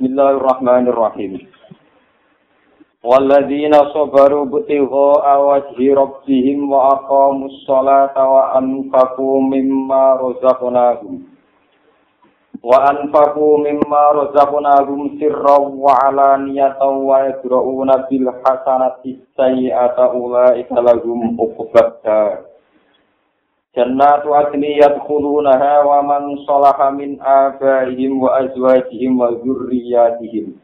Bismillahirrahmanirrahim. Walladzina sabaru butigha awajhi rabbihim wa aqamus salata wa anfaqu mimma razaqnahum. Wa anfaqu mimma razaqnahum sirran wa alaniyatan wa yadra'una bil hasanati sayyi'ata ulaika lahum uqbat Jannatu adni yadkhulunaha wa man salaha min abaihim wa azwajihim wa dzurriyyatihim.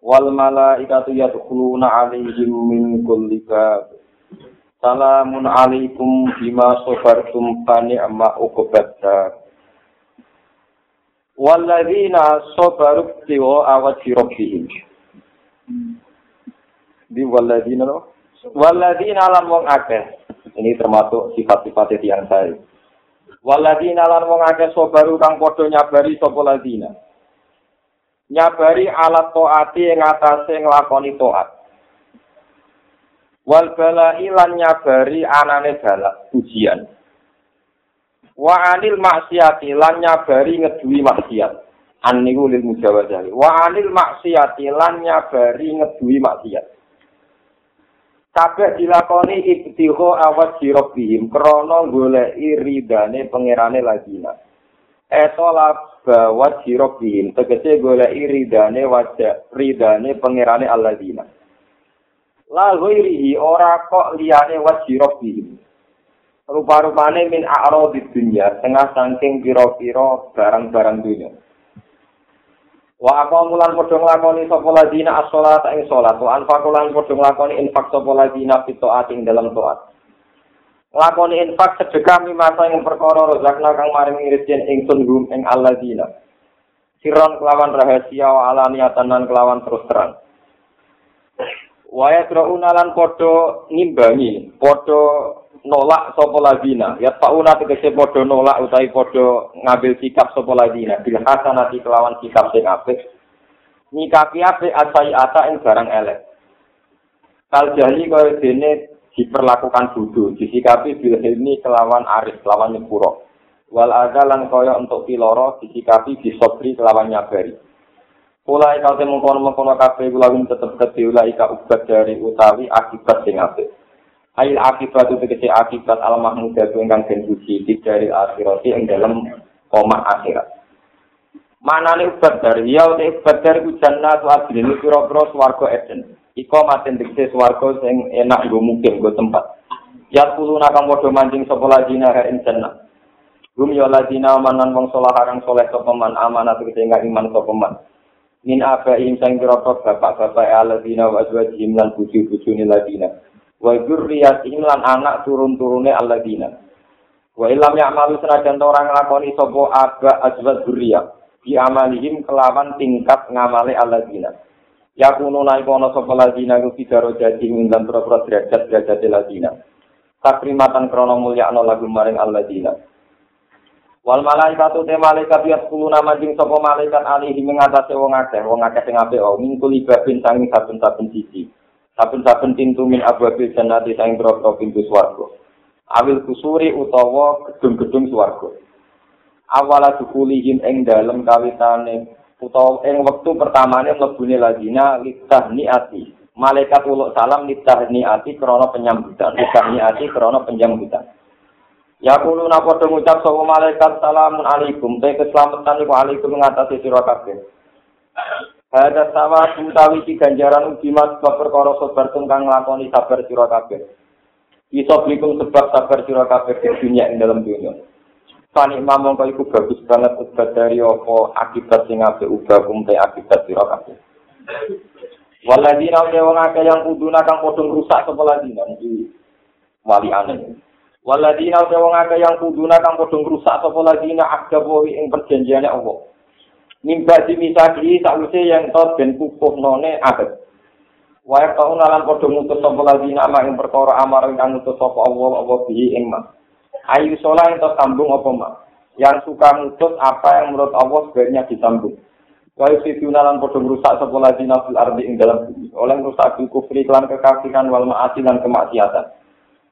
Wal malaikatu yadkhuluna 'alaihim min kulli bab. Salamun 'alaikum bima sabartum fa ni'ma uqbadda. Walladzina sabaru tiwa awati rabbihim. Di walladzina Walladzina lan wong akeh Ini termasuk sifat-sifat yang saya. Waladina lan wong akeh sobaru kang padha nyabari sapa ladina. Nyabari alat taati ing atase nglakoni taat. Wal balai lan nyabari anane balak ujian. Wa anil maksiati lan nyabari ngeduwi maksiat. An niku lil mujawazah. Wa anil maksiati lan nyabari ngeduwi maksiat. Kabeh dilakoni ibtiho awat jirobihim krono goleki ridane pangerane ladina eto bawat jirobihim tegese goleki ridane wajah ridane pangerane aladina la ghairihi ora kok liyane wajirobihim rupa-rupane min a'ro di dunia tengah saking piro-piro barang-barang dunia Wa apa mulan padha nglakoni sapa ladina as-shalata ing salat, wa anfaqu lan padha nglakoni infak sapa ladina fito ating dalam taat. Nglakoni infak sedekah mimasa ing perkara rezekna kang maring irisin ingsun gum ing alladina. Siron kelawan rahasia wa alaniatan lan kelawan terus terang. Wa yadrauna lan padha ngimbangi, padha nolak sapa ladina ya tauna tegese padha nolak utawi padha ngambil sikap sapa ladina bil hasanati kelawan sikap sing apik. Nyikapi apik asai ata ing barang elek. Kal jahli kaya dene diperlakukan bodoh. Disikapi bil hilmi kelawan aris kelawan nyepuro. Wal ada lan kaya untuk piloro disikapi disobri kelawan nyabari. Ulai kau temu kono kono kafe gulawin tetep keti ulai ka ubat dari utawi akibat sing apik. Ail akibat itu tegesi akibat al mahmudah itu ingkang den puji dari akhirat yang dalam koma akhirat. Mana nih ubat dari ya udah ubat dari hujan natu asli ini piro swargo eden. Iko maten tegesi swargo yang enak gue mungkin gue tempat. Ya puluh nakam bodoh mancing sekolah dina ing jannah. Gum ya ladina amanan wong soleh harang soleh sopeman amanat tegesi enggak iman sopeman. Min abaim sang piro bapak-bapak aladina wa azwajim lan buju-bujuni ladina. Wa dzurriyyatihim lan anak turun-turune alladzina. Wa illam ya'malu senajan orang nglakoni sapa aba azwat dzurriyya bi amalihim kelawan tingkat ngamale alladzina. Ya kuno naik ono sapa alladzina ku fidaro jadi ngundang pro-pro derajat derajat alladzina. Takrimatan krono mulya no lagu maring alladzina. Wal malaikatu te malaikat ya sepuluh nama jing sapa malaikat alihi mengatasi wong akeh. Wong akeh sing apik oh mingkul ibabin sanging saben-saben sisi saben-saben pintu min abwabil jannati saing groko pintu swarga. Awil kusuri utawa gedung-gedung swarga. Awala dukulihim ing dalem kawitane utawa ing wektu pertamane mlebune ladina litah niati. Malaikat uluk salam litah niati krana penyambutan litah niati krana penyambutan Ya kulo napa ngucap sapa malaikat salamun alaikum. Te keselamatan iku alaikum ngatasi sira kabeh Ada sawa utawi iki ganjaran ugi mas sebab perkara sabar tungkang nglakoni sabar sira kabeh. Iso blikum sebab sabar sira kabeh di dunia ing dalam dunia. Panik mamong kau bagus banget ubah dari apa akibat sing apik ubah kumte akibat sira kabeh. Waladina wong akeh yang kuduna kang padha rusak sapa ladina iki wali aneh. Waladina wong akeh yang kuduna kang padha rusak sapa ladina akdawi ing perjanjiane Allah. Nimba dimisaki saluse yang tot ben kukuh none abad. Wayak taun nalan podo mutus sopo ladina nama yang perkara amar yang mutus sopo Allah Allah bihi ing ma. Ayu sholah yang tersambung apa ma. Yang suka mutus apa yang menurut Allah sebaiknya disambung. Kau fituna lan podo merusak sopo ladina fil ardi ing dalam bumi. Oleh merusak bil kufri klan kekafiran wal maasi dan kemaksiatan.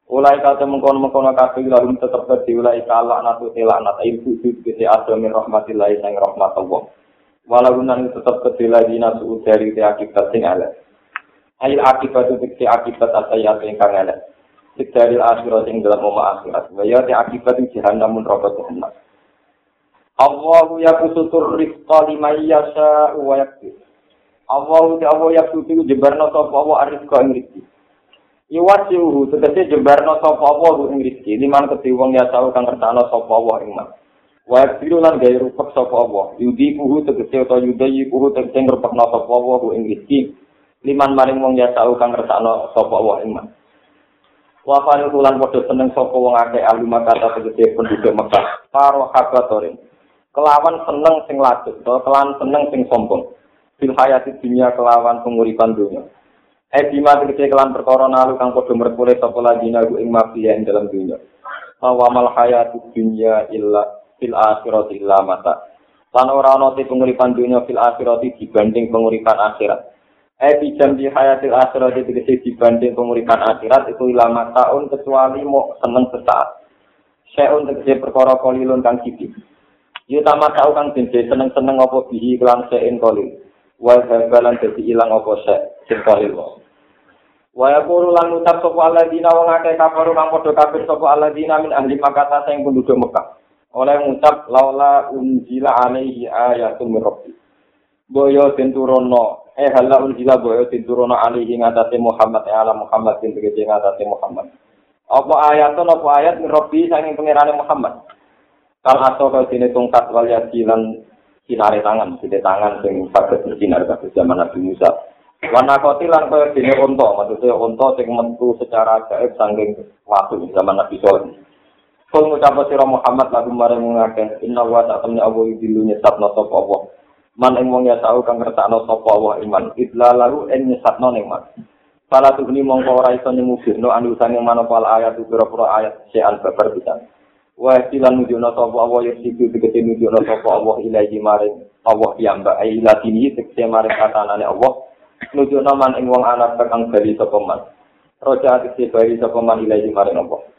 Ulai kata mengkono mengkono kafir lalu tetap berdiri ulai kalak natu telah anak ibu ibu bisi adamin rahmatillahi yang rahmat Allah. Walau nang tetep kedela dina suhu dari te akibat sing ala. Ail akibat itu te akibat asayat ingkang ala. Dari akhirat ing dalam umma akhirat. Waya te akibat ing jahannam mun rokok jahannam. Allahu yakusutur rizqa liman yasha wa yakdir. Allahu te Allah yakusutur jebarno sapa Allah arizqa ing rizki. Iwasiuhu tegese jebarno sapa Allah ing rizki. Liman kedhe wong ya tau kang kertano sapa Allah ing mas. Wa biru lan gawe rupek sapa Allah. Yudi puhu tegese utawa yudayi puhu tegese ngrupekno sapa Allah ing rezeki. Liman maring wong ya tau kang ngersakno sapa Allah ing man. Wa fani tulan padha seneng sapa wong akeh ahli makata tegese penduduk Mekah. Karo habatorin. Kelawan seneng sing utawa kelawan seneng sing sombong. Fil hayati dunia kelawan penguripan dunia Eh bima tegese kelan perkara nalu kang padha merkule sapa lagi nagu ing mafia ing dalam dunia. Awamal hayati dunia illa fil akhirati illa mata. Lan ora ana te penguripan dunya fil akhirati dibanding penguripan akhirat. Eh bijam di hayatil akhirati tegese dibanding penguripan akhirat itu illa mataun kecuali mau seneng sesaat. Seun tegese perkara kolilun kang sithik. Yu tamat tau kang dene seneng-seneng apa bihi kelan sein kolil. Wa habalan dadi ilang apa se sing kolil. Wa yaqulu lan utab sapa alladzina wong akeh kafaru kang padha kafir sapa alladzina min ahli Makkah sing penduduk Mekah. Oleh ngucap laula unjila alaihi ayatun min rabbi. Boyo tenturono eh hala unjila boyo tenturono alaihi ngatasi Muhammad eh ala Muhammad yang tegese ngatasi Muhammad. Apa ayatun apa ayat min rabbi sanging pengirane Muhammad? Kal aso kau sini tungkat wal yasilan sinare tangan sini tangan sing saged bersinar kados zaman Nabi Musa. Warna kotilan kau sini onto maksudnya onto sing metu secara gaib sanging waktu zaman Nabi Soleh Kul ngucap sira Muhammad lagu marang ngakeh inna wa ta'ala awu dilu nyesatno sapa Allah. Man ing wong ya tau kang ngertakno sapa Allah iman. Idla lalu en nyesatno ning man. Fala tuhni mongko ora iso nyemugirno anu sane manopal ayat pira-pira ayat sean babar pisan. Wa silan nujono sapa Allah ya siku tegese nujono sapa Allah ilahi maring Allah piyambak ai latini tegese maring katanane Allah. Nujono man ing wong anak kang bali sapa man. Roja tegese bali sapa man ilahi maring Allah.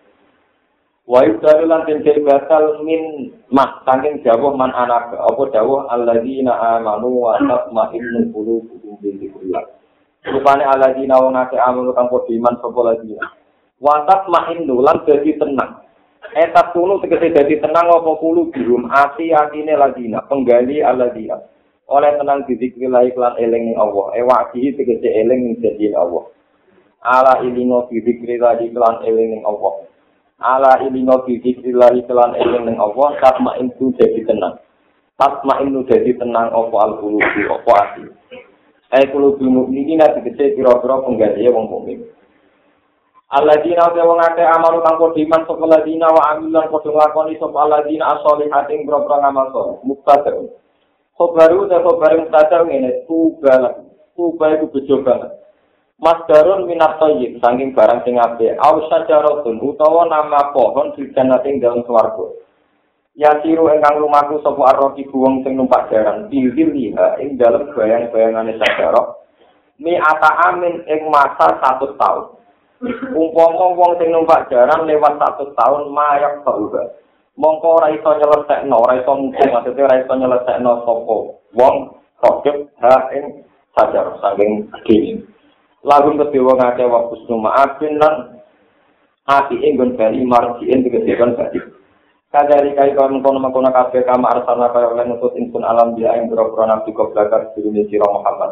Wa yudaru lan den batal min mah saking jawah man anak apa dawuh alladzina amanu wa tatma'innu qulubuhum bi dzikrillah. Rupane alladzina wong akeh amanu kang padha iman sapa lagi. Wa tatma'innu lan dadi tenang. Eta tunu tegese dadi tenang apa kulo birum ati atine ladina penggali alladzina. Oleh tenang dzikrillah iklan eling Allah. Ewa iki tegese eling janji Allah. Ala ilingo dzikrillah iklan eling Allah. Ala ilingo bidikrillahi kelan eling ning Allah tatma itu jadi tenang. Tatma itu jadi tenang apa al qulubi apa ati? Ai qulubi mukminin ati kece pira-pira penggawe wong mukmin. Alladzina wa wong akeh amalu kang padha iman sapa alladzina wa amilan padha nglakoni sapa alladzina as-solihatin boro-boro ngamal saleh muktada Khobaru ta khobaru muktada ngene tuba tuba itu bejo banget Mas Darun minat toyib, saking barang sing ape. Aus sajarotun, utawa nama pohon di janating dalam swargo. Ya siru engkang lumaku sopo arroki buwong sing numpak jaran. Bilbil liha, ing dalam bayang-bayangan sajarok. Mi ata amin ing masa satu tahun. Umpomo wong sing numpak jaran lewat satu tahun, mayak sauga. Mongko ora iso nyelesekno, ora iso mungkin, maksudnya ora iso nyelesekno sopo. Wong, sokip, ha, ing sajarok, saking gini. Lagu kedewa ngake wa kusnu ma'afin lan ati inggun bali marjiin digedekan bali kadari kai kau mengkono mengkono kafe kama arsana kaya oleh nutut insun alam dia yang berapa nabi di dunia sirah Muhammad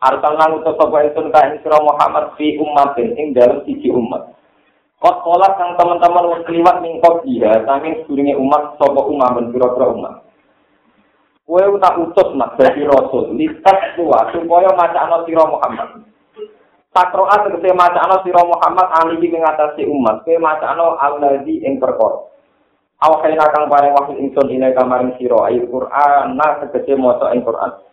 arsana nutut sopa insun kaya sirah Muhammad fi ummatin ing dalam sisi umat Kot kolak yang teman-teman wong keliwat mingkot dia, saking sedurunge umat sopa umat dan pura-pura umat. Kue tak utus nak dari Rasul, listas tua supaya macam sira Muhammad. Takroa tegese macana sira Muhammad alihi ing ngatasi umat, kowe macana alladzi ing perkara. Awakena kang paring wahyu ingsun ine kamaring sira ayat Quran na tegese maca ing Quran.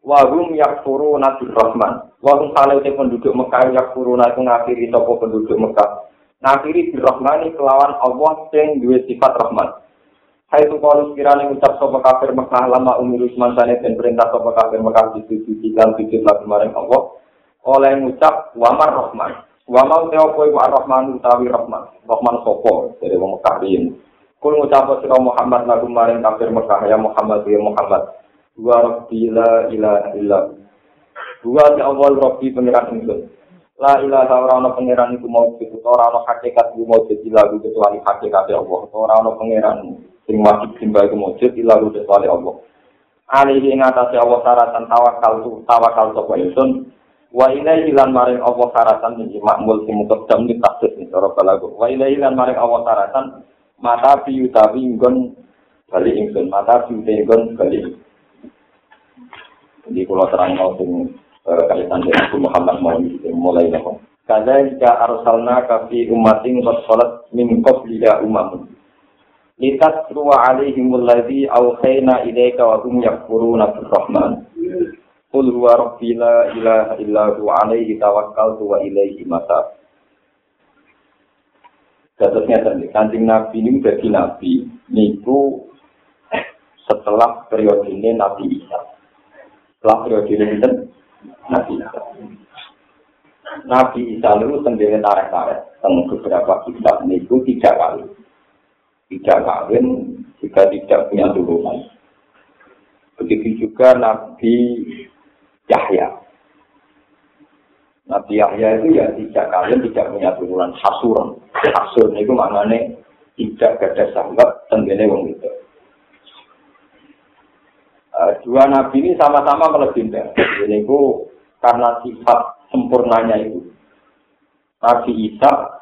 Wa hum yakfuruna bi Rahman. Wa hum salate penduduk Mekah yakfuruna iku ngafiri sapa penduduk Mekah. Ngafiri bi Rahmani kelawan Allah sing duwe sifat Rahman. Hai tu kalau sekiranya ucap sopa kafir Mekah lama umur semansane dan perintah sopa kafir Mekah di sisi dan sisi lagi maring Allah. Oleh ngucap wamar rahman wamar teo kowe wa rahman utawi rahman rahman sopo dari wong Mekah ini kul ngucap sira Muhammad lagu maring kafir Mekah ya Muhammad ya Muhammad Dua rabbi la ilaha illa. Dua ya Allah rabbi pengiran ingsun. La ilaha ora ana pangeran iku maujud ora ana hakikat iku maujud ila kecuali hakikat Allah. Ora ana pangeran sing wajib simbah iku maujud ila kecuali Allah. Alihi ing atase Allah syaratan tawakal tu tawakal sapa ingsun. Wa ilaihi lan maring Allah syaratan iki makmul sing muqaddam ni tasdid ni cara balago. Wa ilaihi lan maring Allah syaratan mata piyu tapi nggon bali ingsun mata piyu nggon bali. Jadi kalau terang sing kaitan dengan Muhammad mau mulai nopo. Kadzalika arsalna ka fi ummatin qad khalat min qabliha umam. Litatlu alaihim alladhi awhayna ilayka wa hum yakfuruna bir-rahman. Qul huwa rabbi la ilaha illa huwa alaihi tawakkaltu wa ilaihi mata. Kasusnya tadi, kancing Nabi ini jadi Nabi, niku setelah periode ini Nabi Isa. Setelah periode ini Nabi Isa. Nabi Isa itu sendiri tarik-tarik. Tentang beberapa kitab niku tiga kali. Tidak kawin, jika tidak punya turunan. Begitu juga Nabi Yahya. Nabi Yahya itu ya tidak kalian tidak punya turunan hasuran. Hasur itu maknanya tidak ada sahabat tenggene wong itu. Uh, dua nabi ini sama-sama melegenda. Ini ku karena sifat sempurnanya itu. Nabi Isa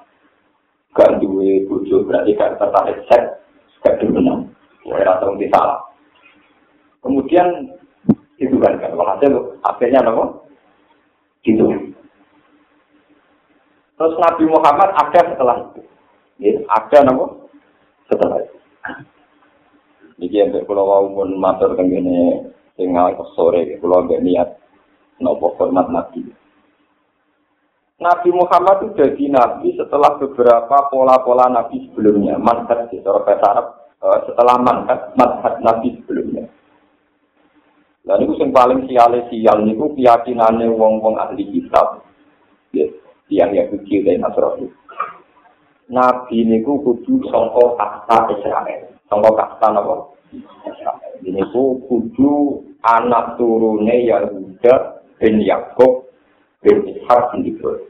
gak duwe bojo berarti gak tertarik seks, gak dimenang. Wah, atau salah. Kemudian itu kan kan walhasil akhirnya apa? Gitu. Terus Nabi Muhammad ada setelah itu. Ya, ada nama setelah itu. Jadi yang kalau mau pun matur begini tinggal ke sore, kalau nggak niat nopo hormat Nabi. Nabi Muhammad itu jadi Nabi setelah beberapa pola-pola Nabi sebelumnya. Manhat di Arab eh, setelah manhat, manhat Nabi sebelumnya. Dan itu yang paling siale sial niku keyakinannya wong-wong ahli kitab. Yes yang Yahudi dan Nasrani. Nabi niku kudu sangka kasta Israel. Sangka napa? Israel. Ini ku kudu anak turune Yahuda bin Yakub bin Ishak bin Ibrahim.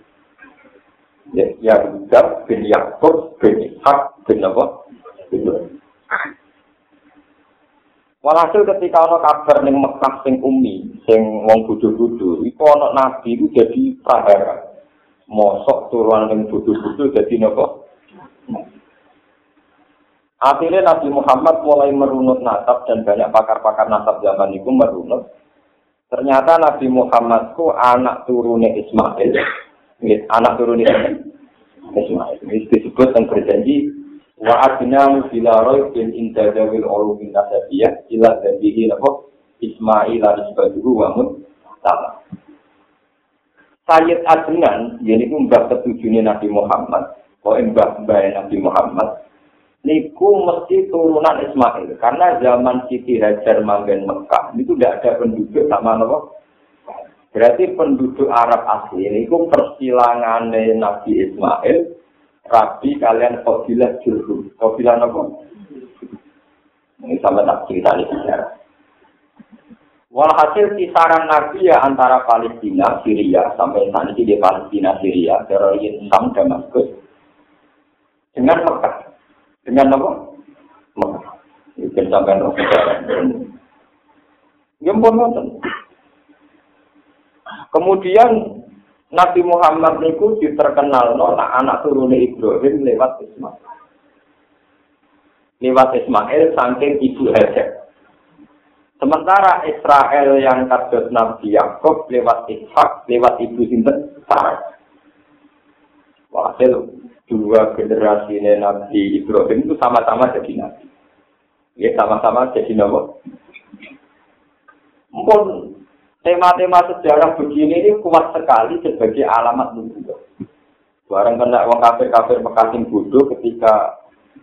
Ya, Yahuda bin Yakub bin Ishak bin apa? Ibrahim. Walhasil ketika ana kabar ning Mekah sing umi, sing wong bodho-bodho, iku ana nabi iku jadi prahara. mosok turunan yang budu-budu jadi nopo. Akhirnya Nabi Muhammad mulai merunut nasab dan banyak pakar-pakar nasab zaman itu merunut. Ternyata Nabi Muhammad ku anak turunnya Ismail. anak turunnya Ismail. Ini disebut yang berjanji wa adna bila roy bin indadawil ulu bin nasabiyah ila dan bihi Ismail al-Isbaduhu wa mutala. Sayyid Adnan, ini pun mbak ketujuhnya Nabi Muhammad, kok mbak mbak Nabi Muhammad, niku mesti turunan Ismail, karena zaman Siti Hajar manggen Mekah, itu tidak ada penduduk sama nopo. Berarti penduduk Arab asli ini persilangan Nabi Ismail, Rabi kalian Qabilah Jurhum. Qabilah nopo? Ini sama tak cerita di sejarah. Walhasil kisaran Nabi ya antara Palestina, Syria, sampai saat ini di Palestina, Syria, teroris Sam Damaskus, dengan Mekah. Dengan apa? Mekah. Itu sampai Gempon Kemudian Nabi Muhammad itu diterkenal nona anak turun Ibrahim lewat Ismail. Lewat Ismail saking ibu Hajar. Sementara Israel yang kados Nabi Yakub lewat Ishak, lewat ibu sinten Sarah. Walhasil dua generasi Nabi Ibrahim itu sama-sama jadi Nabi. Ya sama-sama jadi Nabi. Mungkin tema-tema sejarah begini ini kuat sekali sebagai alamat nubuah. Barang kena wong kafir-kafir mekating bodoh ketika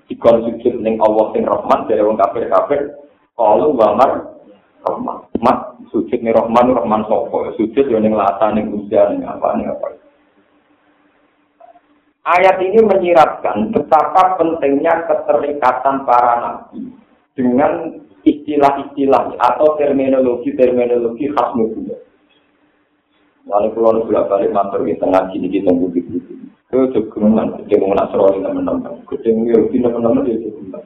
dikonsumsi ning Allah sing Rahman dari wong kafir-kafir kalau wamar Rahman. Mat sujud nih Rahman, Rahman sopo. Sujud yang lata nih hujan, nih apa nih apa. Ayat ini menyiratkan betapa pentingnya keterikatan para nabi dengan istilah-istilah atau terminologi-terminologi khas Nubuwah. Lalu kalau bolak balik matur di tengah sini kita bukti bukti. Itu juga kita mau nasrani teman-teman. Kita mau yauti teman-teman dia juga.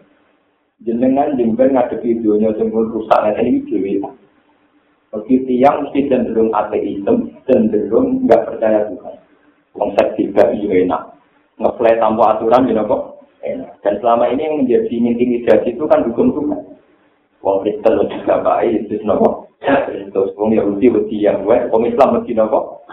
Jenengan jember ngadepi dunia semua rusak ini dewi. Begitu yang mesti cenderung ateisme, cenderung nggak percaya Tuhan. Konsep tiga itu enak. Ngeplay tanpa aturan, you kok enak. Dan selama ini yang menjadi intimidasi itu kan hukum Tuhan. Wong Kristen juga baik, itu nopo. Terus wong Yahudi wedi yang gue, wong Islam wedi nopo.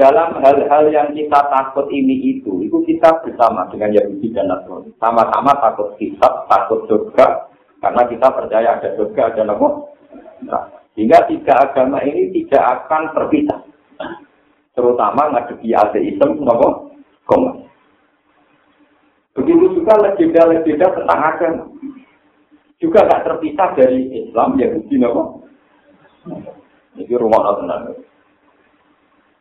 Dalam hal-hal yang kita takut ini itu, itu kita bersama dengan Yahudi dan Nasrani. Sama-sama takut hisab, takut surga, karena kita percaya ada surga, ada nopo. Nah, sehingga tiga agama ini tidak akan terpisah. Terutama ngadepi ateisme, nopo, komunis. Begitu juga legenda-legenda tentang agama juga gak terpisah dari Islam ya Yahudi nopo. Ini rumah tenang.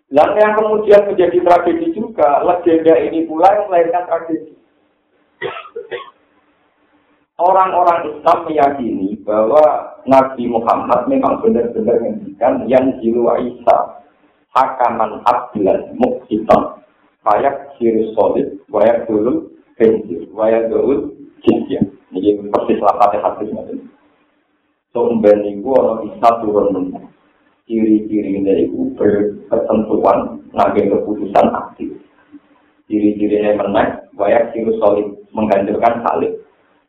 Dan yang kemudian menjadi tragedi juga, legenda ini pula yang melahirkan tragedi. Orang-orang Islam meyakini bahwa Nabi Muhammad memang benar-benar menghentikan yang jiwa Isa hakaman abdilan muksitan kayak ciri solid wayak dulu benjir wayak dulu Ini persis lapatnya hadis ini. Sumben itu orang bisa turun menang. Ciri-ciri ini itu berketentuan ngambil keputusan aktif. Ciri-cirinya menang, banyak ciri solid menghancurkan salib.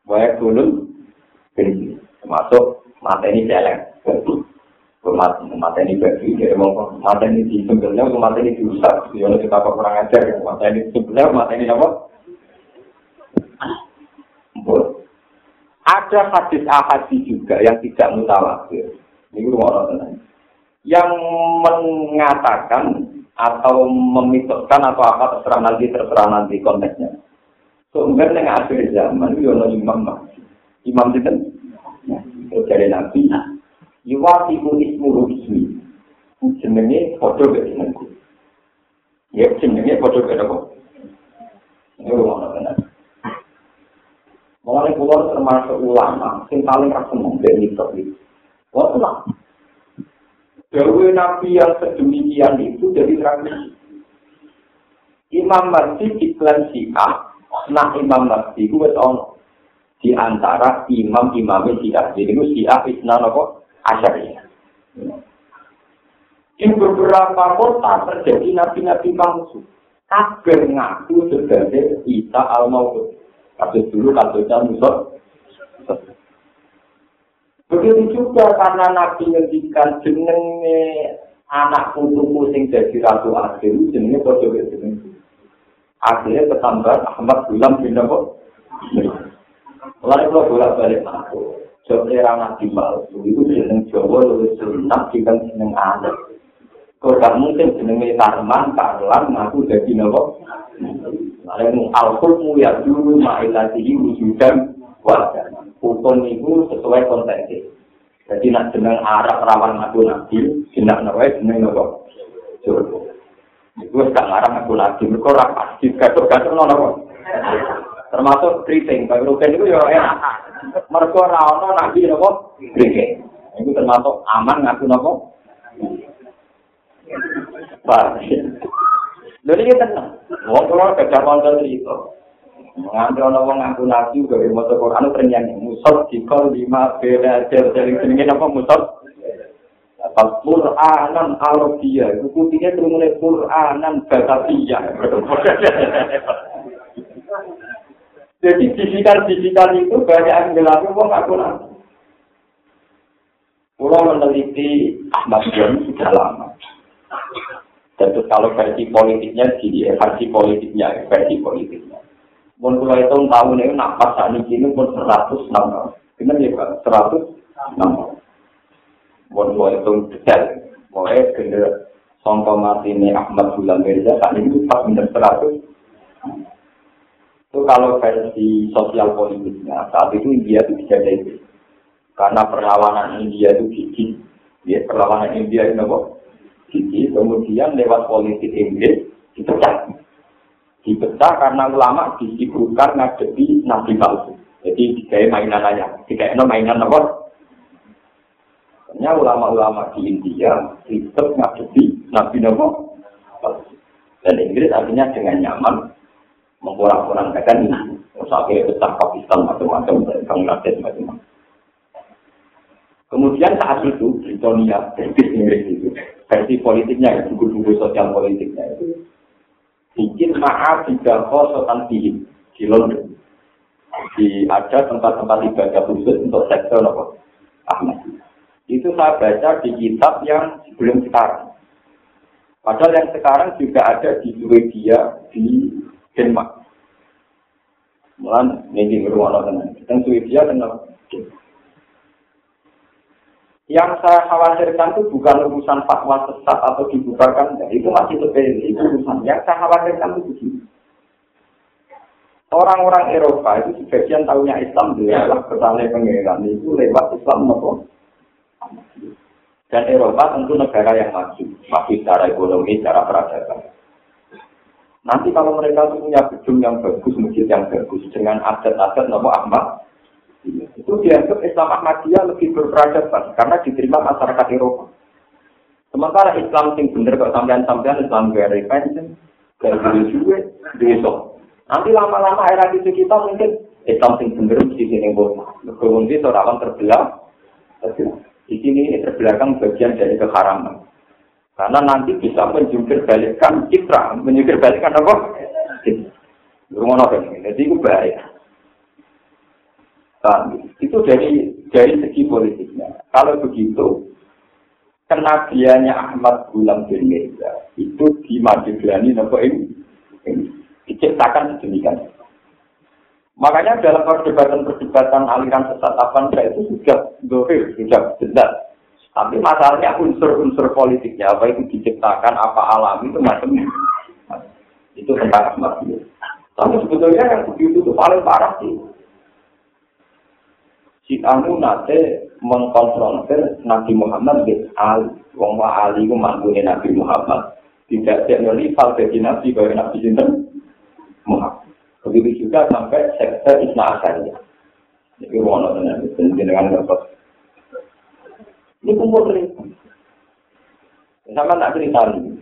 Banyak dulu benci. Termasuk mata ini jelek. mata ini bagi dia ngomong mata ini di sebenarnya mata ini dirusak dia kita kurang ajar mata ini sebenarnya mata ini apa Ada hadis ahadi juga yang tidak mutawatir. Ini orang Yang mengatakan atau memitoskan atau apa terserah nanti terserah nanti konteksnya. Sumber yang akhir zaman itu ada imam Imam itu kan dari nabi. Iwati ismu ismi. Jenenge foto ke jenengku. Ya jenenge foto ke apa? Ini orang Mulai pulau termasuk ulama, yang paling rasa dari itu. Lah. Dewi Nabi yang sedemikian itu jadi tradisi. Imam Mahdi iklan Syiah, nah Imam Mahdi itu betul di antara imam-imam Syiah. Jadi itu Syiah Isna Nopo Asyariah. Di beberapa kota terjadi nabi-nabi palsu. Kabel ngaku sebagai Isa al-Mawud. Kasus dulu kasusnya musok. Begitu juga karena Nabi ngendikan jenenge anak putuku sing jadi ratu akhir jenenge padha jeneng. Akhirnya ketambah Ahmad Gulam bin Nabi. Lalu kalau bolak balik aku, jawab era Nabi palsu itu jeneng Jawa lebih sunat jika jeneng anak. Kau tak mungkin jenenge Tarman, Karlan, aku jadi Nabi. Lalu al-hukmu ya dulu ma'ilatihi wujudan wajah. Hukum itu sesuai konteksnya. Jadi nak jeneng Arab rawan aku nabi, jeneng nabi jeneng nabi. Juru. Itu tak ngarang aku lagi. Mereka orang pasti gaduh-gaduh nono. Termasuk keriting. Bagi rugen itu ya enak. Mereka rawan nabi nabi keriting. Itu termasuk aman ngaku nabi. Pak. Jadi kita tenang. Wong kula kerja konten itu. Nganti ana wong ngaku nabi gawe maca Quran ternyang musab dikol lima beda cer dari jenenge apa musab Al-Qur'anan Arabia, itu putihnya turunnya Qur'anan Batavia. Jadi digital-digital itu banyak yang dilakukan wong aku nanti. Pulau meneliti Ahmad John sudah lama. Tentu kalau versi politiknya di versi politiknya, versi politiknya. Mun kula itu tahun ini napas saat ini pun seratus enam. Benar ya pak, seratus enam. Mun kula itu detail, mulai kena songkong mati ini Ahmad Bulan Mirza saat ini pas benar seratus. Itu kalau versi sosial politiknya saat itu India itu bisa jadi karena perlawanan India itu gigi, ya perlawanan India itu apa? Jadi kemudian lewat politik Inggris dipecah. Dipecah karena ulama disibukkan ngadepi nabi palsu. Jadi kayak mainan aja, kayak no mainan apa? Hanya ulama-ulama di India itu ngadepi Nabi Nabi dan Inggris artinya dengan nyaman mengurang-urangkan ini. Sampai besar Pakistan macam-macam dan Bangladesh macam-macam. Kemudian saat itu Britania, British Inggris itu versi politiknya ya, buku-buku sosial politiknya itu bikin maaf tidak kosokan di di London. Di ada tempat-tempat ibadah khusus untuk sektor apa? Ahmad. Itu saya baca di kitab yang sebelum sekarang. Padahal yang sekarang juga ada di Swedia, di Denmark. Mulan ini beruang tenang. Dan Swedia kenal. Yang saya khawatirkan itu bukan urusan fatwa sesat atau dibubarkan, ya, itu masih itu urusan. Yang saya khawatirkan itu begini. Orang-orang Eropa itu sebagian tahunya Islam dia adalah kesalahan pengiran itu lewat Islam maupun dan Eropa tentu negara yang maju, maju secara ekonomi, secara peradaban. Nanti kalau mereka punya gedung yang bagus, masjid yang bagus, dengan adat-adat nama Ahmad, itu dianggap Islam Ahmadiyah lebih berperadaban karena diterima masyarakat Eropa. Sementara Islam sing bener kok sampean-sampean Islam gare pensiun, gare juga besok. Nanti lama-lama era itu kita mungkin Islam sing bener di sini bosan. Kemudian orang terbelah, di sini ini terbelakang bagian dari keharaman. Karena nanti bisa menjungkir balikkan citra, menjungkir balikkan apa? Rumah ini, jadi itu bahaya. Itu dari dari segi politiknya. Kalau begitu, kenabiannya Ahmad Gulam bin Mirza itu di Majeglani nopo ini, diciptakan sedemikian. Makanya dalam perdebatan-perdebatan aliran sesat apa itu sudah dohir, sudah jelas. Tapi masalahnya unsur-unsur politiknya apa itu diciptakan, apa alami itu macamnya. Itu tentang Ahmad Tapi sebetulnya yang begitu itu paling parah sih. Si anu nate mengkonfrontir Nabi Muhammad di Ali. Wong wa Ali ku manggune Nabi Muhammad. Tidak ada rival bagi Nabi bahwa Nabi Sinten Muhammad. Begitu juga sampai sekte Isna Asariyah. Ini wono dengan dengan dapat. Ini kumpul cerita. Sama tak cerita ini.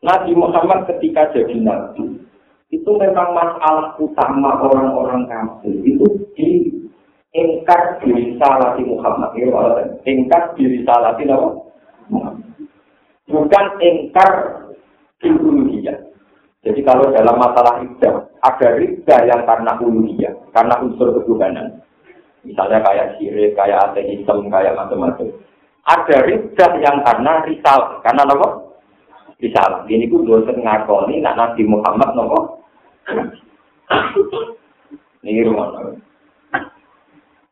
Nabi Muhammad ketika jadi Nabi, itu memang masalah utama orang-orang kafir. Itu di ingkar diri salati Muhammad. Ini ingkar diri salati Muhammad bukan ingkar uluhiyah. Jadi kalau dalam masalah ibadah ada rida yang karena uluhiyah karena unsur ketuhanan. Misalnya kayak syirik kayak ateisme kayak macam-macam. Ada rida yang karena risal karena apa? Risal. Ini ku dosen ngakoni nak Nabi Muhammad nopo? Ini rumah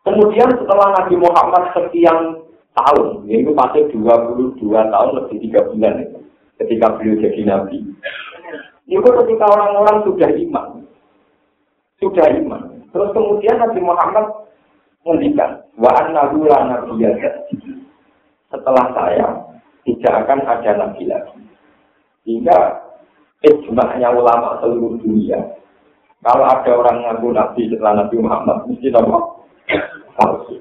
Kemudian setelah Nabi Muhammad sekian tahun, ini pasti 22 tahun lebih tiga bulan itu, ketika beliau jadi Nabi. Itu ketika orang-orang sudah iman, sudah iman. Terus kemudian Nabi Muhammad menghentikan, wa annahu la Setelah saya tidak akan ada nabi lagi. Hingga ijma'nya ulama seluruh dunia. Kalau ada orang ngaku nabi setelah Nabi Muhammad, mesti tahu palsu.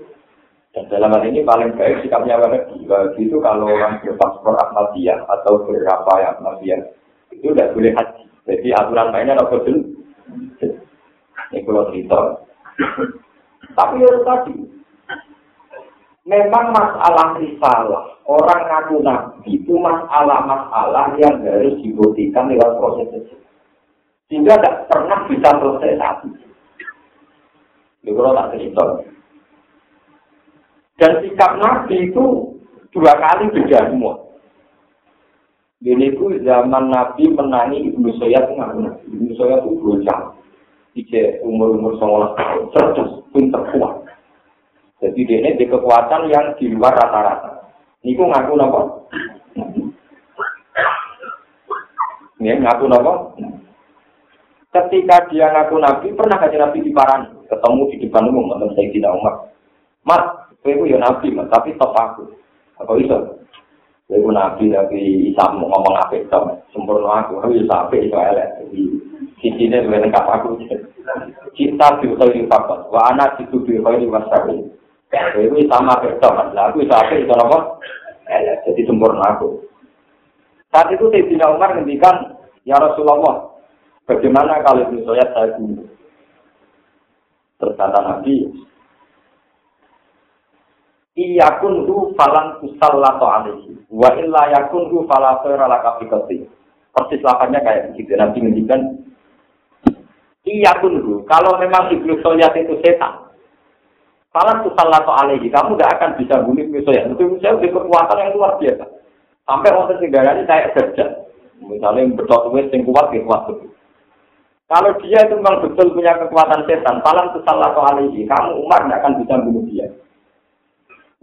Dan dalam hal ini paling baik sikapnya Wahabi. Wahabi itu kalau orang berpaspor Ahmadiyah atau berapa yang Ahmadiyah, itu tidak boleh haji. Jadi aturan mainnya tidak betul. Ini kalau cerita. Tapi ya tadi, memang masalah risalah, orang ngaku nabi itu masalah-masalah yang harus dibuktikan lewat proses itu. Sehingga tidak pernah bisa selesai satu. Ini kalau tak cerita. Dan sikap Nabi itu dua kali beda semua. Ini itu zaman Nabi menangi Ibnu Soyad ngaku Ibnu Soyad itu bocah. Ije umur-umur 19 tahun, cerdas, pinter kuat. Jadi dia ini di kekuatan yang di luar rata-rata. Ini ngaku apa? Ini ngaku apa? Ketika dia ngaku Nabi, pernah kaji Nabi di Paran, ketemu di depan umum, teman saya tidak. Mas, Kowe ya nabi, tapi top aku. Apa iso? Kowe nabi tapi isa ngomong apik to, sempurna aku. Aku iso apik iso elek. Jadi sisine luwih lengkap aku. cinta bil khairi faqat wa ana itu bil khairi wasari. Itu sama betul kan. Lah aku sampai itu apa? Ya, jadi sempurna aku. Saat itu Sayyidina Umar ngendikan, "Ya Rasulullah, bagaimana kalau misalnya saya bunuh?" Terus kata Nabi, Iyakun hu falan kusallatu alaihi. Wa illa yakun hu fala khaira laka Persis lapannya kayak begitu. Nabi ngendikan, Iyakun hu. Kalau memang iblis soyat itu setan, falan kusallatu alaihi. Kamu tidak akan bisa bunuh iblis soyat. Itu saya kekuatan yang luar biasa. Sampai orang ini kayak kerja. Misalnya betul wes yang kuat, ya kuat. Kalau dia itu memang betul punya kekuatan setan, falan kusallatu alaihi. Kamu Umar tidak akan bisa bunuh dia.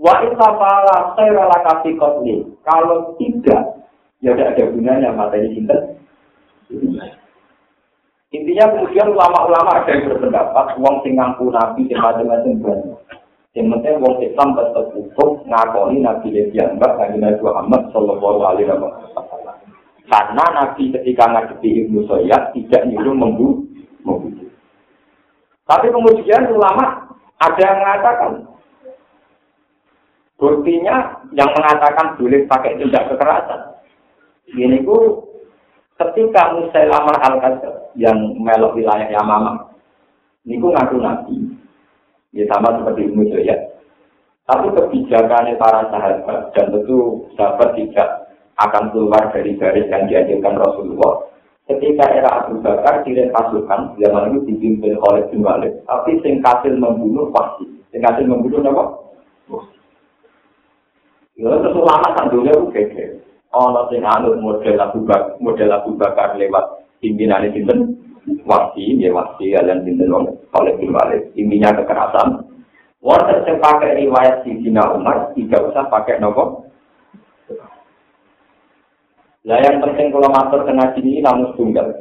Wa insafala khairala kasih kotli. Kalau tidak, ya tidak ada gunanya mata ini cinta. Intinya kemudian ulama-ulama ada yang berpendapat, wong sing ngaku nabi sing macam-macam banyak. Yang penting wong Islam tetap hukum ngakoni Nabi Nabi Muhammad Sallallahu Alaihi Wasallam. Karena nabi ketika ngadepi Ibnu Soyad tidak nyuruh membunuh. Tapi kemudian ulama ada yang mengatakan Buktinya yang mengatakan boleh pakai tindak kekerasan. Ini ku ketika Musailamah al yang melok wilayah Yamama, ini ku ngaku nabi. Ya sama seperti Ibnu ya. Tapi kebijakannya para sahabat dan tentu sahabat tidak akan keluar dari garis yang diajarkan Rasulullah. Ketika era Abu Bakar kirim pasukan, zaman itu dipimpin oleh bin tapi sing membunuh pasti. Sing membunuh apa? Ya terus ulama itu gede. Ono sing anut model Abu Bakar, model Abu Bakar lewat pimpinan sinten wasi, ya wasi kalian wong oleh Walid. Intinya kekerasan. Wonten sing pakai riwayat Sidina Umar tidak usah pakai nopo. Lah yang penting kalau matur kena sini namun tunggal.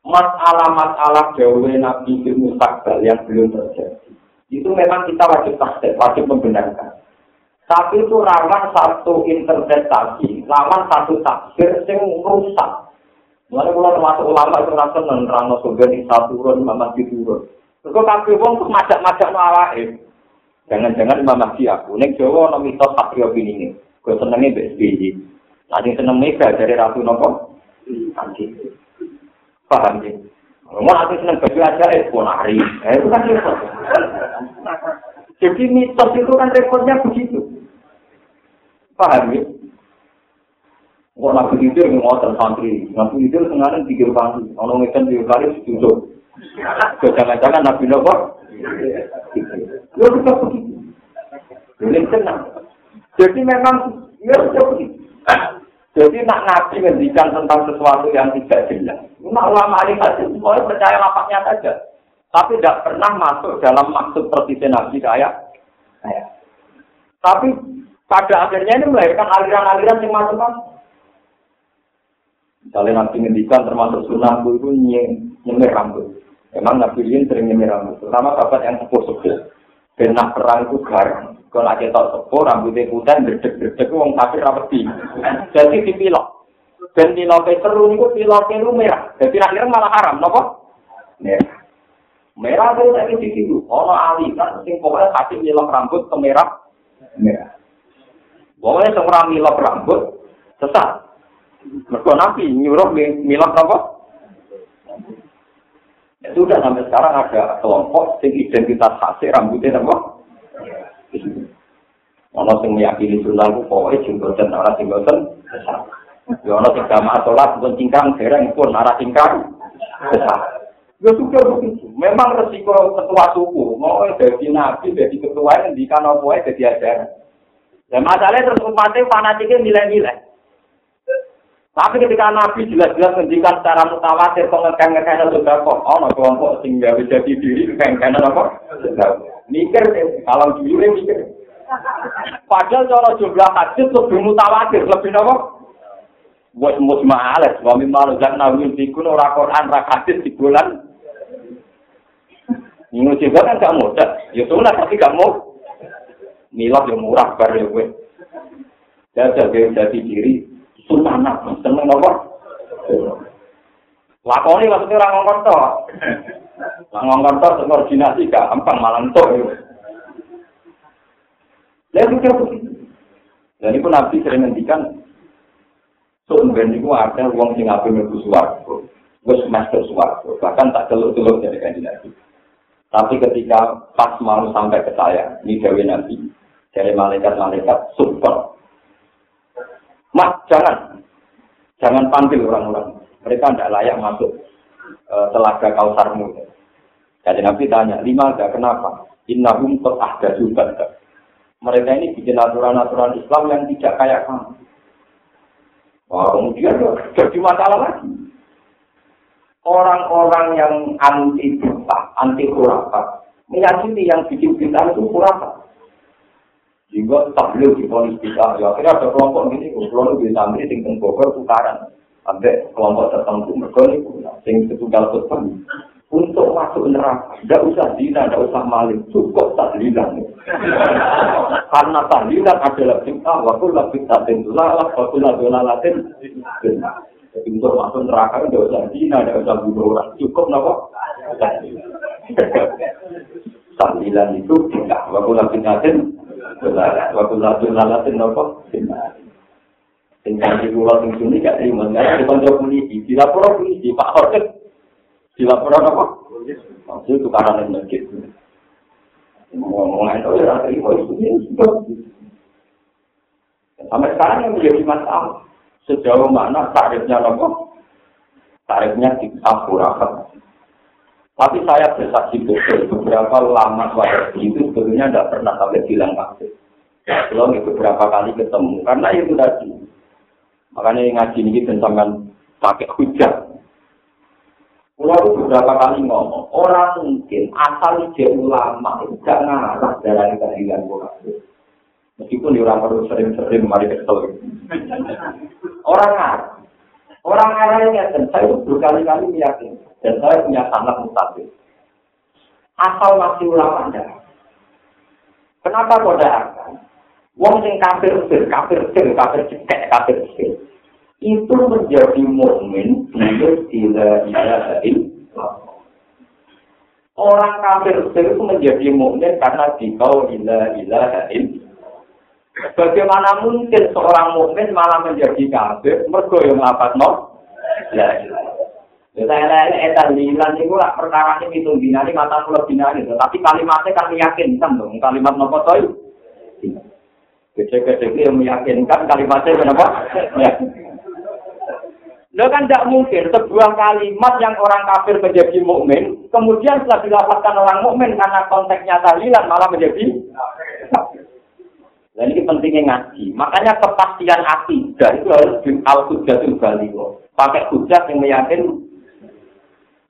Masalah-masalah jauh Nabi di Mustakbal yang belum terjadi. Itu memang kita wajib takdir, wajib membenarkan. Tapi itu rawan satu interpretasi, lawan satu tafsir yang rusak. Mulai mulai termasuk ulama itu rasa menerang surga di satu turun, mama di turun. Terus kafir wong tuh macam-macam awake. Jangan-jangan Imam Mahdi aku. Nek Jawa ana mitos satria ini. Gue senengnya BSBY. Nanti seneng mega dari Ratu Nopo. Nanti. Paham ya? Mau nanti seneng baju aja, eh, ponari. Eh, itu kan repot. Jadi mitos itu kan repotnya begitu. Paham ya? Kok nabi itu yang ngotot santri, nabi itu sengaja tiga kali, orang ngekan tiga kali setuju. Jangan-jangan nabi nopo? Ya kita begitu. Ini tenang. Jadi memang ya sudah. Jadi nak nabi ngendikan tentang sesuatu yang tidak jelas. Nak ulama alim hadis semuanya percaya lapaknya saja. Tapi tidak pernah masuk dalam maksud persisnya nabi kayak. Tapi pada akhirnya ini melahirkan aliran-aliran yang macam-macam. Misalnya nanti ngendikan termasuk sunnah itu nyemir rambut. Memang Nabi Lin sering nyemir rambut. Terutama sahabat yang sepuh-sepuh. Benak perang itu garam. Kalau lagi tahu sepuh, rambutnya putih, gerdek-gerdek, wong kafir rapeti. Jadi dipilok. Dan piloknya seru itu piloknya itu merah. Jadi akhirnya malah haram, nopo? Merah. Merah itu tadi di situ. Kan, sing pokoknya hati nyilok rambut ke merah. Merah. Pokoknya semua milok rambut sesat. Mereka nabi nyuruh milok apa? Ya sudah sampai sekarang ada kelompok yang identitas khasnya rambutnya apa? Ono sing meyakini sunnah ku pokoknya jenggoten ora jenggoten besar. Ya ono sing jamaah sholat pun cingkrang dereng pun ora cingkrang besar. Ya sudah begitu. Memang resiko ketua suku mau jadi nabi jadi ketua yang di kanopoe jadi ajaran. Ya masalahnya terus umatnya fanatiknya nilai-nilai. Tapi ketika Nabi jelas-jelas menjikan secara mutawatir pengekang-ngekang sudah kok, oh kelompok sehingga bisa diri kekang apa? Mikir kalau dulu mikir. Padahal kalau jumlah hadis lebih mutawatir, lebih apa? Buat musma'alah, suami malu dan nabi dikun orang Quran rak hadis di bulan. Ini juga kan gak mudah. Ya sudah, tapi gak mau. milok yang murah bar ya gue. Jajal gue jadi diri, sunana, seneng apa? Lakoni maksudnya orang ngomong ngomong kantor koordinasi gampang malah entuk. Lalu pikir begitu. Dan itu Nabi sering ngendikan, Sumben itu ada uang sing api mlebu swarga. Wis master swarga, bahkan tak teluk-teluk dari Nabi. Tapi ketika pas mau sampai ke saya, ini Dewi Nabi, dari malaikat-malaikat super. Mas, jangan. Jangan panggil orang-orang. Mereka tidak layak masuk telaga kausarmu. Jadi Nabi tanya, lima ada kenapa? Innahum ada juga. Mereka ini bikin aturan-aturan Islam yang tidak kayak kamu. Wah, kemudian jadi masalah lagi. Orang-orang yang anti buta, anti khurafat, meyakini yang bikin kita itu khurafat. Sehingga tabligh di polis kita, ya akhirnya ada kelompok ini, kelompok di santri, sing tenggoker tukaran. Sampai kelompok tertentu, mereka sing setunggal khutbah, untuk masuk neraka. Tidak usah dina, tidak usah maling. Cukup tahlilan. Karena tahlilan adalah bintang. Waktu lah bintang lalah, waktu lah dolalatin. Jadi untuk masuk neraka tidak usah dina, tidak usah bunuh orang. Cukup nopo. Tahlilan itu bintang. Waktu lah bintang Waktu lah dolalatin nopo. Tinggal di pulau sing sini gak terima. Karena di kantor polisi, di lapor polisi, Pak Horket dilaporkan apa? Maksud itu karena masjid. Ngomong itu ya terima itu Sampai sekarang yang menjadi masalah sejauh mana tarifnya apa? Tarifnya di akurakat. Tapi saya bersaksi betul beberapa lama saya itu sebetulnya tidak pernah sampai bilang kafir. Belum beberapa kali ketemu karena itu tadi. Makanya ngaji ini tentang pakai hujah. Pulau beberapa kali ngomong, orang mungkin asal ide ulama itu gak ngarah dari keadilan kafir. Meskipun di orang perlu sering-sering mari kesel. Orang ngarah. Orang ngarah ini dan saya itu berkali-kali meyakini. Dan saya punya sangat mustahil. Asal masih ulama anda. Kenapa kau akan? Wong sing kafir sir, kafir sir, kafir cekek, kafir sir. itu menjadi mukmin bila tidak ilaha Orang kafir itu menjadi mukmin karena dikau ilah ilaha Bagaimana mungkin seorang mukmin malah menjadi kafir mergo yang ngapa no? La Ya saya lain etan lilan itu lah perkara ini itu binari mata pulau binari, tapi kalimatnya kan meyakinkan dong kalimat nopo toy. Kecil-kecil yang meyakinkan kalimatnya kenapa? Ya. Lo kan tidak mungkin sebuah kalimat yang orang kafir menjadi mukmin, kemudian setelah dilapaskan orang mukmin karena konteksnya tahlilan malah menjadi Dan ini pentingnya ngaji. Makanya kepastian dan itu harus di al hujatul baligo. Pakai hujat yang meyakin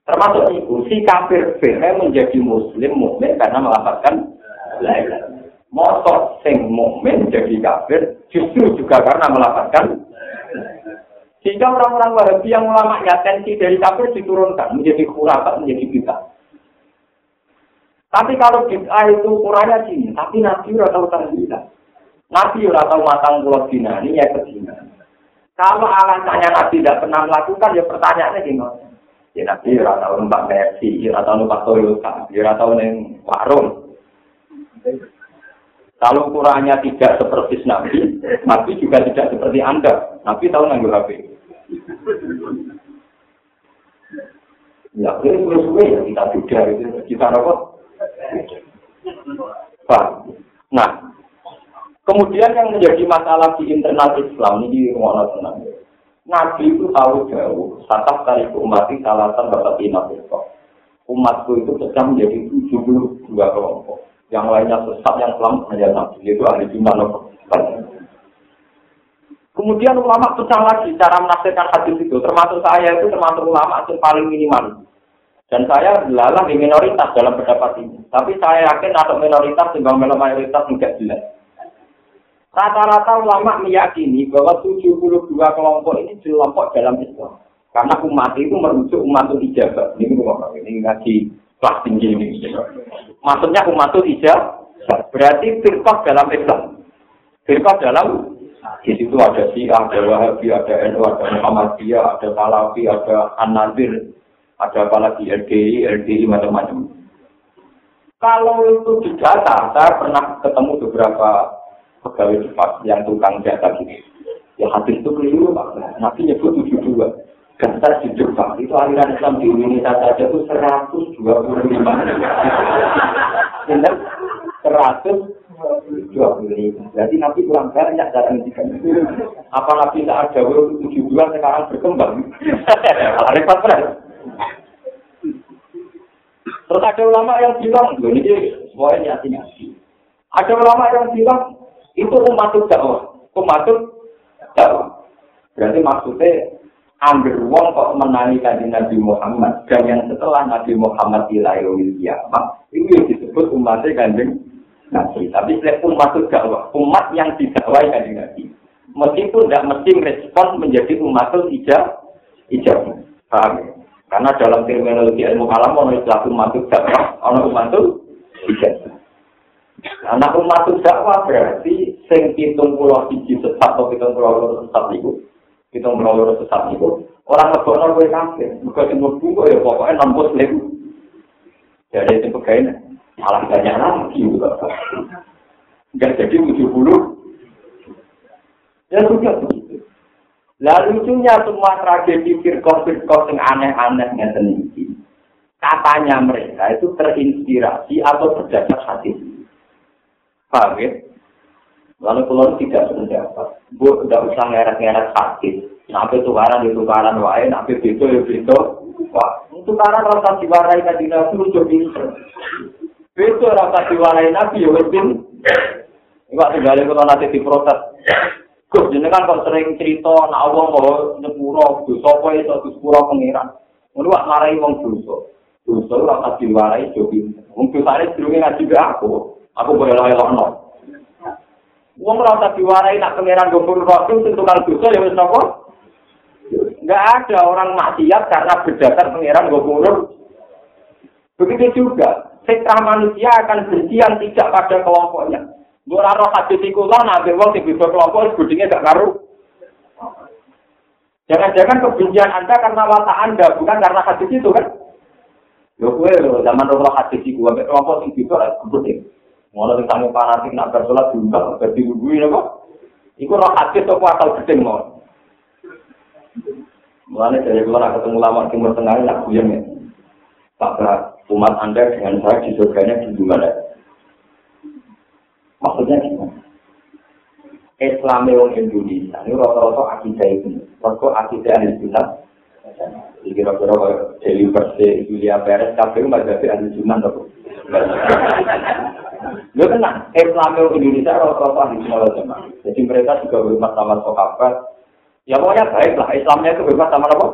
termasuk itu si kafir firman menjadi muslim mukmin karena melapaskan lain. Motor sing mukmin jadi kafir justru juga karena melapaskan Sehingga orang-orang Wahabi yang ulama ya tensi dari kafir diturunkan menjadi khurafat, menjadi bid'ah. Tapi kalau bid'ah itu ukurannya sini, tapi Nabi udah tahu tahlilan. Nabi udah tahu matang pulau dina, ini ya kedina. Kalau alasannya Nabi tidak pernah melakukan, ya pertanyaannya gimana? Ya Nabi udah tahu numpak Mercy, udah tahu numpak Toyota, udah tahu neng warung. Kalau ukurannya tidak seperti Nabi, Nabi juga tidak seperti Anda. Nabi tahu nanggur HP. Ya, ini suwe-suwe ya kita juga gitu. Kita apa? Pak. Nah, kemudian yang menjadi masalah di internal Islam ini di rumah tenang. Nabi itu tahu jauh, satap kali umat itu alasan bapak itu. Umatku itu pecah menjadi 72 kelompok. Yang lainnya sesat yang selamat hanya Nabi, itu ahli jumlah Kemudian ulama pecah lagi cara menafsirkan hadis itu, termasuk saya itu termasuk ulama yang paling minimal. Dan saya lalang di minoritas dalam pendapat ini. Tapi saya yakin atau minoritas tinggal mayoritas tidak jelas. Rata-rata ulama meyakini bahwa 72 kelompok ini kelompok dalam Islam. Karena umat itu merujuk umat itu ijabah. Ini ini ngaji kelas tinggi ini. Maksudnya umat itu ijabah. Berarti firqah dalam Islam. Firqah dalam di situ ada Syiah, ada Wahabi, ada NU, ada Muhammadiyah, ada Salafi, ada An-Nadir, ada apa lagi LDI, LDI macam-macam. Kalau itu di data, saya pernah ketemu beberapa pegawai cepat yang tukang data gitu. Ya hadis itu keliru Pak. Nabi nyebut 72. Daftar di Jepang itu aliran Islam di Indonesia saja itu 125. Benar? 125. Jadi Nabi kurang banyak cara ngendikan. Apa Nabi tak ada 72 sekarang berkembang? Kalau repot benar. Terus ada ulama yang bilang, ini semuanya nyati-nyati. Ada ulama yang bilang, itu umat dakwah. Umat dakwah. Berarti maksudnya, ambil uang kok menangi kanji Nabi Muhammad. Dan yang setelah Nabi Muhammad ilayawil kiamat, itu yang disebut umatnya kanjeng Nabi. Tapi umat dakwah. Umat yang didakwai kanjeng Nabi. Meskipun tidak mesti respon menjadi umatul ijab. Ijab. Paham ya? Karena dalam terminologi ilmu kalam ono istilah umatul dakwah, ono umatul ijazah. Anak umatul dakwah berarti sing pulau siji sesat atau pitung pulau sesat itu, pulau loro sesat itu, orang ngebokno kowe kafir. Mergo sing mlebu kok ya pokoknya nampus lemu. Jadi itu pegawai malah banyak lagi Enggak jadi 70 Ya sudah Lalu lucunya semua tragedi firkoh-firkoh yang aneh-aneh ini. Katanya mereka itu terinspirasi atau berdasar hati. Paham ya? Lalu kalau tidak sependapat, bu tidak usah ngeret-ngeret hati. Sampai tukaran di tukaran wae, sampai itu ya itu. Wah, tukaran rasa diwarai tadi nabi lucu pinter. Itu rasa diwarai nabi ya wes Enggak tinggal kalau nanti diprotes. Gus jenengan kok sering cerita nak Allah mau nyepuro dosa iso disepuro pengiran. Ngono wak marai wong dosa. Dosa ora tak diwarai jo pinter. Wong dosane durunge ngaji be aku. Aku boleh lono. Wong ora tak diwarai nak pengiran gopur waktu sing tukang dosa ya wis napa? Enggak ada orang maksiat karena berdasar pengiran gopur. Begitu juga, sektor manusia akan benci yang tidak pada kelompoknya. Gue raro hadis iku lah, nabi wong sing bisa kelompok, budingnya gak ngaruh. Jangan-jangan kebencian Anda karena watak Anda, bukan karena hadis itu kan? Kue lo zaman roh hadis iku, kelompok sing bisa lah, Mulai dari tamu fanatik nak bersolat diundang, berarti bubui kok. Iku roh hadis apa akal gedeng mau. Mulai dari keluar ketemu lama timur tengah nak kuyang ya. Pak umat Anda dengan saya di surganya di mana? Maksudnya gimana? Islam yang Indonesia ini rata-rata akidah itu, rata akidah ahli sunnah. Jadi kira-kira dari versi Julia Perez, nggak jadi ahli sunnah atau Lo tenang, Islam yang Indonesia rata-rata ahli sunnah Jadi mereka juga berhormat sama sahabat. Ya pokoknya baiklah, Islamnya itu bebas sama apa?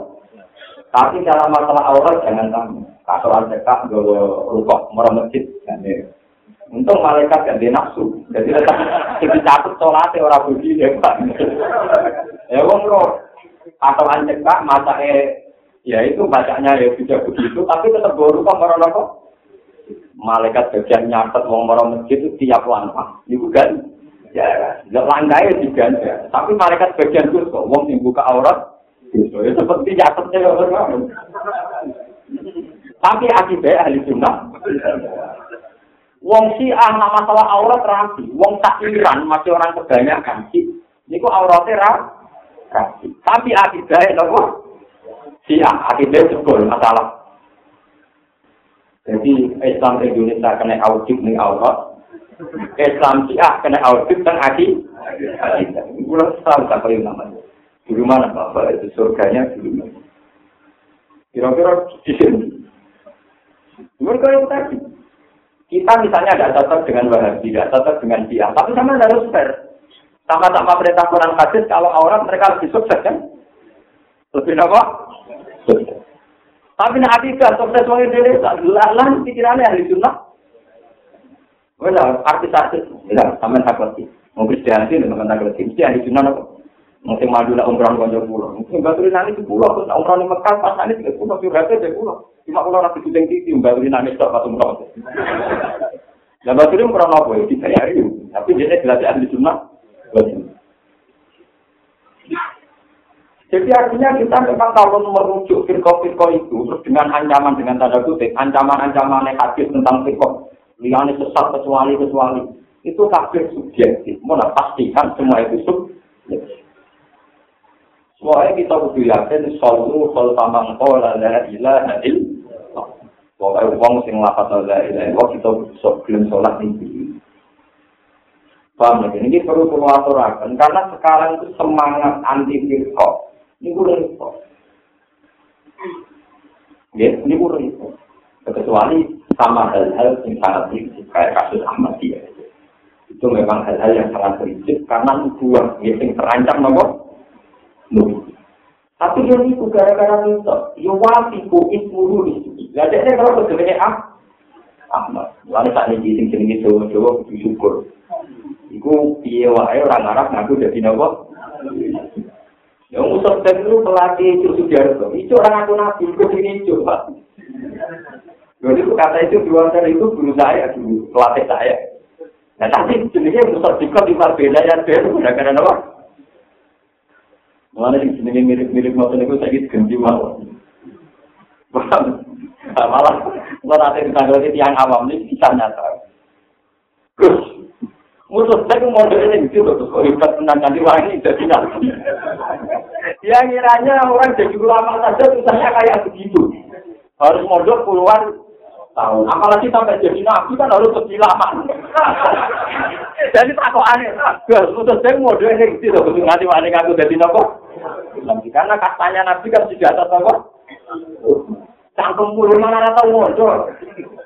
Tapi dalam masalah aurat jangan tamu. Kasuan cekak, gue rukuk, merah masjid. Untung malaikat gak di nafsu. Jadi kita catat sholatnya orang begini ya Pak. Ya wong roh. Atau ancekak masa eh ya itu bacanya ya tidak begitu. Tapi tetap kok orang apa? Malaikat bagian nyatet wong orang masjid itu tiap langkah. Itu kan ya ya diganda. Tapi malaikat bagian itu kok wong yang buka aurat. Ya seperti nyatetnya orang. Tapi akibat ahli sunnah. Wong si ah nama masalah aurat rapi. Wong takiran masih orang kebanyakan sih. Kok auratnya rapi. Tapi akidahnya nopo. Si ah akidahnya jebol masalah. Jadi Islam Indonesia kena audit nih aurat. Islam si ah kena audit adi. Ini Bulan tahu tak yang namanya. Di mana bapak itu surganya di mana? Kira-kira di sini. Mereka yang tadi. Kita misalnya tidak cocok dengan Wahabi, tidak cocok dengan dia, tapi sama harus fair. Sama-sama perintah Quran hadis, kalau orang mereka lebih sukses kan? Lebih apa? Sukses. Tapi nak tidak sukses orang Indonesia, lah pikirannya ahli sunnah. Wala, artis-artis, ya, sama takut sih. Mau Kristianti, dengan takut sih. Mesti ahli sunnah apa? Mungkin maju lah umroh konjol pulau. Mungkin batu nanti di pulau, terus umroh di Mekah, pas nanti di pulau, juga di pulau. Cuma kalau rapi kucing titi, mbak Uri nangis tak pas umroh. Nah, mbak Uri umroh nopo ya, dibayari. Tapi dia jelas ahli sunnah. Jadi artinya kita memang kalau merujuk firko-firko itu terus dengan ancaman dengan tanda kutip, ancaman-ancaman hadis tentang firko, liane sesat kecuali kecuali itu kafir subjektif. Mau pastikan semua itu subjektif. Soalnya kita kudu yakin solu sol tamang kola la ilaha illallah. Pokoknya uang sing lapat la ilaha illallah kita belum sholat ini. Paham ya? Ini perlu perlu aturakan karena sekarang itu semangat anti firqa. Ini gue repot. Ya, ini gue repot. Kecuali sama hal-hal yang sangat prinsip kayak kasus Ahmadiyah. Itu memang hal-hal yang sangat prinsip karena nubuah yang terancam nomor Tapi dia itu gara-gara minta, ya wafiku ismuru itu. Gak ada kalau sebenarnya ah, Ahmad. Lalu saat sing jenenge Jawa Jawa kudu syukur. Iku piye wae orang Arab ngaku dadi napa? Ya musuh itu pelatih itu Sudarso. Itu orang aku nabi, itu ini coba. Jadi kata itu dua itu guru saya dulu, pelatih saya. Nah tapi jenisnya musuh di Marbella yang baru, gara-gara apa? Mulanya di sini mirip-mirip motor itu saya gitu ganti malah. Malah, kalau nanti awam ini bisa nyata. Gus, musuh saya itu modelnya gitu loh, terus kok hebat tentang ganti wangi jadi nabi. Ya kiranya orang jadi ulama saja susahnya kayak begitu. Harus modal puluhan tahun. Apalagi sampai jadi nabi kan harus lebih lama. Jadi takut aneh. Musuh saya modelnya gitu loh, terus nganti wangi aku jadi nopo. Karena katanya Nabi kan sudah atas apa? Cangkem mulu malah rata mojo.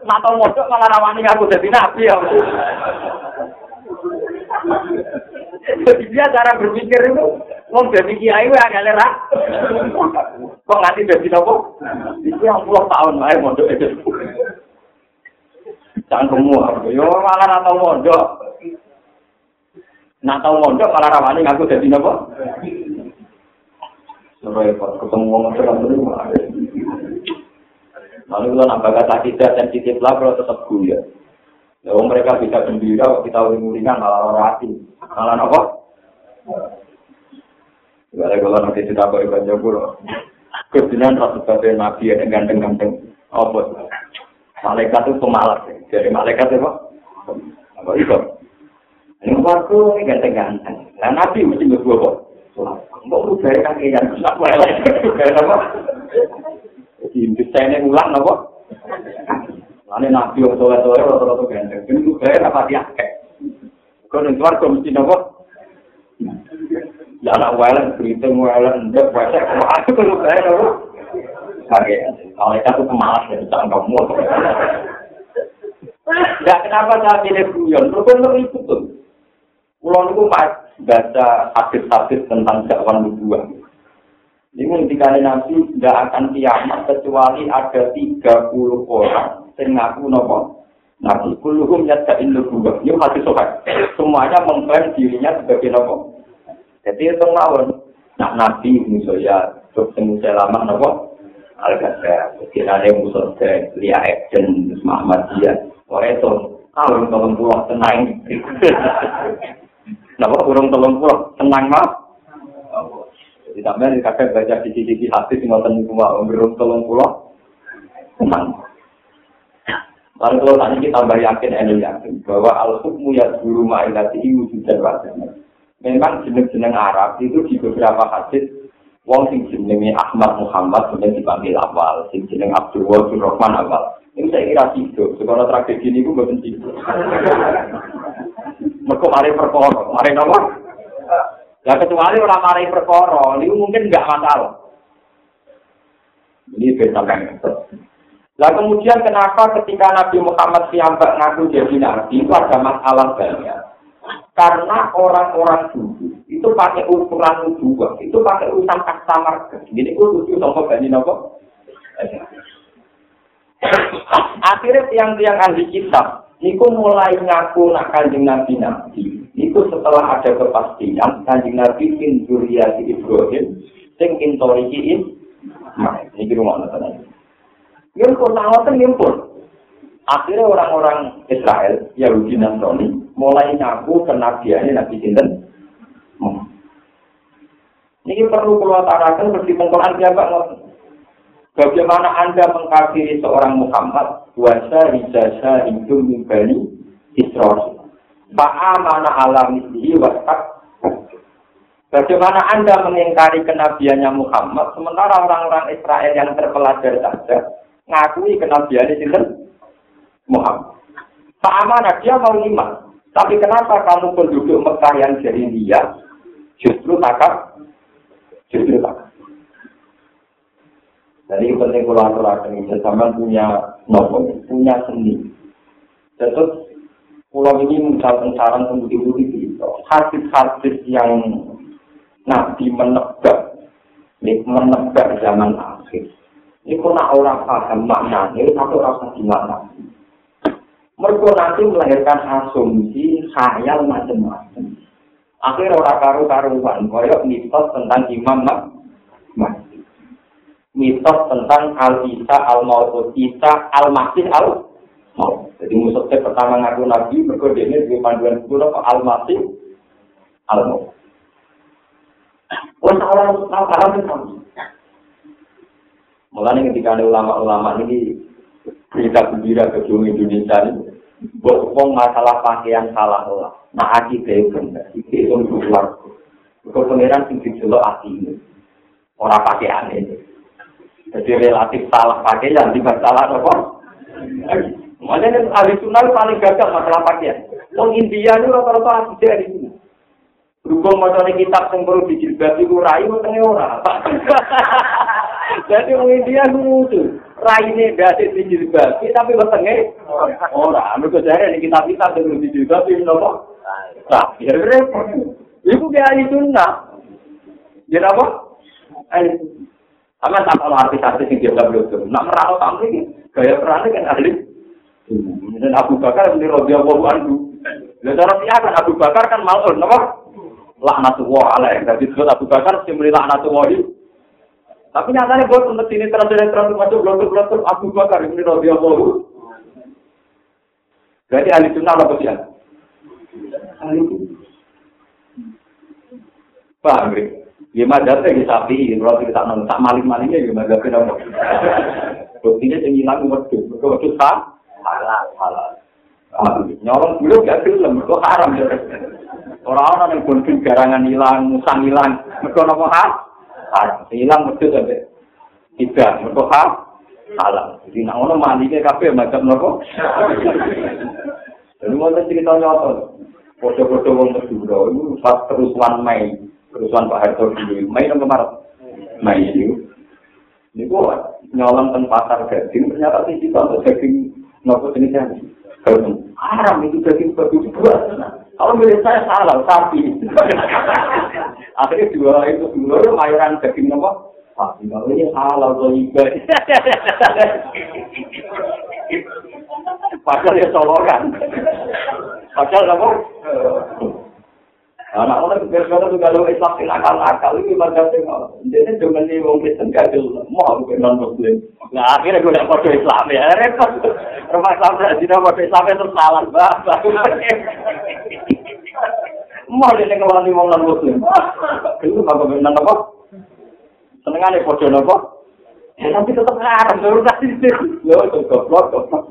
Nata mojo malah rawani aku jadi Nabi ya. Jadi dia cara berpikir itu mau jadi kiai wa agak lerak. Kok nganti jadi nopo? Itu yang puluh tahun lah mojo itu. Cangkemmu, yo malah rata mojo. Nata mojo malah rawani aku jadi nopo? repot ketemu orang terang rumah. Lalu kalau nambah kata tidak sensitif lah kalau tetap ya. Ya, mereka bisa gembira, kita uring-uringan malah orang hati. Malah apa? Gak ada kalau nanti kita bawa ibadah jauh Kebetulan bagai nabi yang ganteng-ganteng. Apa? Malaikat itu pemalas. Jadi malaikat itu apa? Apa? Ini aku ganteng-ganteng. Nah, nabi mesti berbuat Mbok rubah kaki yang sak wae. Kenapa? Jadi desainnya ulang napa? Lane nabi ora tole ganteng. Ini rubah apa dia. Kau ning keluar kau? Ya berita wae aku napa? Kage. Kalau itu ya kenapa saya pilih? Rukun itu tuh. Pulau itu baca hadis-hadis tentang dakwah nubuah. Ini ketika Nabi tidak akan kiamat kecuali ada 30 orang yang ngaku nopo. Nabi kuluhum yada'in nubuah. Ini hadis sobat. Semuanya mengklaim dirinya sebagai nopo. Jadi itu mawon. Nah Nabi misalnya terus saya lama nopo. Al-Ghazal. Kira ada musuh dari Lia Ekjen, Muhammadiyah. Wah itu tahun tahun pulau tenang. Napa kurang tolong pulau tenang mah? Jadi sampai di kakek baca cici-cici hati tinggal tenang cuma kurang tolong pulau tenang. Lalu kalau tadi kita tambah yakin, ini yakin bahwa al-hukmu ya guru ma'ilati wujud dan wajahnya. Memang jeneng-jeneng Arab itu di beberapa hadis Wong sing jenenge Ahmad Muhammad kemudian dipanggil awal, sing jeneng Abdul Wahid Rahman awal. Ini saya kira tidur, sekolah tragedi ini gue bukan tidur. Mereka mari perkara, mari apa? Ya kecuali orang mari perkara, ini mungkin nggak masalah. Ini beda kan. Nah kemudian kenapa ketika Nabi Muhammad siambak ngaku jadi nabi itu ada masalah banyak. Karena orang-orang dulu itu pakai ukuran dua, itu pakai urusan customer. Jadi itu lucu sama bani nopo. Akhirnya tiang-tiang ahli kitab Niku mulai ngaku nak kanjeng Nabi Nabi. Itu setelah ada kepastian kanjeng Nabi di Ibrahim sing intoriki in. Nah, ini rumah nonton Yang pun nangoten ngimpun. Akhirnya orang-orang Israel, Yahudi Nasrani, mulai ngaku kenabiannya Nabi Sinten. Ini perlu keluarkan seperti pengkolan siapa Bagaimana Anda mengkafiri seorang Muhammad? Wasa rijasa hidup mimbali Israel. Fa'amana ala mislihi wastak. Bagaimana Anda mengingkari kenabiannya Muhammad, sementara orang-orang Israel yang terpelajar saja ngakui kenabiannya itu Muhammad. Fa'amana dia mau iman. Tapi kenapa kamu penduduk Mekah yang jadi dia justru takap? Justru takap. Jadi penting kalau aturakan ini, sama punya nopo, punya seni. Terus pulau ini misalkan saran pemudi-pemudi itu, hadis-hadis yang Nabi menebak, ini menebak zaman akhir. Kok nak orang paham maknanya, ini satu rasa gimana. Mereka nanti melahirkan asumsi, khayal macam-macam. Akhirnya orang karu-karuan, koyok mitos tentang imam Mahdi. Mitos tentang al-Isa al-Maut, Isa al-Masih al mau. Jadi musuhnya pertama ngaku nabi, mereka ini di panduan sepuluh ke al-masih al-mau. Orang orang tahu itu Mulanya ketika ada ulama-ulama ini berita gembira ke seluruh Indonesia ini, berhubung masalah pakaian salah lah. Nah, akidah itu benar. Itu itu keluar. Kau pengiran tinggi jelok hati ini. Orang pakaian ini. Jadi relatif salah pakaian, tidak salah apa? Makanya ahli sunnah paling gagal masalah pakaian. Wong India itu rata-rata asli dari sini. Berhubung macamnya kitab yang perlu dijilbab itu rai tengah orang. Jadi orang India lucu. Raine basis di jilbab, tapi wetenge Orang, Mergo jare ini kita kita dengan di jilbab ini apa? Nah, ya repot. Ibu kayak ahli sunnah. Ya apa? Eh, ahli Sama sama artis-artis yang dia belum Nak merantau tamu ini, gaya perannya kan ahli. Dan Abu Bakar beli Robi Allah Wandu. Dan cara dia kan Abu Bakar kan malu, apa? Laknatullah alaih. Jadi disebut Abu Bakar, si beli laknatullah itu. Tapi nyatanya buat untuk sini terus-terus masuk belum Abu Bakar ini Rabi Allah Jadi ahli sunnah apa sih? Ahli Paham ya? Ya madhatnya di sapi, kalau kita nonton tak maling-malingnya ya madhatnya apa? Buktinya yang hilang wedus, wedus tak? halal halal. Nyolong dulu gak film itu haram. Ya orang-orang yang pun garangan hilang musang hilang. Mereka nopo haram hilang betul sampai tidak mereka halal jadi nak orang mandinya kafe macam nopo jadi mau cerita nyata. Foto-foto wong Madura itu pas kerusuhan Mei. Kerusuhan Pak Harto dulu. Mei nomor Maret Mei itu. Ini gua nyolong ke pasar gading ternyata sih kita untuk gading Nopo jenisnya. Haram. Itu daging babi dua. Kalau milik saya salah, sapi. Akhirnya dua itu dua mayoran daging nopo. Sapi kalau ini halal atau ibadah. Padahal ya solokan. Padahal apa? Anak orang berkata tuh kalau Islam ini akal-akal ini macam itu. Jadi cuma nih wong Kristen kagil mau aku non Muslim. Nah akhirnya gue dapat kode Islam ya repot. Rumah Islam tidak tidak kode Islam itu salah bah. Mau ngeluarin nih wong non Muslim. Itu mah gue nang apa? Senengane kode nopo. Ya tapi tetap haram. Terus kasih sih. Yo goblok goblok.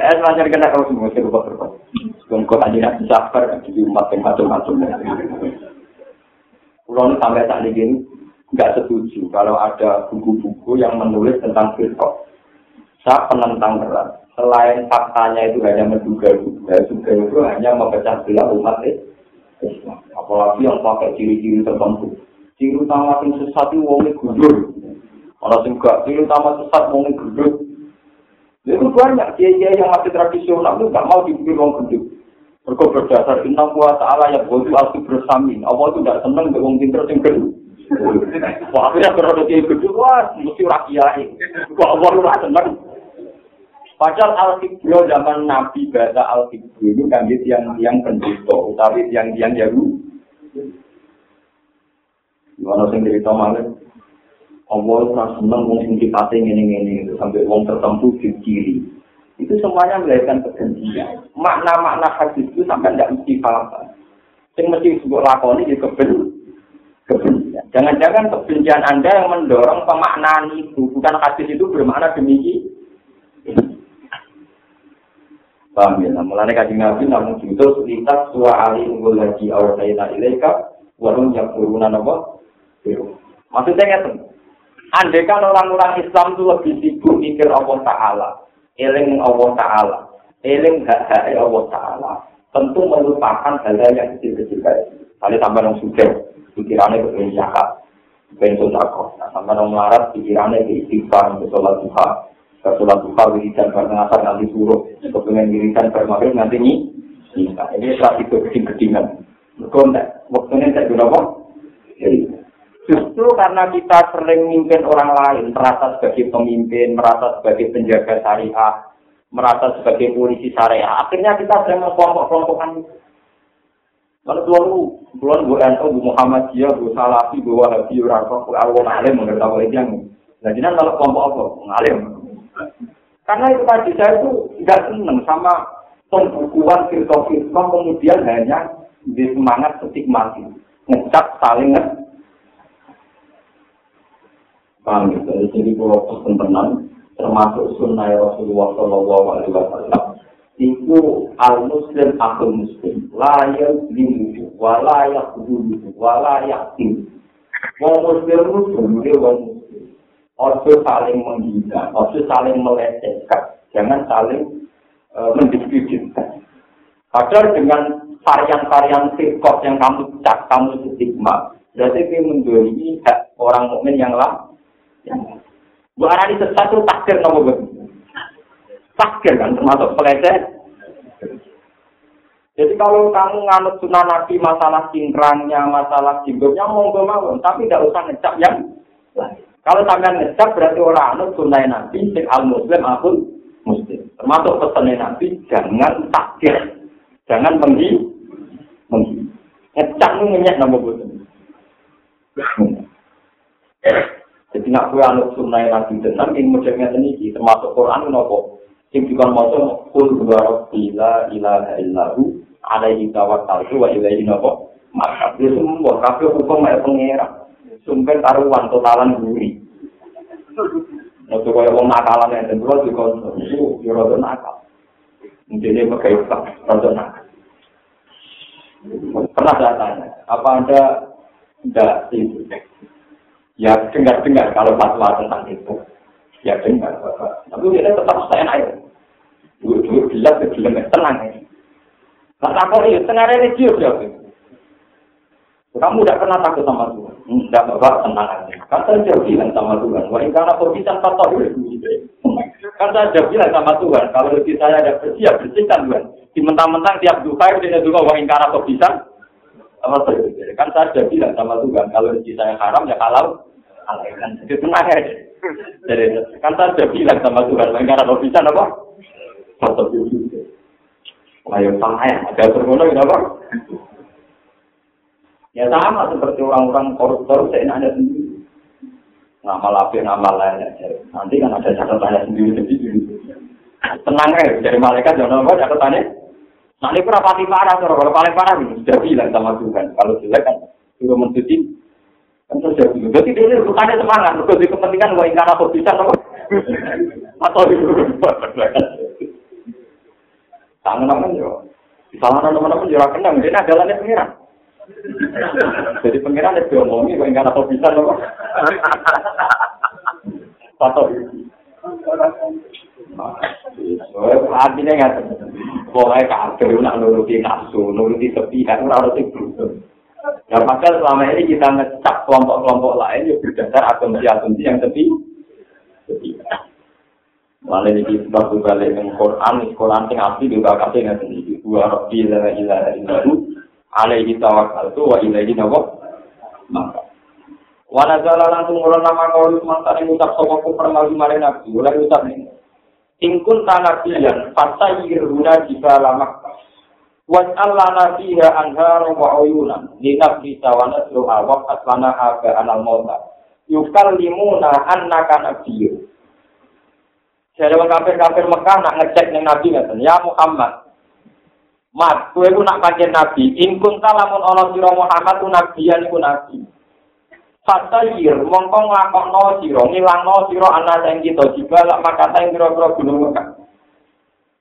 Eh, macam kena kau semua serba serba. Bungkut aja nanti sabar di umat yang macam-macam. Pulau sampai saat ini nggak setuju kalau ada buku-buku yang menulis tentang filsuf. Saya penentang berat. Selain faktanya itu hanya menduga-duga, juga itu hanya memecah belah umat Islam. Apalagi yang pakai ciri-ciri tertentu. Ciri utama yang sesat itu wongnya gudur. Kalau juga ciri utama sesat wongnya gudur. Itu banyak kiai yang masih tradisional itu nggak mau dipilih orang gendut. Mereka berdasar inna kuat ta'ala yang bodoh alfi bersamin. Allah itu tidak senang dengan orang pinter yang gendut. Wah, akhirnya kalau kiai gendut, wah, mesti rakyat. Kok Allah itu senang. Padahal al-Qiblo zaman Nabi bahasa al-Qiblo itu kan yang yang penduduk, tapi yang yang jauh. Gimana sih cerita malam? Allah ora seneng wong sing sifate ngene-ngene itu sampai wong tertentu di kiri. Itu semuanya melahirkan kebencian. Makna-makna hadis itu sampai tidak mesti paham. Sing mesti disebut lakoni di keben kebencian. Jangan-jangan kebencian Anda yang mendorong pemaknaan itu, bukan hadis itu bermakna demikian. Paham ya? Nah, mulanya kaji nabi namun jutus lintas suwa ali unggul lagi awal sayina ilaika warung yang turunan apa? Maksudnya ngerti? Andai kan orang-orang Islam itu lebih sibuk mikir Allah Ta'ala, eling Allah Ta'ala, eling hak-hak Allah Ta'ala, tentu melupakan hal-hal yang kecil-kecil kayak Kali tambah yang sudah, pikirannya kepengen zakat, kepengen sodako. Nah, tambah yang melarat, pikirannya ke istighfar, ke sholat duha, ke sholat duha, wiridan, ke ngasar, nanti suruh, kepengen wiridan, maghrib, nanti ini. Ini strategi geding-gedingan. Mereka, waktunya saya berapa? Jadi, Justru karena kita sering mimpin orang lain, merasa sebagai pemimpin, merasa sebagai penjaga syariah, merasa sebagai polisi syariah, akhirnya kita sering mengkelompok-kelompokkan Kalau tuan lu, tuan bu NU, bu Muhammadiyah, bu Salafi, bu Wahabi, Rafah, bu Alwan Alim, tahu yang Nah, jadi kalau kelompok apa? Ngalim. Karena itu tadi saya itu tidak senang sama pembukuan filsafat kemudian hanya di semangat stigmatis, ngecap saling ngecap Paham gitu. Jadi kalau pesen tenang, termasuk sunnah Rasulullah Shallallahu Alaihi Wasallam, itu al muslim akul muslim, layak dimuju, walayak dulu, walayak tim. Wong muslim itu dia wong muslim. Ojo saling menghina, ojo saling melecehkan, jangan saling uh, mendiskreditkan. Padahal dengan varian-varian sirkot yang kamu cak, kamu stigma, berarti dia mendolimi orang mukmin yang lain. Bu Arani sesat itu takdir nopo bu. Takdir kan termasuk peleceh. Jadi kalau kamu nganut sunnah nabi masalah cingkrangnya, masalah jinggotnya monggo mawon, tapi tidak usah ngecap yang Kalau sampean ngecap berarti orang anut sunnah nabi sing al muslim akun muslim. Termasuk pesan nabi jangan takdir, jangan menghi, menghi. Ngecap ngenyek nopo bu. Jadi nak kue anut sunnah nabi tenang, yang modelnya ini termasuk Quran nopo. Yang juga mau kul dua bila ilaha illahu alaihi tawakkaltu wa ilaihi nopo. Maka dia semua kafe hukum kayak pengira. Sumpah taruhan totalan guri. Untuk kaya wong nakalan yang tentu juga itu yorodo nakal. Mungkin pakai utang, rodo nakal. Pernah saya tanya, apa anda tidak itu? Ya dengar-dengar kalau fatwa tentang itu. Ya dengar. Tapi dia tetap saya naik. Dua-dua jelas, jelas, tenang ya. Nah, takut itu, tengah religius ya. Kamu tidak pernah takut sama Tuhan. Tidak, Bapak, tenang aja. Kan saya jauh bilang sama Tuhan. Wah, ini karena bisa patah Kan saya jauh bilang sama Tuhan. Kalau lebih saya ada bersih, ya bersihkan Tuhan. Di mentang-mentang tiap duka, dia juga wah, ini karena bisa. Kan saya jauh bilang sama Tuhan. Kalau rezeki saya haram, ya kalau kan jadi tenang ya. Jadi kan saya sudah bilang sama Tuhan, karena kalau bisa apa? Foto dulu. Ayo sama ya, ada termono apa? Ya sama seperti orang-orang koruptor seenaknya sendiri. Ngamal apa, ngamal lain Nanti kan ada catatannya sendiri sendiri. Tenang ya, dari malaikat jangan apa catatannya. Nanti berapa parah, kalau paling parah sudah bilang sama Tuhan. Kalau jelek kan, sudah mencuci. Jadi dia itu bukannya semangat, untuk di kepentingan mau ingkar apa bisa apa? Atau itu Tangan-tangan yo. Salah teman-teman yo kenang, dia adalah pengiran. Jadi pengiran itu ngomongi mau ingkar apa bisa apa? Atau Artinya nggak, pokoknya kafir nak nuruti nafsu, nuruti sepihak, harus itu. Ya maka selama ini kita ngecap kelompok-kelompok lain ya berdasar asumsi-asumsi yang sepi. Malah ini sebab balik dengan Quran, Quran yang asli juga kasih nggak sendiri. Dua rabbi la ilaha illahu alaihi tawakkaltu wa ilaihi nawab. Maka Wana jala langsung ngurang nama kau mantan yang ucap sokok kufar malu mare nabi. Ulah ucap nih. Ingkun tanah pilihan, fasa yiruna jika lama Waj'al lana fiha anhar wa uyunan linafri tawanat luha wa aslana haga anal mota. Yukal limuna annaka nabiyyu. Jadi orang kafir-kafir Mekah nak ngecek ning Nabi ngaten, ya Muhammad. Mat, kowe ku nak pancen nabi, in kunta lamun ana sira Muhammad ku nabiyan iku nabi. Fatayir mongko nglakokno sira, ngilangno sira ana sing kita jibal maka ta ing pira-pira gunung Mekah.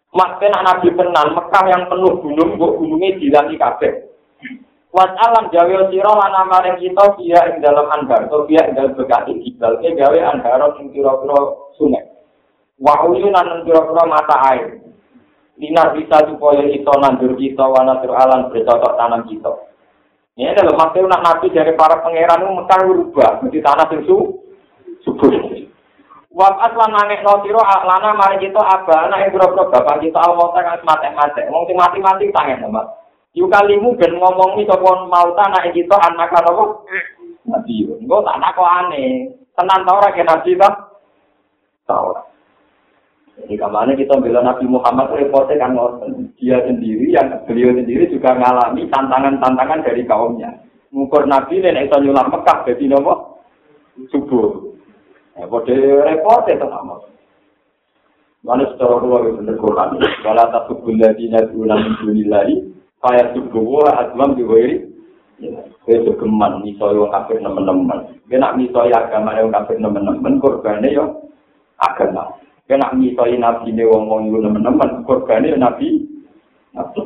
Mat nak nabi tenan Mekah yang penuh gunung, kok gununge dilangi kabeh. Wat alam gawe sira lan amaring kita via ing dalam anbar, to via ing dalam bekati jibal, ke gawe anbar ing pira-pira sungai. Wa uyunan pira-pira mata air. Dinar bisa supaya kita nandur kita, wanatur alam bercocok tanam kita. Ini adalah maksud nak nabi dari para pangeran itu mekar berubah menjadi tanah yang su subur. Wab aslan nangis no siro lana mari kita anak yang bro bapak kita al mauta kan mati mati. Wong sing mati mati tangen sama. Yuk kalimu ben ngomongi sopon mauta anak kita anak kan apa? Nabi yo. Enggak tak nak aneh. Tenan tau ora nabi ta? Tau. Jadi ke mana kita bilang Nabi Muhammad repotnya kan dia sendiri yang beliau sendiri juga mengalami tantangan-tantangan dari kaumnya. Mengukur Nabi dan itu nyulam Mekah jadi nopo subuh. Ya, pada repotnya itu sama. Mana secara luar itu Quran. Kalau tak subuh lagi nanti ulang minggu lagi, kayak subuh wah aslam diwairi. Saya segeman misalnya orang kafir. Dia nak misalnya agama yang kafir nemen-nemen korbannya ya agama. Kena misoi nabi ini wong wong itu teman-teman, korbannya nabi, nabi.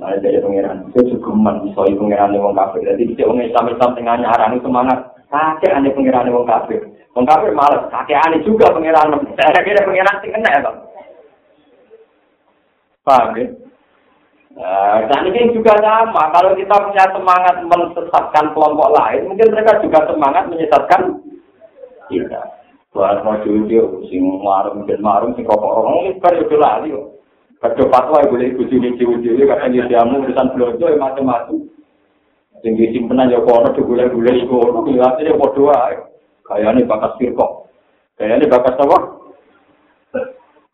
Nah, dari pengiran, itu juga man misoi pengiran wong kafir. Jadi dia wong Islam Islam tengah nyaran itu semangat. Kakek aneh pengiran wong kafir. Wong kafir malas, kakek aneh juga pengiran. Saya kira pengiran sih kena ya, bang. Paham ya? Nah, dan ini juga sama. Kalau kita punya semangat menyesatkan kelompok lain, mungkin mereka juga semangat menyesatkan kita. Buat mau jujur, sing marung dan marung, sing rokok rokok, ini itu lali kok. Kado fatwa ibu ibu sini cium cium, kadang dia jamu urusan belanja macam-macam. Sing disimpenan ya kono, digulai-gulai itu, kelihatannya bodoh aja. Kayaknya bakas firkok. Kayaknya bakas apa?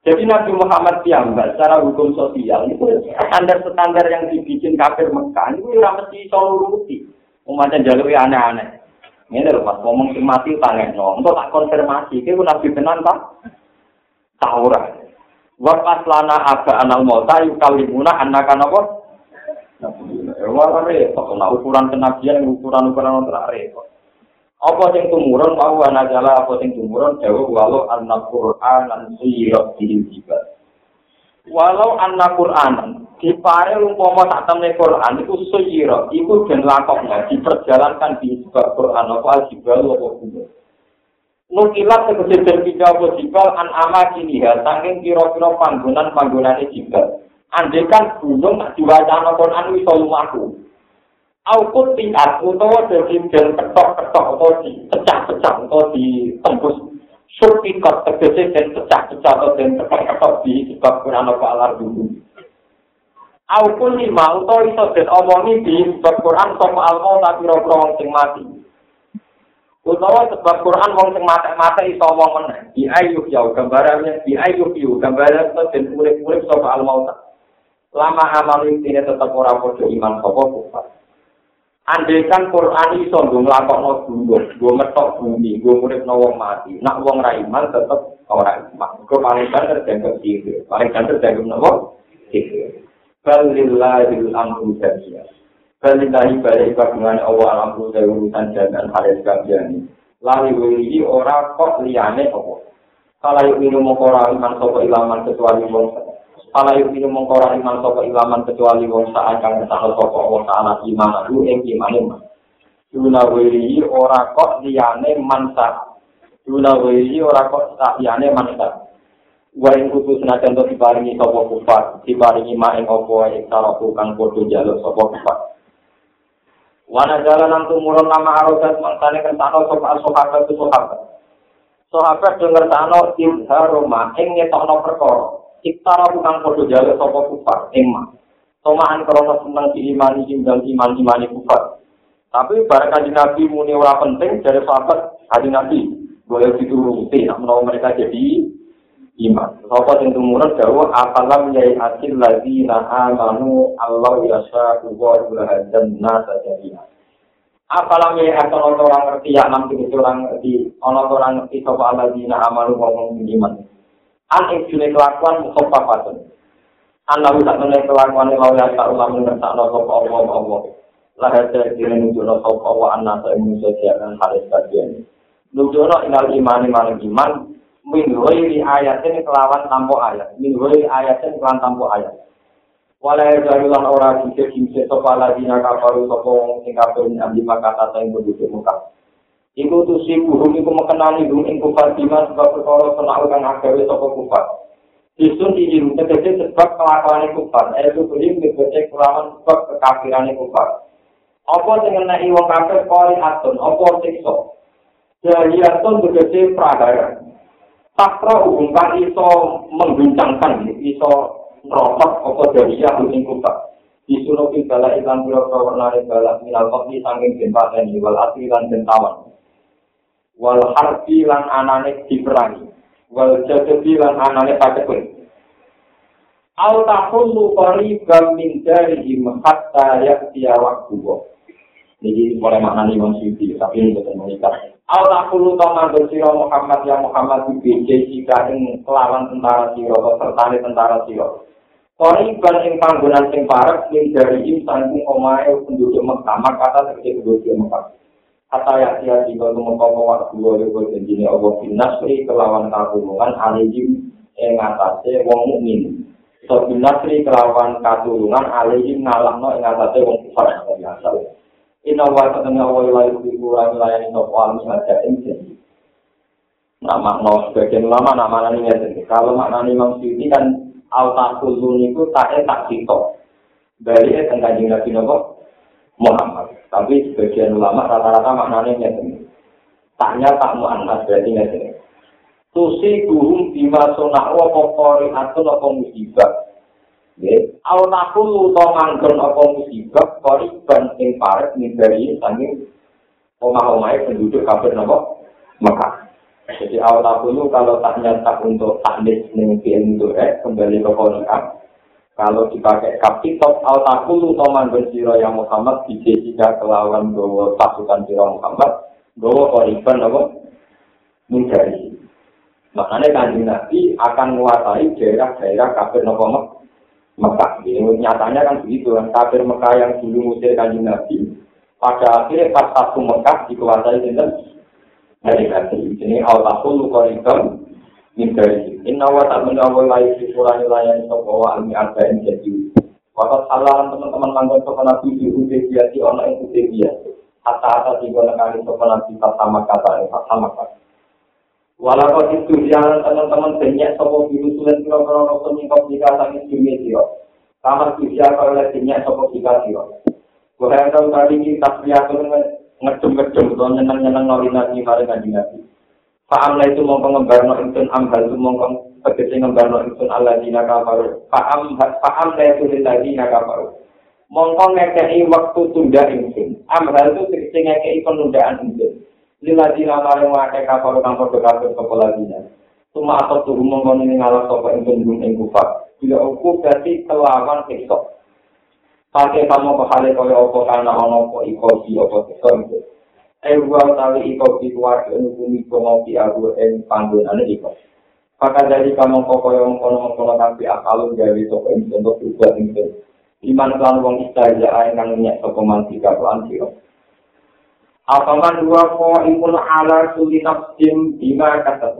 Jadi Nabi Muhammad piyambak secara hukum sosial itu standar-standar yang dibikin kafir Mekah itu ora mesti iso nuruti. Umatnya jalur aneh-aneh. Ini lho mas, ngomong sing mati tanya no. Untuk tak konfirmasi, itu nabi tenan pak? Taurat. Wa lana aga anal mauta yuk kalimuna anak apa? Wah repot, nah ukuran kenabian ukuran ukuran untuk repot. Apa sing tumurun mau ana jala apa sing tumurun jauh walau anak Quran lan sirot diri juga. Walau anak Quran dipare umpama sak temne Quran iku sujira iku den lakokne diperjalankan di sebab Quran apa jibal apa kudu Nukilat tegese den pindah apa jibal an ama kini ya saking kira-kira panggonan-panggonane jibal. Andekan gunung tak diwacana Quran iso lumaku Aukut tiat utawa dadi den ketok-ketok utawa dipecah-pecah utawa ditembus Surpikot tegese den pecah-pecah atau den ketok-ketok di sebab Quran apa alar dulu Aukun lima utawa iso den omongi di sebab Quran sapa almo ta pira-pira wong sing mati. Utawa sebab Quran wong sing mati-mati iso omong meneh. Di ayu ya gambarane di ayu yu gambarane to den urip-urip sapa almo ta. Lama amal ini tetap ora padha iman sapa kufar. Andaikan Quran iso nggo nglakokno dulu, nggo metok bumi, nggo uripno wong mati. Nak wong ra iman tetep ora iman. Kok paling banter dianggap sihir. Paling banter dianggap napa? Sihir. Balillahil amru jami'a. Balillahi balik kagungan Allah alamru dari urusan jalan haris kabiani. Lali wili ora kok liyane apa. Kala yuk minum mengkora iman sopa ilaman kecuali wong Kala yuk minum mengkora iman sopa ilaman kecuali wong saat kang kesahal sopa Allah ta'ala iman lu ing iman iman. Duna wili ora kok liyane mansa. Duna wili ora kok liyane mansa. wa ing kudu senajan to diparingi sapa kufar diparingi mak ing apa ing saraku kang padha jaluk sapa kufar wana jalan nang tumurun nama arodat mangkane kentano sapa sahabat tu sahabat sahabat denger tano ibharoma ing ngetokno perkara iktara kang padha jaluk sapa kufar ing mak Tomaan krono seneng diimani dan iman imani kufar. Tapi barang kaji nabi muni ora penting dari sahabat kaji nabi boleh dituruti, menawa mereka jadi iman. Sapa sing tumurun dawuh apalam yai lagi na amanu Allah yasa wa dan nasa jadi. Apalam yai asil orang ngerti ya sing orang ana orang ngerti sapa lagi na amanu ngomong iman. An ing june kelakuan mukhaffafatun. Anak tak temen kelakuan yang tak ulang mengertak no sop Allah Allah. Lah ada diri nunjukno sop Allah anak tak imun sosialan halis kajian. Nunjukno inal iman iman iman min ghairi ayatin kelawan tanpa ayat. Min ghairi ayatin kelawan tanpa ayat. Walai jarulan ora kike kimse sapa lagi naka paru sapa wong sing kafir amdi makata sing penduduk muka. Iku tu si buhum iku mekenani dum ing kufar sebab perkara senau kang agawe sapa kufar. Isun izin tegese sebab kelakuan kufar, itu beli tegese kelawan sebab kekafiran kufar. Apa sing ngenai wong kafir kori atun, apa siksa? Jadi atun tegese pragara. Takra hubung kan iso mengguncangkan, iso ngerotok apa dari yang ing kufar. Disuruh bala iklan pura warnane bala minal kopi sangking jembatan wal asli lan jentawan. Wal harbi lan anane diperangi. wal jadati lan anane pakepun. Al tahullu qariban min darihim hatta ya'tiya waqtuhu. Ini mulai maknani Imam Syuuti, tapi ini betul mengikat. Al tahullu tamandur sira Muhammad ya Muhammad BJ jika kelawan tentara sira atau sertane tentara sira. Qariban ing panggonan sing parek min darihim sangking omahe penduduk Mekah, kata tegese penduduk Mekah. Kata ya dia jika mengkomo waktu dua ribu janjine Allah binasri kelawan katulungan alihim ing atase wong mukmin. So binasri kelawan katulungan alihim ngalahno ing atase wong kufar biasa. Ina wa ketengah wa ilahi kurang layani sopo almi ada janji. Nama no sebagian ulama nama nani Kalau maknani Imam Syuuti kan al takulun itu tak tak sitok. Dari tengah jingat Nabi Muhammad. Tapi sebagian ulama rata-rata maknanya ini. Tanya tak mu'annas berarti ini. Tusi gurum bima sunakwa pokori atun apa musibah. Au nakulu to manggon apa musibah, kori banting paret dari sanging omah-omahnya penduduk kafir napa Mekah. Jadi awal nakulu kalau tak nyata untuk taklis ning ilmu eh, kembali ke Quran, kalau dipakai kapitok al takulu toman bersiro yang Muhammad dijadikan kelawan bawa pasukan siro Muhammad bawa koriban apa? Mencari makanya kanjeng Nabi akan menguasai daerah-daerah kafir nopo Mekah. Ini nyatanya kan begitu kan kafir Mekah yang dulu musir kanjeng Nabi pada akhirnya pas satu Mekah dikuasai dengan dari Nabi ini al takulu koriban Mimdari. Inna wa ta'min awal layu ya wa almi jadi. Wakat teman-teman langgan nabi. Hatta-hatta nabi kata sama kata. Walau itu jalan teman-teman banyak biru sulit kira-kira. Kamar kisya kalau banyak. Ya. Gue tahu tadi kita pria tuh ngedum-ngedum, nyeneng-nyeneng nolina di mari nabi. Fa'am la itu mongkong ngembarno ingsun amhal itu mongkong tegesi ngembarno ingsun ala dina kafaru. Fa'am fa'am la itu lila dina kafaru. Mongkong ngekei waktu tunda ingsun. Amhal itu tegesi ngekei penundaan ingsun. Lila dina maring wakai kafaru kang podo kafir kepala dina. Cuma atau tuh mongkong ini ngalah sopa ingsun bung ing kufar. Bila uku berarti kelawan tiktok. Pakai kamu kehale kaya opo karena ono opo ikosi opo tiktok Ewa tali iko bikuar enukumi komopi aku en panggunane iko. Maka dari kamu koko yang mengkono-mengkono tapi akalun gawe toko ini untuk berbuat ini. Iman kan wong istaja ae kang minyak toko manti kakuan siro. Apaman dua ko imun ala suli nafsim bima kata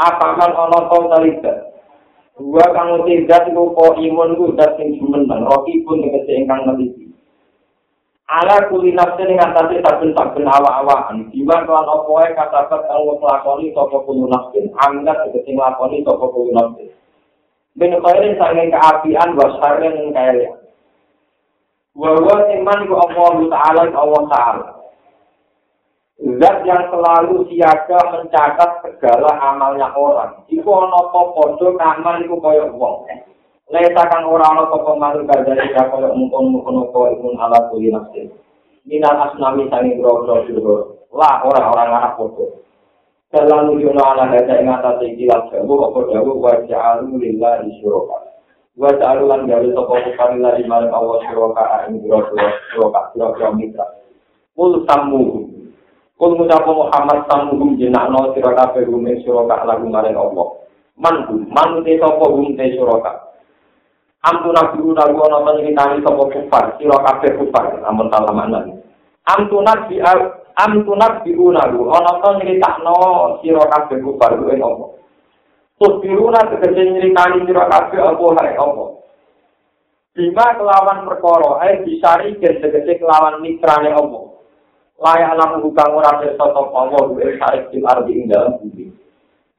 Apaman ono kau talita. Dua kang tidak ko imun ku dat sing jumeneng. Roki pun dikese ingkang neliti. Ala kuli nafsi ning atase saben saben awak-awakan diwan lan apa wae katakan kang nglakoni sapa kulo nafsi angkat tegese nglakoni sapa kulo nafsi ben kaya sing keapian wasare ning kaya wa wa iman ku Allah taala Allah taala Zat yang selalu siaga mencatat segala amalnya orang. Iku ana apa padha kamal iku kaya wong. Leta kang ora ana apa manut dari ya kaya apa iku ala kuli nafsi. Minal asnami sangi bro-bro dulu. Lah orang-orang anak foto. Dalam nujuno ala hada ing atas iki lan jawu apa jawu wa ja'alu lillahi syuraka. Wa ja'alu lan gawe sapa kufari la iman Allah syuraka ing bro-bro syuraka bro-bro mitra. Kul samu. Kul ngucapu Muhammad samu jenakno sira kabeh rumeng syuraka lagu maring Allah. Man man te sapa hum te syuraka. Amtuna biru nalu ana nyritani sapa kufar, sira kabeh kufar, amun talamanan. Amtuna bi amtuna biru nalu ana nyritakno sira kabeh kufar kuwi apa? Terus biru nalu tegese nyritani sira kabeh apa hae apa? Bima kelawan perkara, ae disari gen tegese kelawan mitrane apa? Layak lamu hukang ora pirsa sapa Allah kuwi sarik di ardi ing dalem bumi.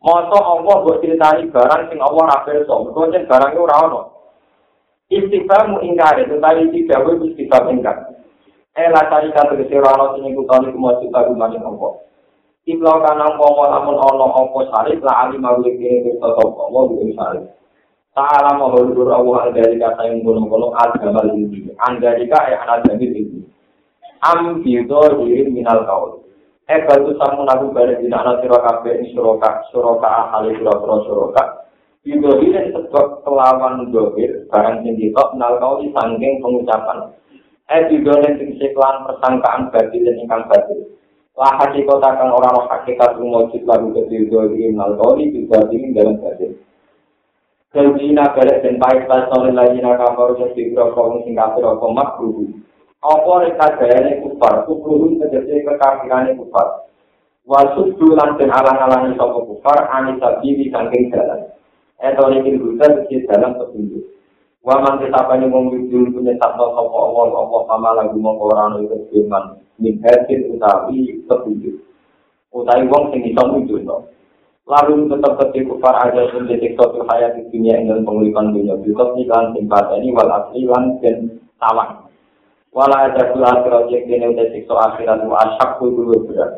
Masa Allah mbok critani barang sing Allah ora pirsa, mergo barang ora ono. Istiqamu ingkar itu tadi tidak boleh istiqam ingkar. Eh lah tadi kata kesirano sini kutani kumasi tahu mani apa. Iblau kanang pomo lamun ono apa salib lah ali mawlik ini kita tahu Allah bukan salib. Ta'ala mahulur Allah dari kata yang gunung-gunung agama ini. Andarika eh anak jadi ini. Am bido diri minal kaul. Eh batu samun aku pada dina anak sirakabe ini suroka, suroka ahali suroka, suroka. Didohirin sebab kelawan dohir, barang sing ditok, nal kau disangking pengucapan. Eh didohirin sing siklan persangkaan bagi dan ingkang bagi. Lah hakikat akan orang hakikat rumojit lagu ke didohirin nal kau didohirin dalam bagi. Keujina balik dan baik pas nolin lagi nak kamar yang digrokong sing kafir apa makruh. Apa reka gayane kufar, kufruhun terjadi kekafirannya kufar. Wasud dulan dan alang-alangi sopa kufar, anisabili sangking jalan. Eto ini buta di dalam petunjuk. Waman tetapani wong yudul punya sabda sapa Allah Allah sama lagu mongko ora ono iku firman min hasil utawi petunjuk. Utawi wong sing iso mujudno. Lalu tetap ketika kufar aja pun detik suatu hayat di dunia ingin pengulipan dunia Yusuf iklan simpat ini wal asli lan dan tawang Wala ada kula akhirat yang kini udah sikso akhirat wa asyak berat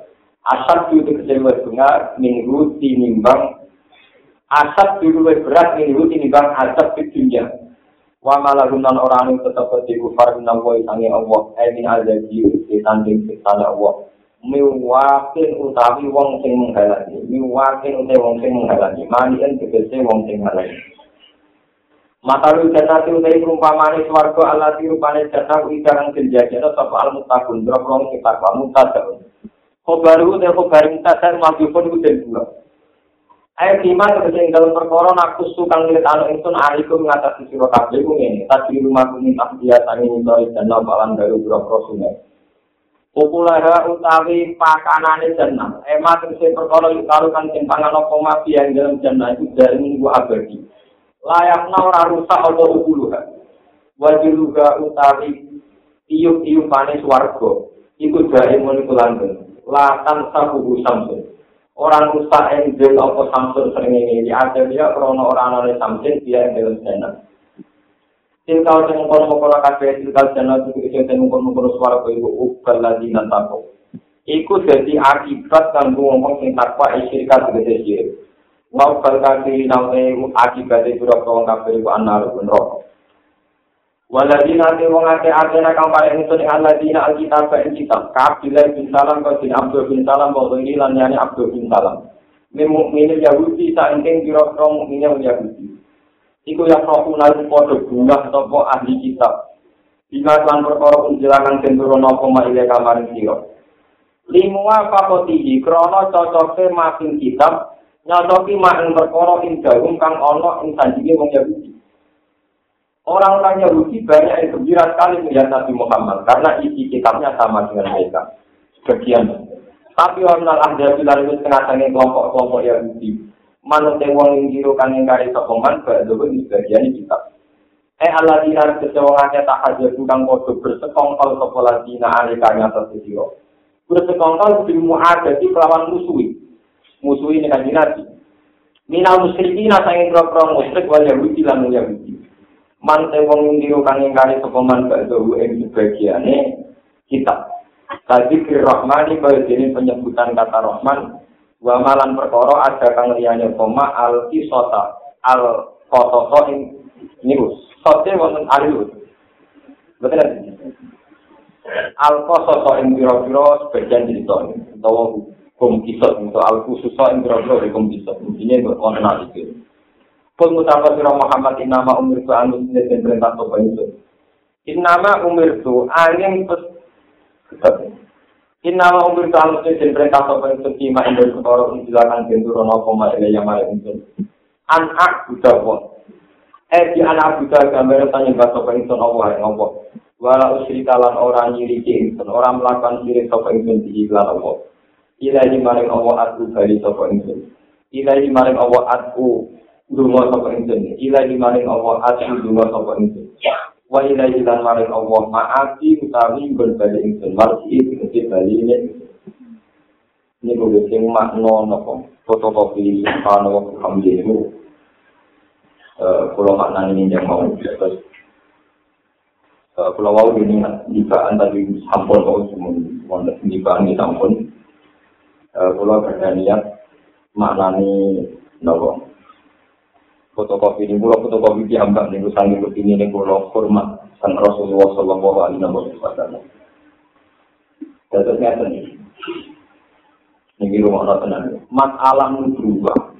Asyak itu kecewa bunga minggu tinimbang asap dulu berat ini rutin bang asap di dunia. Wa malah gunan orang yang tetap di kufar guna wa isangi Allah. Emin ada di di tanding siksa Allah. Miwakin utawi wong sing menghalangi. Miwakin utawi wong sing menghalangi. Manian tegese wong sing menghalangi. Mata lu jatah tu dari perumpamaan Allah di rupane jatah ikarang kenjajan atau al mutakun berapa orang kita kamu tak tahu. Kau baru deh kau baru minta Ayat lima terjadi dalam perkara aku suka ngeliat anak itu ariku mengatasi siro kabel ini. Tadi rumah kumi tak biasa ini dari balan dari bro sungai. Populara utawi pakanane jenah. Ema terjadi perkara kalau kan timpangan apa mati yang dalam jenah itu dari minggu abadi. Layaknya orang rusak atau ukuluha. Wajiluga utawi tiup-tiup panis warga. Iku dari munikulanten. Latan sabuhu samsun. Orang rusak enjel apa samsul sering ini ada dia krono orang oleh samsin dia yang dalam sana Cinta yang mengkono-mengkono kafe cinta sana itu yang mengkono-mengkono suara ke ibu ukal lagi nantapo. Iku jadi akibat kan ngomong sing takwa isyirikat segede syirik. Mau berkati nawe akibat itu rokok kafe ibu pun rokok. Waladina te wong ake atena kang paling itu ning aladina alkitab ka kitab. Kabilah bin Salam ka bin Abdul bin Salam wa ini lan yani Abdul bin Salam. Min mukminin Yahudi sa ingkang kira kira mukminin Yahudi. Iku yang roh unal podo bunga sapa ahli kitab. Bima lan perkara penjelasan senduro napa ma ile kamaring sira. Limua fakotihi krono cocoke makin kitab nyocoki makin perkara ing kang ana ing sanjinge wong Yahudi. Orang-orang Yahudi banyak yang gembira sekali melihat Nabi Muhammad karena isi kitabnya sama dengan mereka. Sebagian. Tapi orang bilang itu setengah kelompok-kelompok Yahudi. Yang wong yang dirukan yang kari sokoman, bahwa di sebagian kitab. Eh Allah dina kecewangnya tak hajar tukang kodoh bersekongkol sekolah dina alikanya tersesiro. Bersekongkol di mu'adati kelawan musuhi. Musuhi ini kan. Minal musyrikin asangin kira-kira musyrik wal Yahudi lan Yahudi. Man wong ngira kang ingkari sapa man badhe ing sebagiane kita tadi kir rahmani kaya dene penyebutan kata rahman wa malan perkara ada kang liyane koma al kisota al kotoso ing niku. Sote wonten alu betul al kotoso ing biro-biro sebagian cerita utawa hukum kisot atau al khususo ing biro-biro hukum kisot. Ini wonten alu Kul mutapa sira Muhammad inama umir tu anu dan perintah sopa itu. Inama umir tu angin pes. Inama umir tu anu dan perintah sopa itu kima indul ketoro unjilakan gentur ono koma ila yang mara itu. Anak budak won. Eh di anak buta gambar tanya bahasa pengison Allah yang Allah. Walau usyrikalan orang nyiri ingsun, orang melakukan sirik sapa ingsun di iklan Allah. Ilahi maring Allah aku bali sapa ingsun. Ilahi maring Allah aku dungo sapa ingsun. Ilahi maring Allah aku dungo sapa ingsun. Wa ilahi lan maring Allah maafi utawi berbali ingsun. Marji iki bali ini. Ini boleh sing makna napa fotokopi subhanahu wa ta'ala. Kalau makna ini yang mau terus kalau mau ini dibaan tadi sampun kau semua mau dibaan ini sampun kalau ada niat makna ini nopo fotokopi ini pulau fotokopi diambil nih sangi begini nih pulau hormat sang Rasulullah Shallallahu Alaihi Wasallam. Terus ini Ini rumah Allah tenang. Masalah berubah.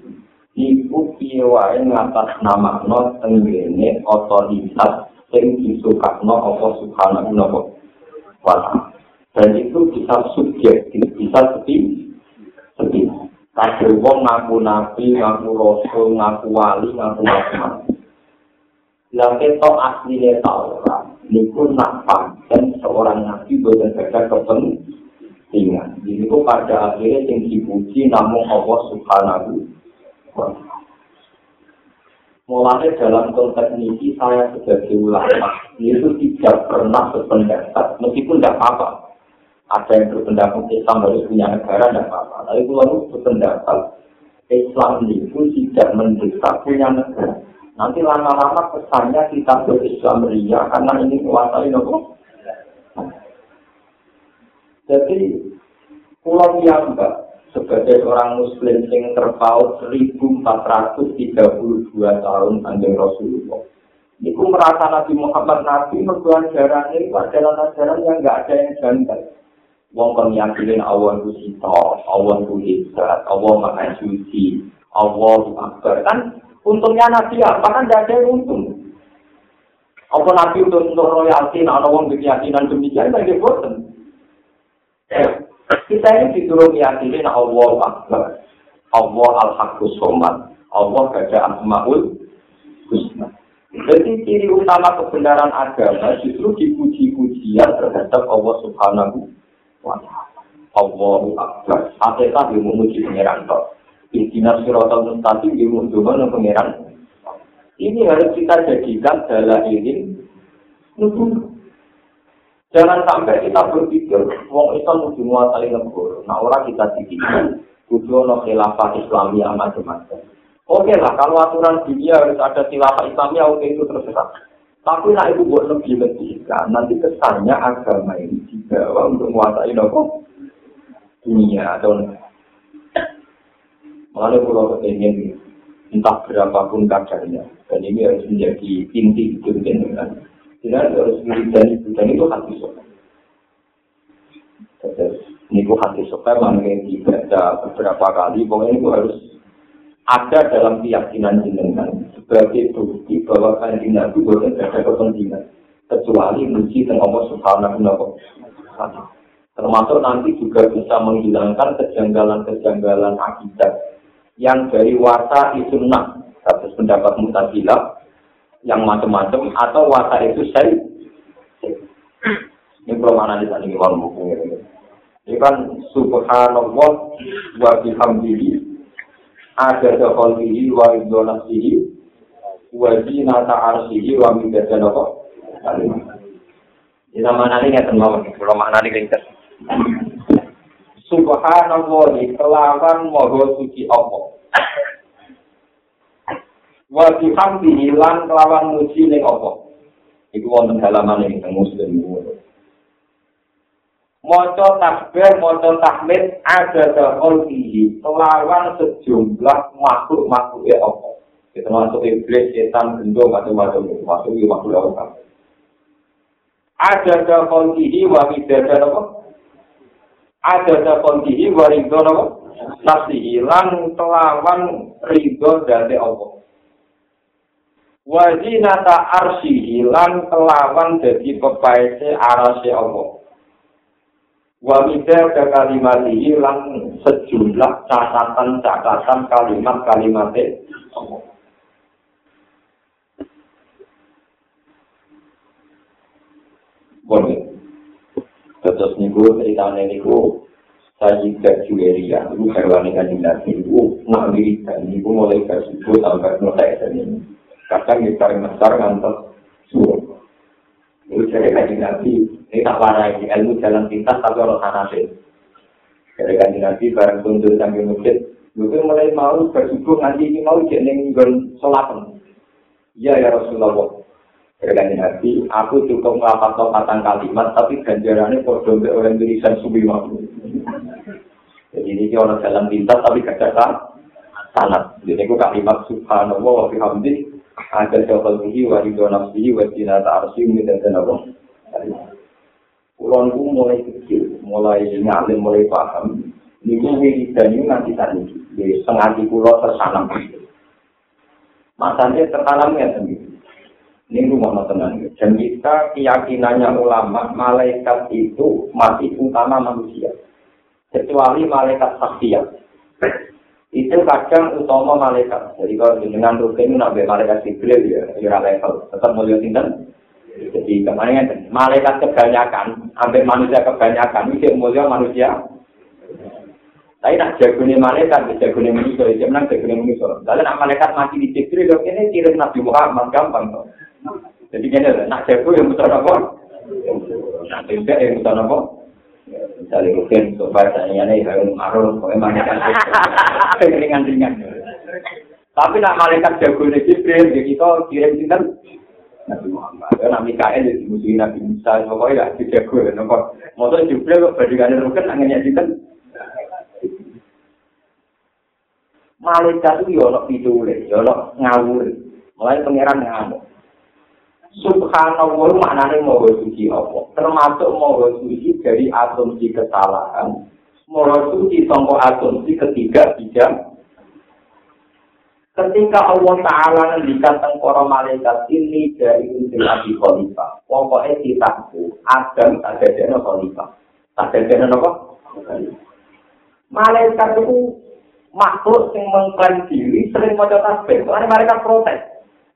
Iku piye ngatas nama no tenggene otoritas yang disukakno apa subhanahu wa Dan itu bisa subjektif, bisa sepi, sepi. Kabeh wong ngaku nabi, ngaku rasul, ngaku wali, ngaku rahmat. Lah ketok asline Taurat niku nak pancen seorang nabi boten ada kepentingan. Jadi itu pada akhirnya yang dipuji namun Allah subhanahu wa Mulanya dalam konteks ini saya sebagai ulama itu tidak pernah berpendapat meskipun tidak apa-apa. Ada yang berpendapat Islam harus punya negara tidak apa-apa. Tapi kalau berpendapat Islam itu tidak mendesak punya negara. Nanti lama-lama kesannya kita berislam ria karena ini menguasai nopo Jadi, pulau yang sebagai orang muslim yang terpaut 1432 tahun anjing Rasulullah. Iku merasa Nabi Muhammad Nabi merbuat ajaran ini adalah ajaran yang nggak ada yang janggal. Wong kon yakinin Allah itu sito, Allah itu hebat, Allah maha suci, itu akbar. Kan untungnya Nabi apa kan tidak ada untung. Apa Nabi untuk untuk royalti, nah orang keyakinan demikian, tidak bosan. Kita ini disuruh meyakini Allah Akbar. Allah Al-Haqqus Somad. Allah Gada Asma'ul Husna. Jadi ciri utama kebenaran agama justru dipuji-pujian terhadap Allah Subhanahu. Allahu Akbar. Hakikat yang memuji pengeran kok. Intinya sirotol mustaqim yang menunjukkan pengeran. Ini harus kita jadikan dalam ini nubuh Jangan sampai kita berpikir, wong Islam mesti menguasai negara. Nah, orang kita dipikir, kudu no khilafah Islamiyah macam-macam. Oke lah, kalau aturan dunia harus ada khilafah Islamiyah, oke itu terserah. Tapi nak itu buat lebih lebih kan, nanti kesannya agama ini dibawa untuk menguasai negara dunia atau Mengenai pulau kepengen entah berapapun kadarnya, dan ini harus menjadi inti itu dengan tidak harus ibu dan itu hati sopan. Ini itu hati sopan, mungkin dibaca beberapa kali, pokoknya itu harus ada dalam keyakinan jenengan sebagai bukti bahwa kalian Nabi bukan ada kepentingan. Kecuali muji dan Allah Subhanahu wa Termasuk nanti juga bisa menghilangkan kejanggalan-kejanggalan akibat yang dari wasa sunnah atas pendapat mutazilah yang macam-macam atau watak itu saya ini belum sana ini buku ini. Kan subhanallah wa bihamdihi ada khalqihi wa idonasihi wa zinata arsihi wa midada apa ini nama nani nggak tahu belum mana nih ringkas subhanallah kelawan moho suci Allah. Wa bihamdi lan kelawan muji ning apa iku wonten halaman ing muslim. Maca takbir maca tahmid ada dahol ihi kelawan sejumlah makhluk makhluk ya apa kita masuk iblis setan gendong macam-macam. Masuk di makhluk apa ada dahol ihi wa bidada apa? Ada dahol ihi wa ridho apa? Nafsi hilang kelawan ridho dari Allah. Wazinata arsi hilang kelawan jadi pepaese arasi Allah. Wamida ke kalimat hilang sejumlah catatan-catatan kalimat-kalimat Allah. Bon. Terus niku ceritanya niku Sayyidah Juweria, itu hewan yang kanjeng Nabi itu nak wiridan, itu mulai subuh sampai selesai dan ini. Di paling besar ngantos suruh. Itu jadi kanjeng Nabi, ini tak parah ilmu jalan pintas tapi orang sana sih. Kanjeng Nabi bareng tuntur sambil masjid, itu mulai mau bersubuh nanti ini mau jadi ninggal sholat. Iya ya Rasulullah. Jadi Nabi, aku cukup ngelapat patang kalimat, tapi ganjarannya dompet orang tulisan subuh waktu. Jadi ini orang jalan pintas tapi gak ada sanat. Jadi aku kalimat subhanallah wa bihamdi ada jawab bihi wa ridho nafsihi wa jinata dan dan apa. Kulon mulai kecil, mulai ngalim, mulai paham. Ini gue dan ini nanti tadi. Jadi setengah di pulau tersanam. Masanya tertanamnya sendiri. Ini rumah tenang. Dan kita keyakinannya ulama, malaikat itu masih utama manusia. kecuali malaikat saksian. Itu kadang utama malaikat. Jadi kalau dengan rutin nabi malaikat sipil ya, ya level. Tetap mulia sinten. Jadi kemarin malaikat kebanyakan, sampai manusia kebanyakan, itu mulia manusia. Tapi nak jagonya malaikat, jagonya manusia, itu menang jagonya manusia. Lalu nak malaikat mati di Jibril, ini kirim Nabi Muhammad, gampang. Jadi ini nak jago yang betul apa? Nak tidak yang betul apa? Misalnya mungkin supaya saya ini harus marah, pokoknya kan ringan-ringan. Tapi nak malaikat jago ini Jibril, ya kita kirim sinten Nabi Muhammad. Ya Nabi Mikael jadi musuh Nabi Musa, pokoknya ya jago. Nopo, motor Jibril kok bandingannya rukun, anginnya sinten. Malaikat itu ya pidule, ya ono ngawur. Mulai pangeran ngamuk. Subhanallah maknanya moho suci apa? Termasuk moho suci dari asumsi kesalahan. Moho suci tongko asumsi ketiga tiga. Ketika Allah Ta'ala ngendikan tengkoro malaikat ini dari unsur Abi Khalifah. Pokoknya titahku, Adam tak ada Khalifah. Tak ada apa? Malaikat itu makhluk yang mengklaim diri sering mau tasbih. Soalnya mereka protes.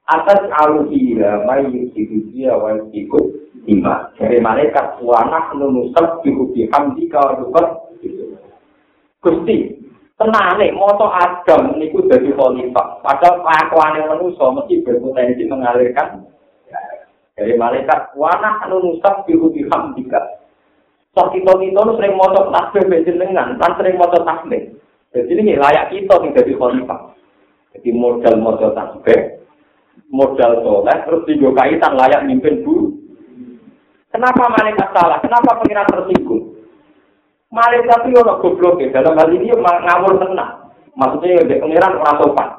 Atas aluhira mai yusidusia wa ikut ima dari malaikat wanak nunusab dihubi hamdi kawadukot Gusti tenane moto Adam niku dadi khalifah. Padahal kelakuane manusa mesti berpotensi mengalirkan. Dari malaikat wanak nunusab dihubi hamdi Sok kita kita sering moto tasbih benjenengan, kan sering moto tasbih. Jadi ini layak kita yang jadi khalifah. Jadi modal moto tasbih, modal soleh terus tiga kaitan layak mimpin bu. Kenapa malaikat salah? Kenapa pengiran tersinggung? Malaikat itu orang goblok ya. Dalam hal ini ngawur tenang. Maksudnya ya pengiran orang sopan.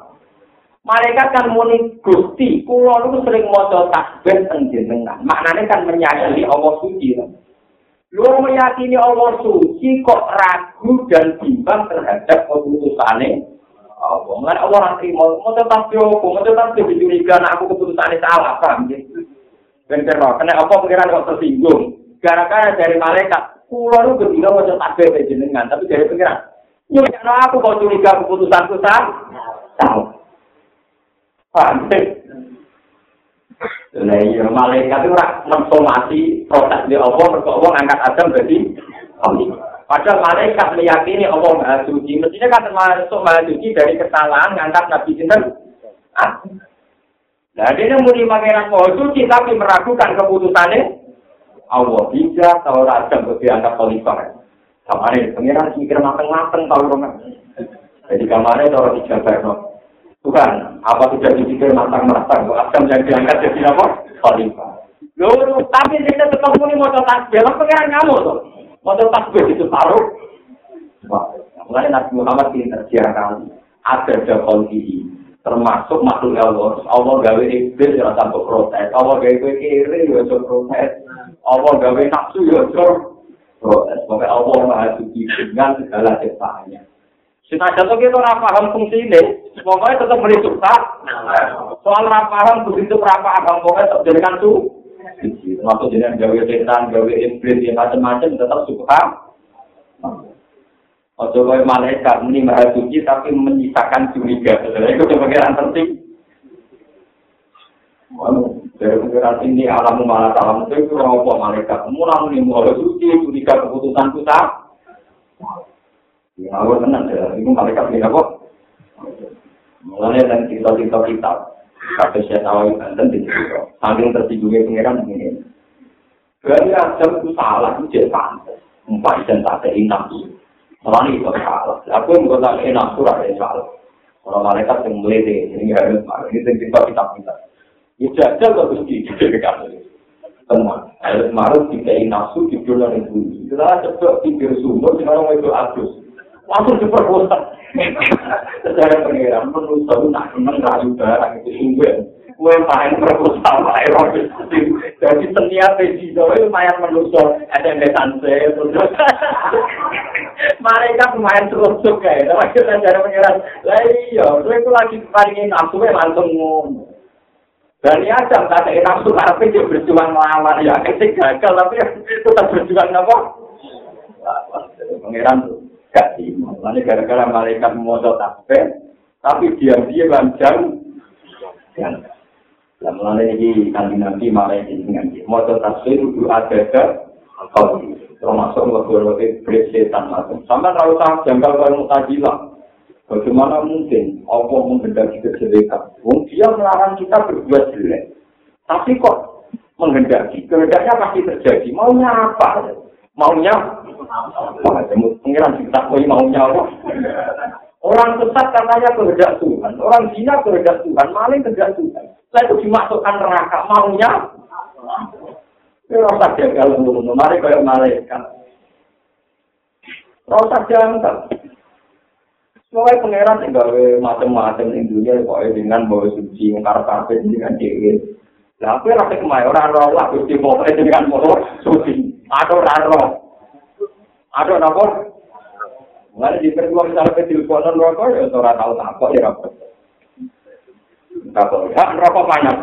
Malaikat kan muni gusti. Kulo itu sering moco tasbih tengjenengan. Maknanya kan menyakini Allah suci. Lu meyakini Allah suci kok ragu dan bimbang terhadap keputusannya Allah. Mengenai Allah nanti mau mau tetap jauh, mau tetap jauh dicuriga, nah aku keputusannya salah, paham ya? Bener karena apa pikiran kok tersinggung? Gara-gara dari malaikat, pulau lu ketika mau tetap jauh jenengan, tapi dari pikiran, yuk jangan aku kau curiga keputusanku salah, tahu? Paham? Nah, iya, malaikat itu rak mensomasi proses di Allah, mereka Allah ngangkat Adam jadi Allah. Padahal malaikat meyakini Allah Maha Suci. Mestinya kan termasuk Maha Suci dari kesalahan ngangkat Nabi Sinten. Nah, dia muni pangeran Maha Suci tapi meragukan keputusannya Allah bisa tahu rajam untuk diangkat khalifah. Sama ini, pangeran mikir mateng-mateng tahu rumah. Jadi kamarnya taruh di Jabar, Bukan, apa sudah dipikir matang-matang, Adam yang diangkat jadi apa? Khalifah. Loh, tapi dia tetap muni mau tasbih, pangeran kamu tuh. Mau takbir itu taruh. Mulai Nabi Muhammad ini terjadi kali. Ada jakon ini. Termasuk makhluk Allah. Allah gawe iblis ya sampai protes. Allah gawe kiri ya sampai protes. Allah gawe nafsu ya sampai protes. Pokoknya Allah maha suci dengan segala ciptaannya. Sina jatuh kita ora paham fungsi ini, pokoknya tetap beri suka. Soal ora paham begitu ora paham, pokoknya tetap jadikan tuh. Waktu jenengan gawe setan, gawe iblis, yang macam-macam tetap suka. Ojo kau malaikat muni maha suci tapi menyisakan curiga. Sebenarnya itu yang penting. Dari pengiran ini alamu malah salam itu apa malaikat. Mulai ini mulai suci, curiga keputusan kita. Ya, aku tenang ya. Itu malaikat ini apa? Mulai dan cerita-cerita kita. Kata saya tahu dan di situ. Sambil tertidurnya pengiran ini. Berarti Adam itu salah, itu jadi pantas. Empat dan tak ada nafsu. Malah itu salah. Aku yang berkata nafsu ada salah. Kalau malaikat yang melete, ini harus ini cerita kita kita. Ya jajal kok mesti diberikan. Teman, harus marah tidak nafsu di bulan itu. Setelah coba pikir sumber, sekarang itu abis. Langsung diperkosa. Secara pengiran, menurut saya nak seneng rayu barang itu sumber. Kue main perkosa, main robis. Jadi di Jawa main menusuk SMS-an saya. Mereka main terus juga ya. Tapi kita cara pengiran, lah iya, itu lagi paling nafsu langsung ngomong. Dan ya jam tak ada nafsu tapi dia berjuang melawan ya ketik gagal tapi tetap berjuang apa? Pangeran tuh terima. Nanti gara-gara malaikat memotong tasbih tapi dia dia lanjang. Dan mulai ini kan nabi malaikat dengan dia motor tasbih itu ada ke kau termasuk lebih lebih setan macam. Sampai kalau tak jangkal kalau mutajilah Bagaimana mungkin Allah menghendaki kejelekan? Wong dia melarang kita berbuat jelek. Tapi kok menghendaki? Kehendaknya pasti terjadi. Maunya apa? Maunya pengiran kita mau maunya apa? Orang sesat katanya kehendak Tuhan, orang zina kehendak Tuhan, maling kehendak Tuhan. Saya itu dimasukkan neraka, maunya rasa jagal untuk mari kayak malaikat. Rasa jangkal. Soalnya pangeran yang gawe macam-macam di dunia, pokoknya dengan bawa suci, ngkar kafe dengan dewi. Lah aku rasa kemarin orang roh lah, gusti pokoknya dengan bawa suci. Orang roh. Ada apa? Mulai di perjuang misalnya ke teleponan rokok, ya orang tahu apa ya rokok. Rokok, ya rokok banyak.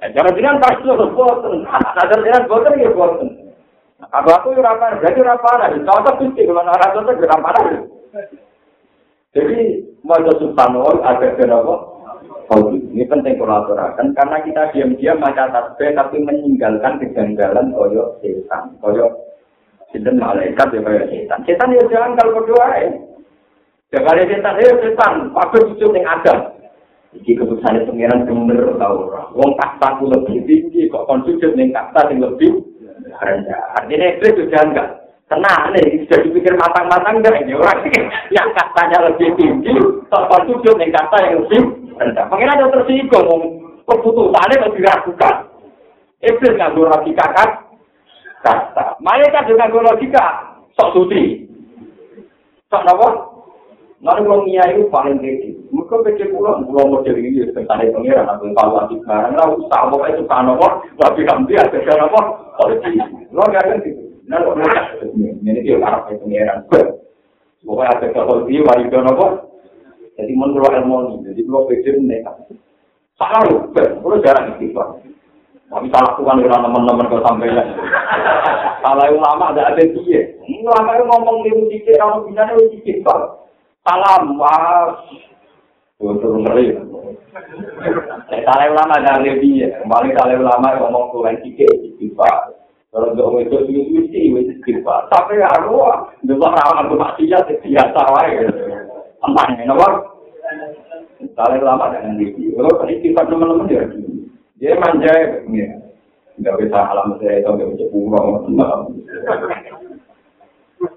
Jangan jangan pasti lo bosen. Jangan jangan bosen ya bosen. Kalau aku ya rapar, jadi rapar. Contoh gusti, kalau orang contoh ya rapar. Jadi wajah subhanallah ada kenapa? Oh, ini penting kolaborasi karena kita diam-diam maca tasbih tapi meninggalkan kejanggalan koyo setan, koyo sinten malaikat ya koyo setan. Setan ya jangan kalau berdoa ya. Jangan ada setan, ya setan, waktu itu yang ada. Iki keputusan pengiran bener tau ora. Wong kasta lebih tinggi kok kon sujud ning kasta sing lebih rendah. Artinya itu jangan Tenang nih, sudah dipikir matang-matang enggak ini orang yang katanya lebih tinggi, tanpa sujud yang kata yang lebih rendah. Pengen ada tersinggung, keputusannya lebih diragukan. Iblis nggak logika kan? Kata, malaikat dengan logika, sok suci. Sok apa? Nanti kalau Mia itu paling tinggi. Mereka pikir pulang, pulang model ini, tentang pengiran, atau evaluasi barang, lah usah, pokoknya itu kan apa, kamu dia, ada apa, politik. Lo nggak gitu. Nah, kok ini dia arah itu pengiran. Pokoknya ada kapal dia, wali dan apa? Jadi menurut ilmu jadi kalau pikir mereka. Salah lu, kalau jarang istighfar. Tapi salah Tuhan dengan teman-teman kalau sampai ya. Kalau ulama ada ada dia. Ulama yang ngomong di musik, kalau bisa di musik, Salam, wah. Betul ngeri. Salah ulama ada dia. Kembali salah ulama ngomong Tuhan sikit, istighfar. Kalau nggak itu itu mesti mesti kita. Tapi ya roh, dua orang aku masih ya biasa. Aman ya, nomor. Kalau lama dengan diri, kalau tadi kita teman-teman dia, dia manja ya. Nggak bisa alam saya itu nggak bisa pulang.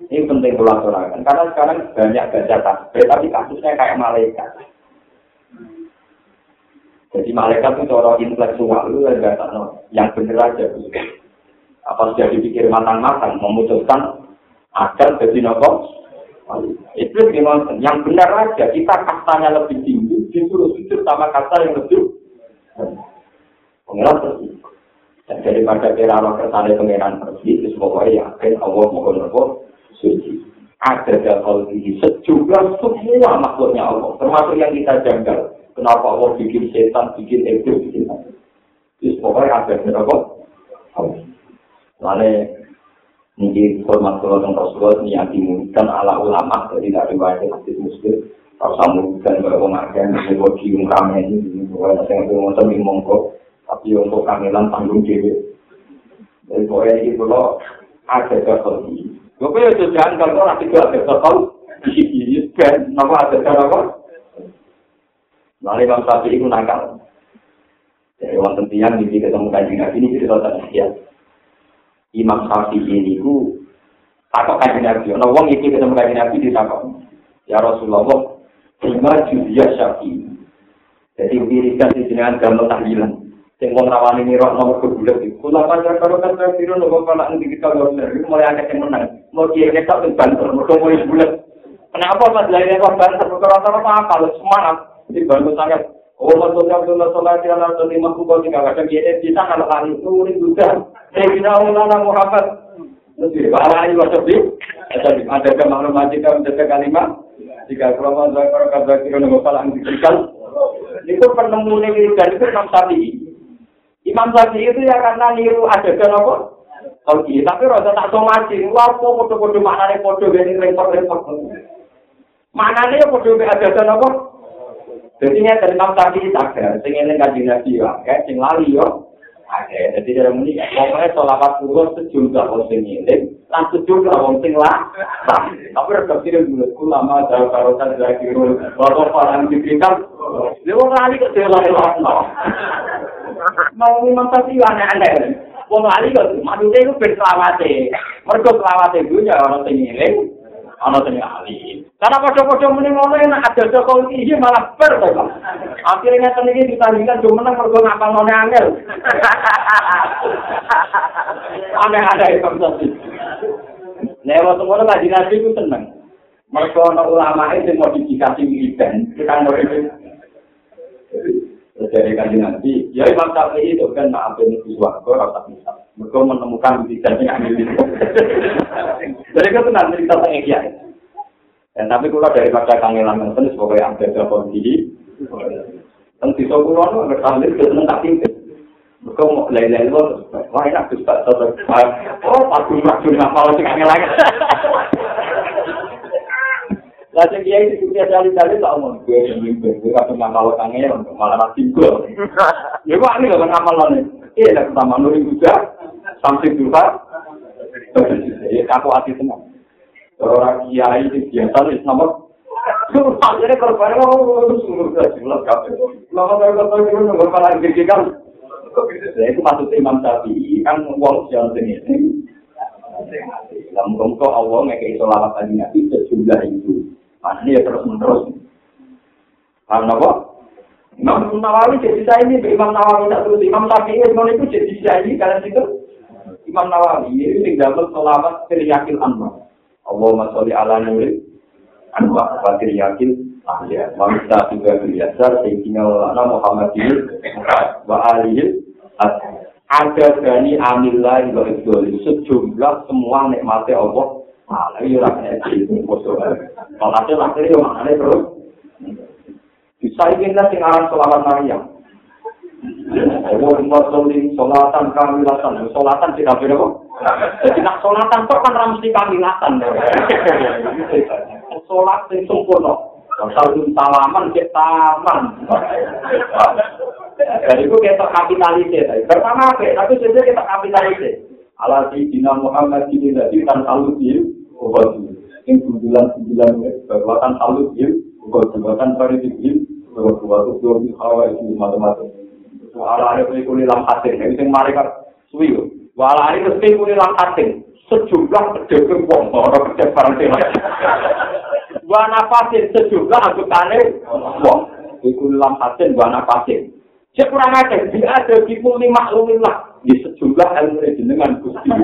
Ini penting kolaborasi karena sekarang banyak baca tasbih tapi kasusnya kayak malaikat. Jadi malaikat itu orang intelektual itu enggak tahu. Yang benar aja apa sudah dipikir matang-matang memutuskan agar jadi nopo? Itu gimana yang benar aja kita kastanya lebih tinggi disuruh sujud sama kasta yang lebih pengiran pergi dan daripada kira Allah kersane pengiran pergi itu pokoknya yakin Allah mohon nopo suci. Ada dalam ini sejumlah semua makhluknya Allah termasuk yang kita janggal. Kenapa Allah bikin setan bikin itu bikin itu pokoknya ada nopo Lalu ini format kalau tentang Rasulullah niati mungkin ala ulama dari dari wajah hadis muslim. Kalau sama mungkin kalau mengajar ini buat cium kami ini buat yang itu mau tapi untuk kangelan tanggung dewi. Jadi pokoknya ini kalau ada keselsi. Gue ya jangan kalau orang tiga ada kesel. Iya, kan? Nama ada apa? Lalu Imam Syafi'i itu nakal. Jadi wonten tiang di ketemu kajian nabi ini cerita tentang dia. Imam Syafi'i ini ku takut kajian nabi. Nah, wong iki ketemu kajian nabi di takut. Ya Rasulullah, terima judia Syafi'i. Jadi wiridan di jenengan gamel tahlilan. Sing wong rawani nira nomor kebulet iku. Kula panjang karo kan kira nopo kala endi kita bener. Iku mulai akeh sing menang. Mau kiye nek tak banter mergo mulai bulet. Kenapa pas lainnya kok banter rata-rata apa kalau semangat di bantu sangat Oh, betul betul betul sholat yang harus lima puluh tiga kadang kita kita kalau hari itu ini juga. Saya bisa ulama Muhammad. Lebih bahaya juga seperti ada kemakluman jika menjaga kalimat jika kromo zakar kata kira nopo palang diberikan itu penemu ini dan itu Imam Syafi'i. Imam Syafi'i itu ya karena niru ada apa? Oke, tapi rasa tak somasi, wah kok foto-foto mana nih foto gini repot-repot. Mana nih foto ada apa? Jadi ini dari Imam Syafi'i sadar, sing ini kaji nabi ya, kayak sing lali yo. Oke, jadi dari ini, pokoknya sholawat suruh sejumlah orang sing ini, dan sejumlah orang sing lah. Tapi resep ini dulu, lama karosan dari kiri, baru orang diberikan, mau lali ke dia lari Mau Imam Syafi'i aneh-aneh. Wong lali kok, maksudnya itu berselawate. Mereka selawate dulu ya orang sing ini, ana sing ahli. Karena padha-padha muni ngono enak ada Joko iki malah ber ngeten iki ditandingkan cuma menang mergo ngapal ngene angel. Aneh ada itu tadi. Lewat ngono lagi nabi ku tenang. Mergo ana ulama itu modifikasi wiridan, kita ngene dari kaji nanti, ya Imam Syafi'i itu kan maafin itu suarga, rasa bisa. Mereka menemukan wiridan yang ambil itu. Jadi itu nanti kita tanya Dan tapi kalau dari pada kangelan itu sebagai yang ada kondisi, dan di sekolah itu ada tampil ke tak tinggal. Mereka mau lele itu, wah enak tuh tahu. Oh, aku maksud ngapal sih kangelan. Lah sing kiai iki kuwi asale dalil tak omong gue sing mimpi gue kabeh ngamal kangen malah ra tinggal. Ya kok kok ngamal lho. Iya lah pertama nuri juga sampai juga. Ya aku hati tenang. Orang kiai itu biasa nih sama Akhirnya korban itu sungguh saja, jelas kabeh. Lama saya kata itu malah kan. Itu maksudnya Imam Syafi'i kan uang jalan ini. Lah muga Allah ngekei sholawat tadi nabi sejumlah itu. Mana ya terus menerus. Karena apa? Imam Nawawi jadi saya ini Imam Nawawi tak terus Imam Syafi'i Imam itu jadi saya ini kalian itu Imam Nawawi ini tinggal selamat teriakil anwar. Allahumma sholli ala nuri anwar wa teriakil ahliya. Mamsa juga biasa Sayyidina Maulana Muhammad wa alihi ada dari amillah wa sejumlah semua nikmatnya Allah Malah iya lah kayak gitu, bosok. Kalau ada laki ya maknanya terus. Bisa ingin lah singaran sholawat Maryam. Allah sholli sholatan kamilatan. Sholatan tidak beda kok. Jadi nak sholatan kok kan ramsi kamilatan. Sholat yang sempurna. Kalau salaman, kita taman. Jadi itu kita kapitalisir. Pertama? Tapi sebenarnya kita kapitalisir. Ala di Dina Muhammad ini tadi kan selalu obat ini bulan bulan bahkan salut ya obat bahkan pada tinggi bahwa suatu dua di hawa itu ada pun ikut dalam hati ini yang mereka suwi wala ini mesti ikut dalam hati sejumlah pedagang wong orang kerja barang sih wa nafasin sejumlah anggotane wong ikut dalam hati wa nafasin Cek kurang aja, dia ada di muli maklumillah di sejumlah ilmu jenengan gusti.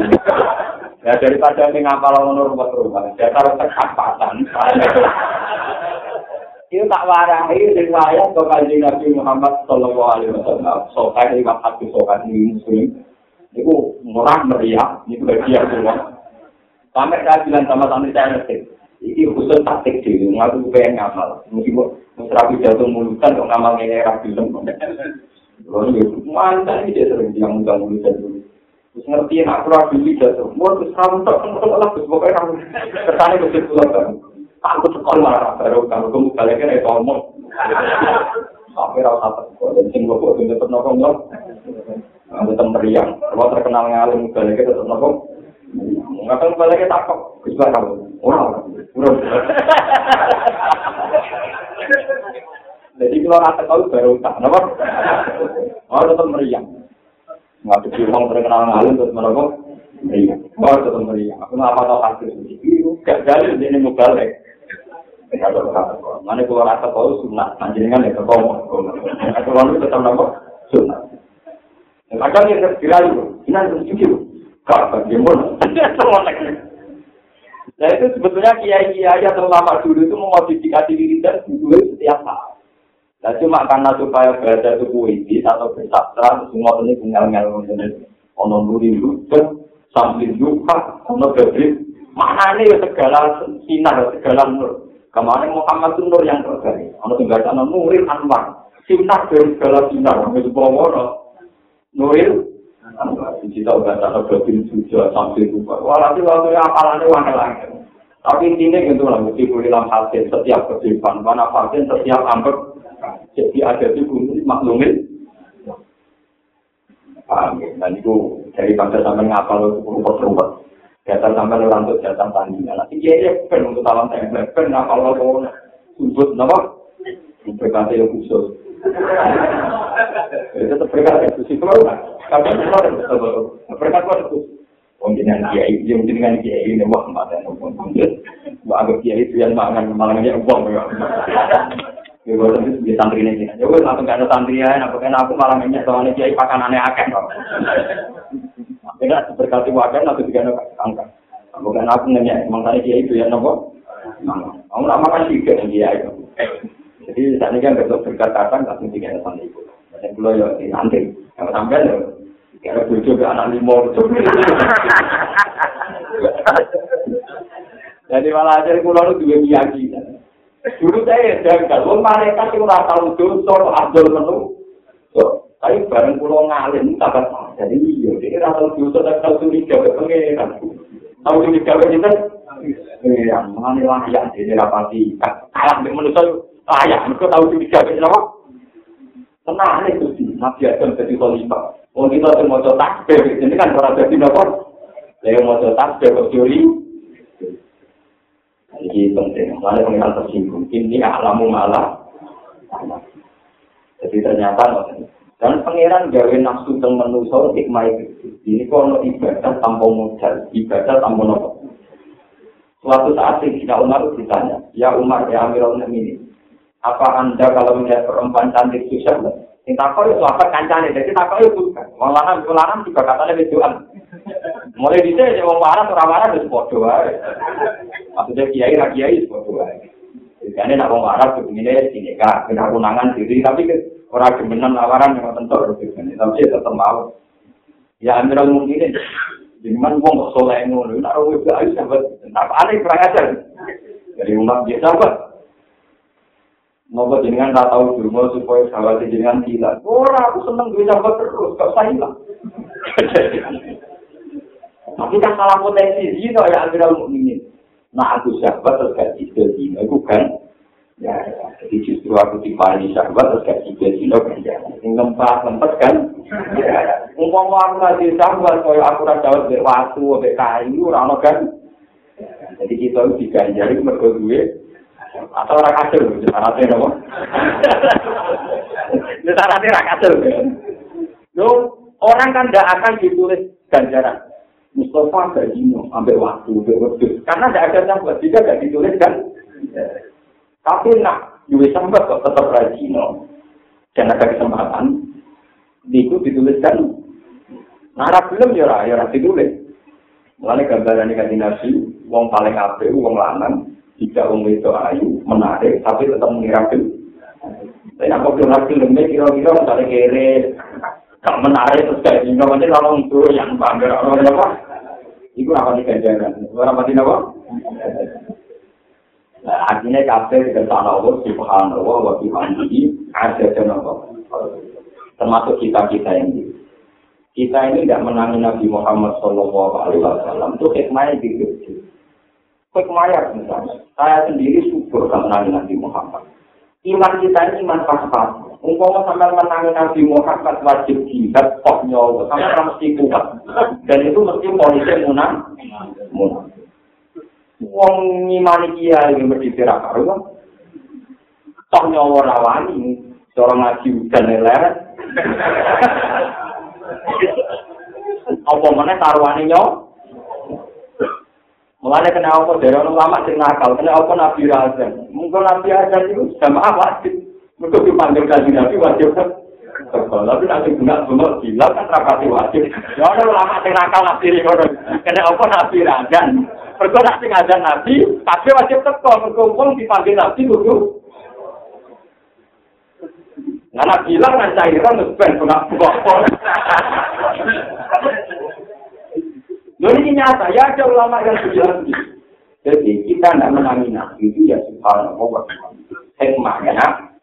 Ya daripada ini ngapal ngono rumah rumah, saya taruh terkapatan. Itu tak warahi riwayat ke kaji Nabi Muhammad Sallallahu Alaihi Wasallam. Sokai lima hati sokai ini muslim. Itu murah meriah, itu bagian semua. Sampai saya bilang sama santri saya ngerti. Ini khusus taktik sih, ngaku pengen ngamal. Meskipun rapi jatuh mulutan, kok ngamal ini rapi lembut. Lalu ya, mantan dia sering yang mudah mulutan dulu. Terus ngerti nak keluar duit jatuh. Mau terus kamu tak kenal lah, terus pokoknya kamu kesana mesti pulang kan. Aku sekolah marah baru kamu kalian kan itu omong. Sampai rasa apa? Dan sing gue buat untuk nongkrong Aku tetap meriang. Kalau terkenal ngalim, balik tetap nopo. Ngapain balik takut? Kusbah kamu. Orang, orang. Jadi kalau rasa tahu baru tak, nopo. Oh tetap meriang. Nggak ada orang terkenal ngalim terus nopo. Meriang. Oh tetap meriang. Aku nggak tahu hasil. Gak jadi ini mau balik. Mana kalau rasa tahu sunat, anjingan ya ketemu. Kalau itu tetap nopo sunat. Kadang yang terkira ini harus jujur. Bagaimana? Nah itu sebetulnya kiai-kiai yang terlama dulu itu memodifikasi diri dan dulu setiap saat. Nah cuma karena supaya berada itu puisi atau bersastra, semua ini tinggal-tinggal ono nuri lucu, sambil luka, ono gabrik, mana nih segala sinar, segala nur. Kemarin Muhammad itu nur yang terbaik. Ono tinggal sana nurin anwar, sinar dari segala sinar, itu bawa Nuril Tahu bahasa Abdul Suja sampai lupa. Walhasil waktu apalannya wangi lagi. Tapi intinya gitu lah, mesti dalam hasil setiap kehidupan. Mana pasien setiap ambek. Jadi ada di bumi maklumin. Dan itu dari pada sampai ngapal rumput-rumput. Datang sampai orang untuk datang tandingan. Nanti dia ya ben untuk talam tempe. Ben ngapal lo sudut, nama? Berkata yang khusus. Itu berkata itu kalau kalau berkata itu yang dengan kiai ini wah mata wah agak kiai itu yang mangan mangannya uang ya. Ya gue tentu di santri ini. Ya gue langsung gak ada santri ya, apa kan aku malah minyak soalnya kiai pakanannya akeh kok. Tidak berkati wajan atau tiga ada angka. Bukan aku nanya, tadi kiai itu ya nopo. Kamu nak makan tiga yang kiai itu. Jadi ini kan besok berkatakan langsung tiga sama ibu. Dan pulau ya di. Yang sampai kira bujuk ke anak lima. Jadi malah aja pulau itu dua keyakinan. Dulu saya janggal, wong malaikat itu ora tau dosa, adol menu. Tapi bareng pulau ngalim tambah jadi iya, dia ora tau dosa tak tau curiga ke pengeran. Tau curiga ke kita? Iya, mengenai layak, jadi rapati. Kalah dengan manusia, ayah mereka tahu curiga ke siapa tenang itu sih nabi adam jadi khalifah. Oh kita tuh mau takbir ini kan orang jadi nopo saya mau takbir kok curi jadi penting. Mana pengiran tersinggung. Ini alamu malah. Jadi ternyata dan pangeran gawe nafsu teng manusa hikmah itu. Ini kalau ibadah tanpa modal ibadah tanpa nopo. Suatu saat Sayyidina Umar ditanya ya Umar ya Amirul Mukminin apa anda kalau melihat perempuan cantik susah Sing takut itu apa kancane, jadi takut itu. Wong lanang, wong lanang juga katanya bejuan. Mulai di sini, wong waras, orang waras itu bodoh Maksudnya kiai, rak kiai itu bodoh Jadi nak wong waras sini kak, kena kunangan diri, tapi orang gemenan lawaran yang tentu tapi tetap mau. Ya amiral mungkin Jangan wong kok soleh ngono, nak wong itu ayo sahabat, apa aneh kurang ajar. Dari umat biasa, sahabat, Nopo jenengan tak tahu dulu supaya sahabat jenengan hilang. Orang aku seneng duit sahabat terus, gak usah hilang. Tapi kan salah potensi zino ya akhirnya mukminin. Nah aku sahabat terus gak cicil zino, itu kan. Ya, jadi justru aku dipani sahabat terus gak cicil zino kan ya. Ini lempar lempar kan. Ya, umpama aku ngasih sahabat, kaya aku rasa jawab dari waktu, dari kayu, orang kan. Jadi kita itu diganjari mereka duit. Atau ora kasil syaratnya nopo ini syaratnya ora kasil. Lo orang kan tidak akan ditulis ganjaran. Mustafa gak jino ambil waktu waktu. Karena tidak ada sahabat jika gak ditulis kan? Tapi nak dua sahabat kok tetap rajino dan ada kesempatan itu dituliskan. Nara film ya, ya ditulis. Mulanya gambaran ini kan wong paling apik, wong lanang, jika wong itu ayu menarik tapi tetap mengirakan tapi aku bilang filmnya kira-kira misalnya kere gak menarik terus kayak gini nanti kalau itu yang bangga orang apa? Itu apa nih ganjaran? Orang mati apa? Akhirnya kafe ke sana Allah subhanallah wa bihamdihi ada jenama termasuk kita kita ini. Kita ini tidak menangi Nabi Muhammad Shallallahu Alaihi Wasallam. Itu hikmahnya gitu Hikmayat misalnya, saya sendiri subur sama Nabi Muhammad. Iman kita ini iman pas-pas. Umpama sampai menang Nabi Muhammad wajib jihad kok nyawa, sampai mesti kuat. Dan itu mesti polisi munang. Munang. Wong ngimani kiai yang berdiri karuan. Toh nyawa rawani, seorang ngaji hujan leret. Apa mana taruhane nyawa? Mulane kena apa dari orang lama sing nakal, kena apa Nabi Razan. Mungkin Nabi Razan itu sama wajib. Untuk dipanggil kaji Nabi wajib kan. Tapi nanti guna guna bilang kan rapati wajib. Ya orang lama sing nakal Nabi Razan. Kena apa Nabi Razan. Mereka nanti ngajar Nabi, tapi wajib teko. Mereka dipanggil Nabi kudu. Nah, bilang kan cairan, ben guna buka Loh ini nyata, ya ada ulama yang gitu. Jadi kita tidak menangi itu ya subhanallah. Hikmahnya,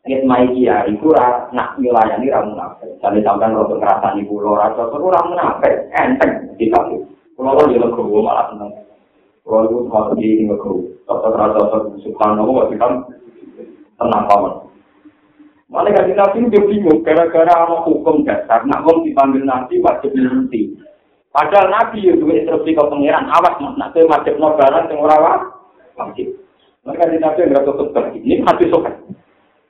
hikmah iya itu nak melayani ramu nafas. Jadi sampai rodo ngerasani pulau rasa itu ramu nafas, enteng di kaki. Pulau lo dia legowo malah seneng. Pulau itu semua di ini legowo. Tetap rasa subhanallah, masih kan tenang paman. Malah kan nabi itu bingung, gara-gara ada hukum dasar, nak mau dipanggil nabi wajib nanti. Padahal Nabi itu instruksi ke pengiran, awas mas, nak tuh wajib no barang yang wajib. Mereka di Nabi nggak tutup lagi. Ini hati sokan.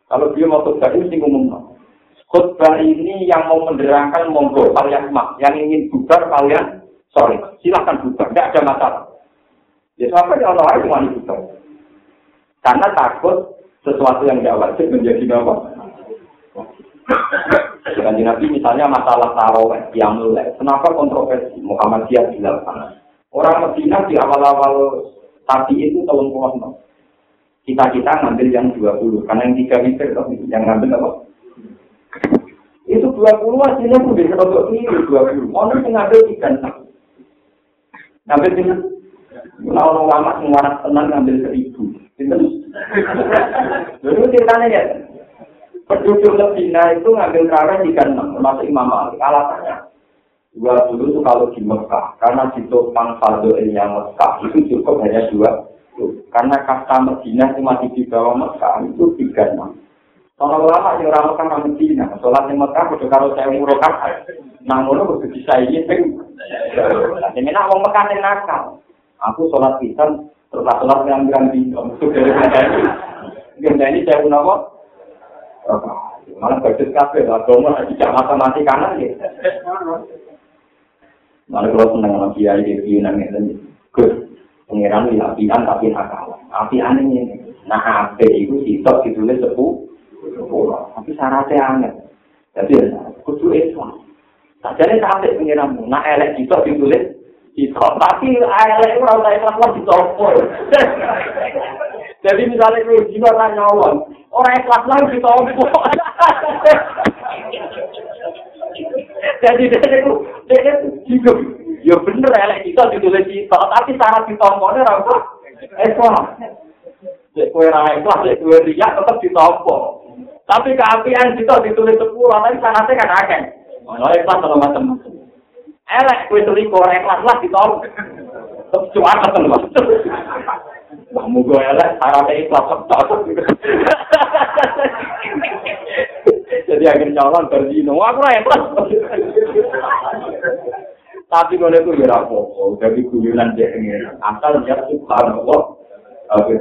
Kalau dia mau tutup ini mesti ngomong. Khutbah ini yang mau menerangkan monggo kalian mak, yang ingin bubar kalian sorry, silahkan bubar, tidak ada masalah. Ya yang orang lain mau bubar? Karena takut sesuatu yang tidak wajib menjadi apa? Dengan Nabi misalnya masalah taraweh yang mulai. Kenapa kontroversi Muhammadiyah dilakukan? Orang Medina di awal-awal tadi itu tahun puluh Kita-kita ngambil yang 20, karena yang tiga meter yang ngambil apa? Itu 20 hasilnya pun bisa untuk ini 20. Orang yang ngambil tiga Ngambil ini. Kalau lama semua tenang ngambil seribu. Itu. Lalu ceritanya ya, Penduduk Medina itu ngambil kawin di enam, termasuk Imam Malik. Alasannya, dua dulu itu kalau di Mekah, karena di topang saldo yang Mekah itu cukup hanya dua. Karena kasta Medina itu masih di bawah Mekah itu tiga enam. Kalau lama yang orang Mekah Medina, sholat di Mekah udah kalau saya murokan, namun udah bisa ini peng. Ini nak mau Mekah yang nakal. Aku sholat pisan, terus sholat yang bilang di, untuk dari ini, saya pun Malah bagus kafe, agama tidak mati kanan ya. Malah kalau seneng sama kiai di Yunan itu, gus pengiran di apian tapi nakal. Apian ini, nah ape itu sitok ditulis sepuh, tapi syaratnya aneh. Jadi kudu Islam. Sajane sampai pengiranmu, nah elek sitok ditulis sitok, tapi elek itu Islam lah ditopol. Jadi misalnya kalau jiwa tak nyolong, orang ikhlas lah kita omong. Jadi dia itu, dia itu ya bener ya, kita ditulis kita, tapi syarat ditompoknya apa? Ikhlas. Jadi kue raya ikhlas, jadi kue riak tetap ditompok. Tapi keapian kita ditulis sepuluh, tapi syaratnya kan akan. Oh, ikhlas kalau macam-macam. Elek kue selingkuh, ikhlas lah. Terus cuma apa Wah, mugo elek, syaratnya ikhlas. Jadi akhir nyolong berzino, aku ora ikhlas. Tapi kalau itu ya apa-apa, jadi guyonan dia ini. Asal dia subhanallah, oke,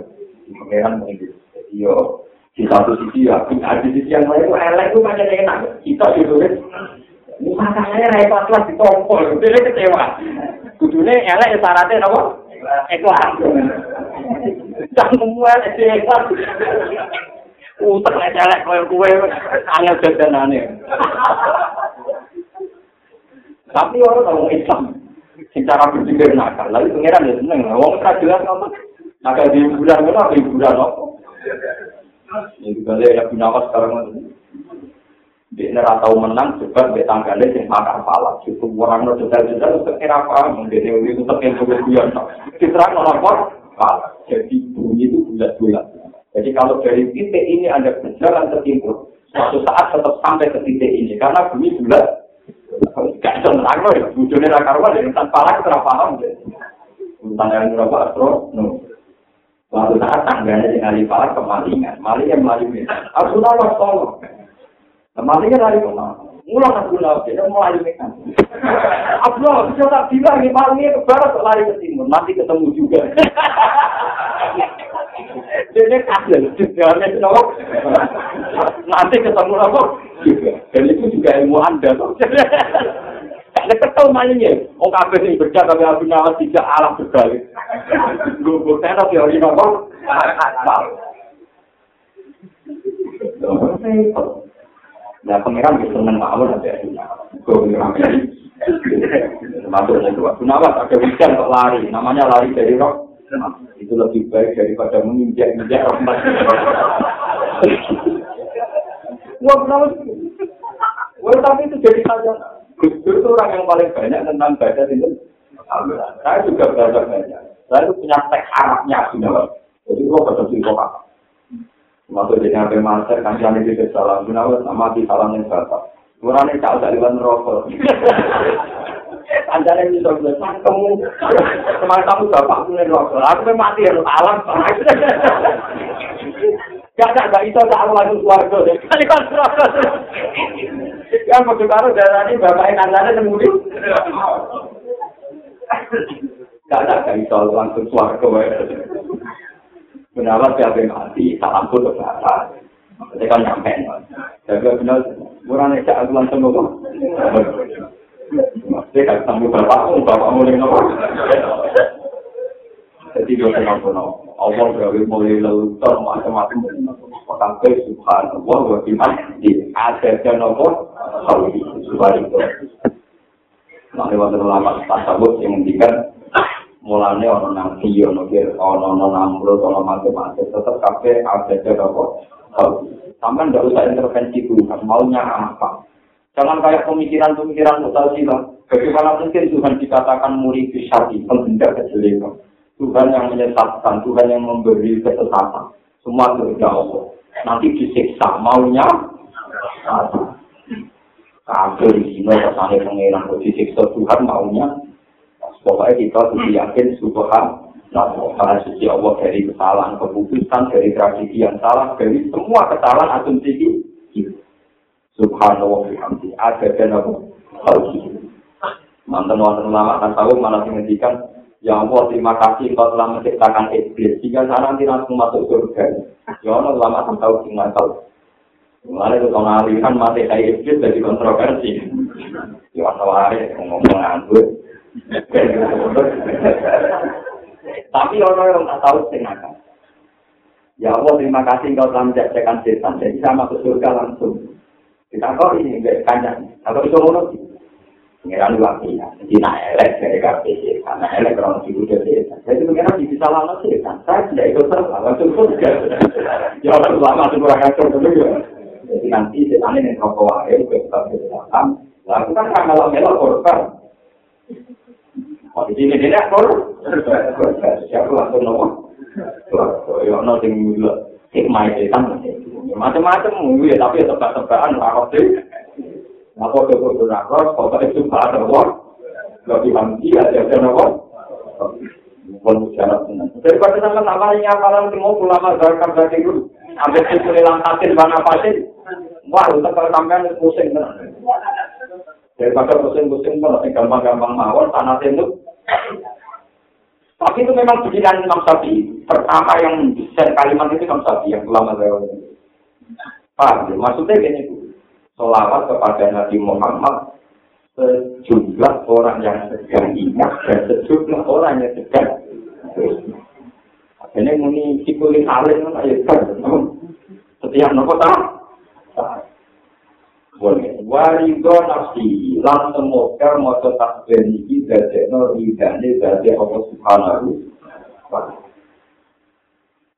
pengeran mungkin. Jadi yo, di satu sisi ya, di sisi yang lain itu elek itu macam enak. Kita ditulis, makanya repot lah ditompol, dia kecewa. Kudune elek syaratnya apa? Ikhlas. Cang mual ikhlas. Utek nek celek koyo kowe angel dadanane. Tapi orang tahu Islam, secara berpikir nakal, lalu pengiran ya seneng. Wong tak jelas apa, nakal di bulan apa di bulan apa. Ini juga ya punya sekarang dia nera tahu menang coba dia tanggalnya sing makar pala cukup orang no jual jual untuk kira apa? Mungkin itu untuk yang juga biar citra nolak pala jadi bunyi itu bulat bulat jadi kalau dari titik ini anda berjalan ke timur suatu saat tetap sampai ke titik ini. Karena bunyi bulat. Gak bisa nerang loh ya bujurnya rakar wala yang tanpa pala kita paham deh tentang yang berapa? Astro? No. Suatu saat tangganya dengan pala kemalingan maling yang maling tahu tolong Mati kan dari? Mulang aku laut, dia mau lari mekan. Abdullah, bisa tak bilang ini malingnya ke barat, lari ke timur. Nanti ketemu juga. Dia kasih, tujuannya kenapa? Nanti ketemu apa? Dan itu juga ilmu anda. Nek ketemu malingnya, oh kabeh ini berjaga tapi Abu Nawas tidak alam berbalik. Gue gue tenar teori apa? Asal. Nah, pangeran bisa seneng mawon ya. Gue pangeran. Termasuk yang ada hujan kok lari? Namanya lari dari roh. Itu lebih baik daripada menginjak-injak rahmat. Wah, kenapa? Wah, tapi itu jadi saja. Gus itu orang yang paling banyak tentang baca itu. Saya juga belajar banyak. Saya itu punya teks Arabnya, Jadi, gue baca kok Masuk di nabi master, kan jangan di salam. Kenapa? Nama di salam yang bapak. Kurang ini cak dari ban rokok. Anda yang bisa bilang, kamu kemarin kamu bapak punya rokok. Aku mati ya, alam. Gak ada, gak bisa tak langsung keluarga. Kali kan rokok. Yang mau karo darah ini bapak yang anda. Gak ada, gak bisa langsung keluarga. Benar siapa yang mati, salam pun berkata. Jadi kan nyampe. Jadi benar, murah nih cak langsung ngomong. Jadi kan tamu bapakmu, bapakmu yang ngomong. Jadi dia kenal kenal. Allah berarti mulai lelutor macam-macam. Sampai subhanallah wa bihamdi. Ada dan nopo. Subhanallah. Nah, lewat ulama tasawuf yang mendikan mulane ana nang iya ono kir ana ana namro ana macam-macam. Tetap kafe ada jaga kok sampai nggak usah intervensi dulu maunya apa? Jangan kayak pemikiran-pemikiran mutazilah. Bagaimana mungkin Tuhan dikatakan murid syari penghendak kejelekan? Tuhan yang menyesatkan Tuhan yang memberi kesesatan. Semua kerja Allah. Nanti disiksa maunya apa? Kafir di sini ke sana pengiran disiksa Tuhan maunya Pokoknya kita harus yakin subhan Nah, karena suci Allah dari kesalahan keputusan, dari tradisi yang salah, dari semua kesalahan asumsi ini. Subhanallah bihamdi. Ada dan apa? Mantan mantan lama akan tahu mana menghentikan Ya Allah, terima kasih kau telah menciptakan iblis. Jika sana nanti langsung masuk surga. Ya Allah, lama akan tahu, cuma tahu. Mulai itu kalau ngalihan mati kayak iblis jadi kontroversi. Ya Allah, ngomong nganggur. Tapi orang yang tak tahu setengah Ya Allah, terima kasih engkau telah menjajakan setan. Jadi saya masuk surga langsung. Kita kok ini enggak kanyang. Atau itu ngono. Pengiran lagi ya. Jadi nak elek dari KPC. Karena elek orang ibu dari setan. Jadi pengiran bisa lama setan. Saya tidak ikut serta. Langsung surga. Ya Allah, lama itu kurang kacau dulu ya. Jadi nanti setan ini rokok wae. Kita bisa Lalu kan kalau melok korban. Di sini dia kor. Siapa langsung nopo? Yo no sing dulu hikmah setan. Macam-macam ya tapi tebak-tebakan lah kok Apa ke kudu rakor, pokoknya itu pada nopo. Lebih hamdi aja aja nopo. Bukan syarat tenan. Daripada sama nama ini apalan semua ulama zakar dari dulu. Ambil itu hilang hasil mana pasir. Wah, untuk sampean pusing tenan. Daripada pusing-pusing pun gampang-gampang mawon tanah tenduk Tapi itu memang pikiran Imam Syafi'i. Pertama yang desain kalimat itu Imam Syafi'i yang ulama saya. Paham ya? Maksudnya gini, Solawat kepada Nabi Muhammad sejumlah orang yang sedang ingat dan sejumlah orang yang sedang ini muni cikulin alim ya setiap nopo boleh warido nafsi. Lan semoga moto takbir iki dadekno ridane dadi Allah Subhanahu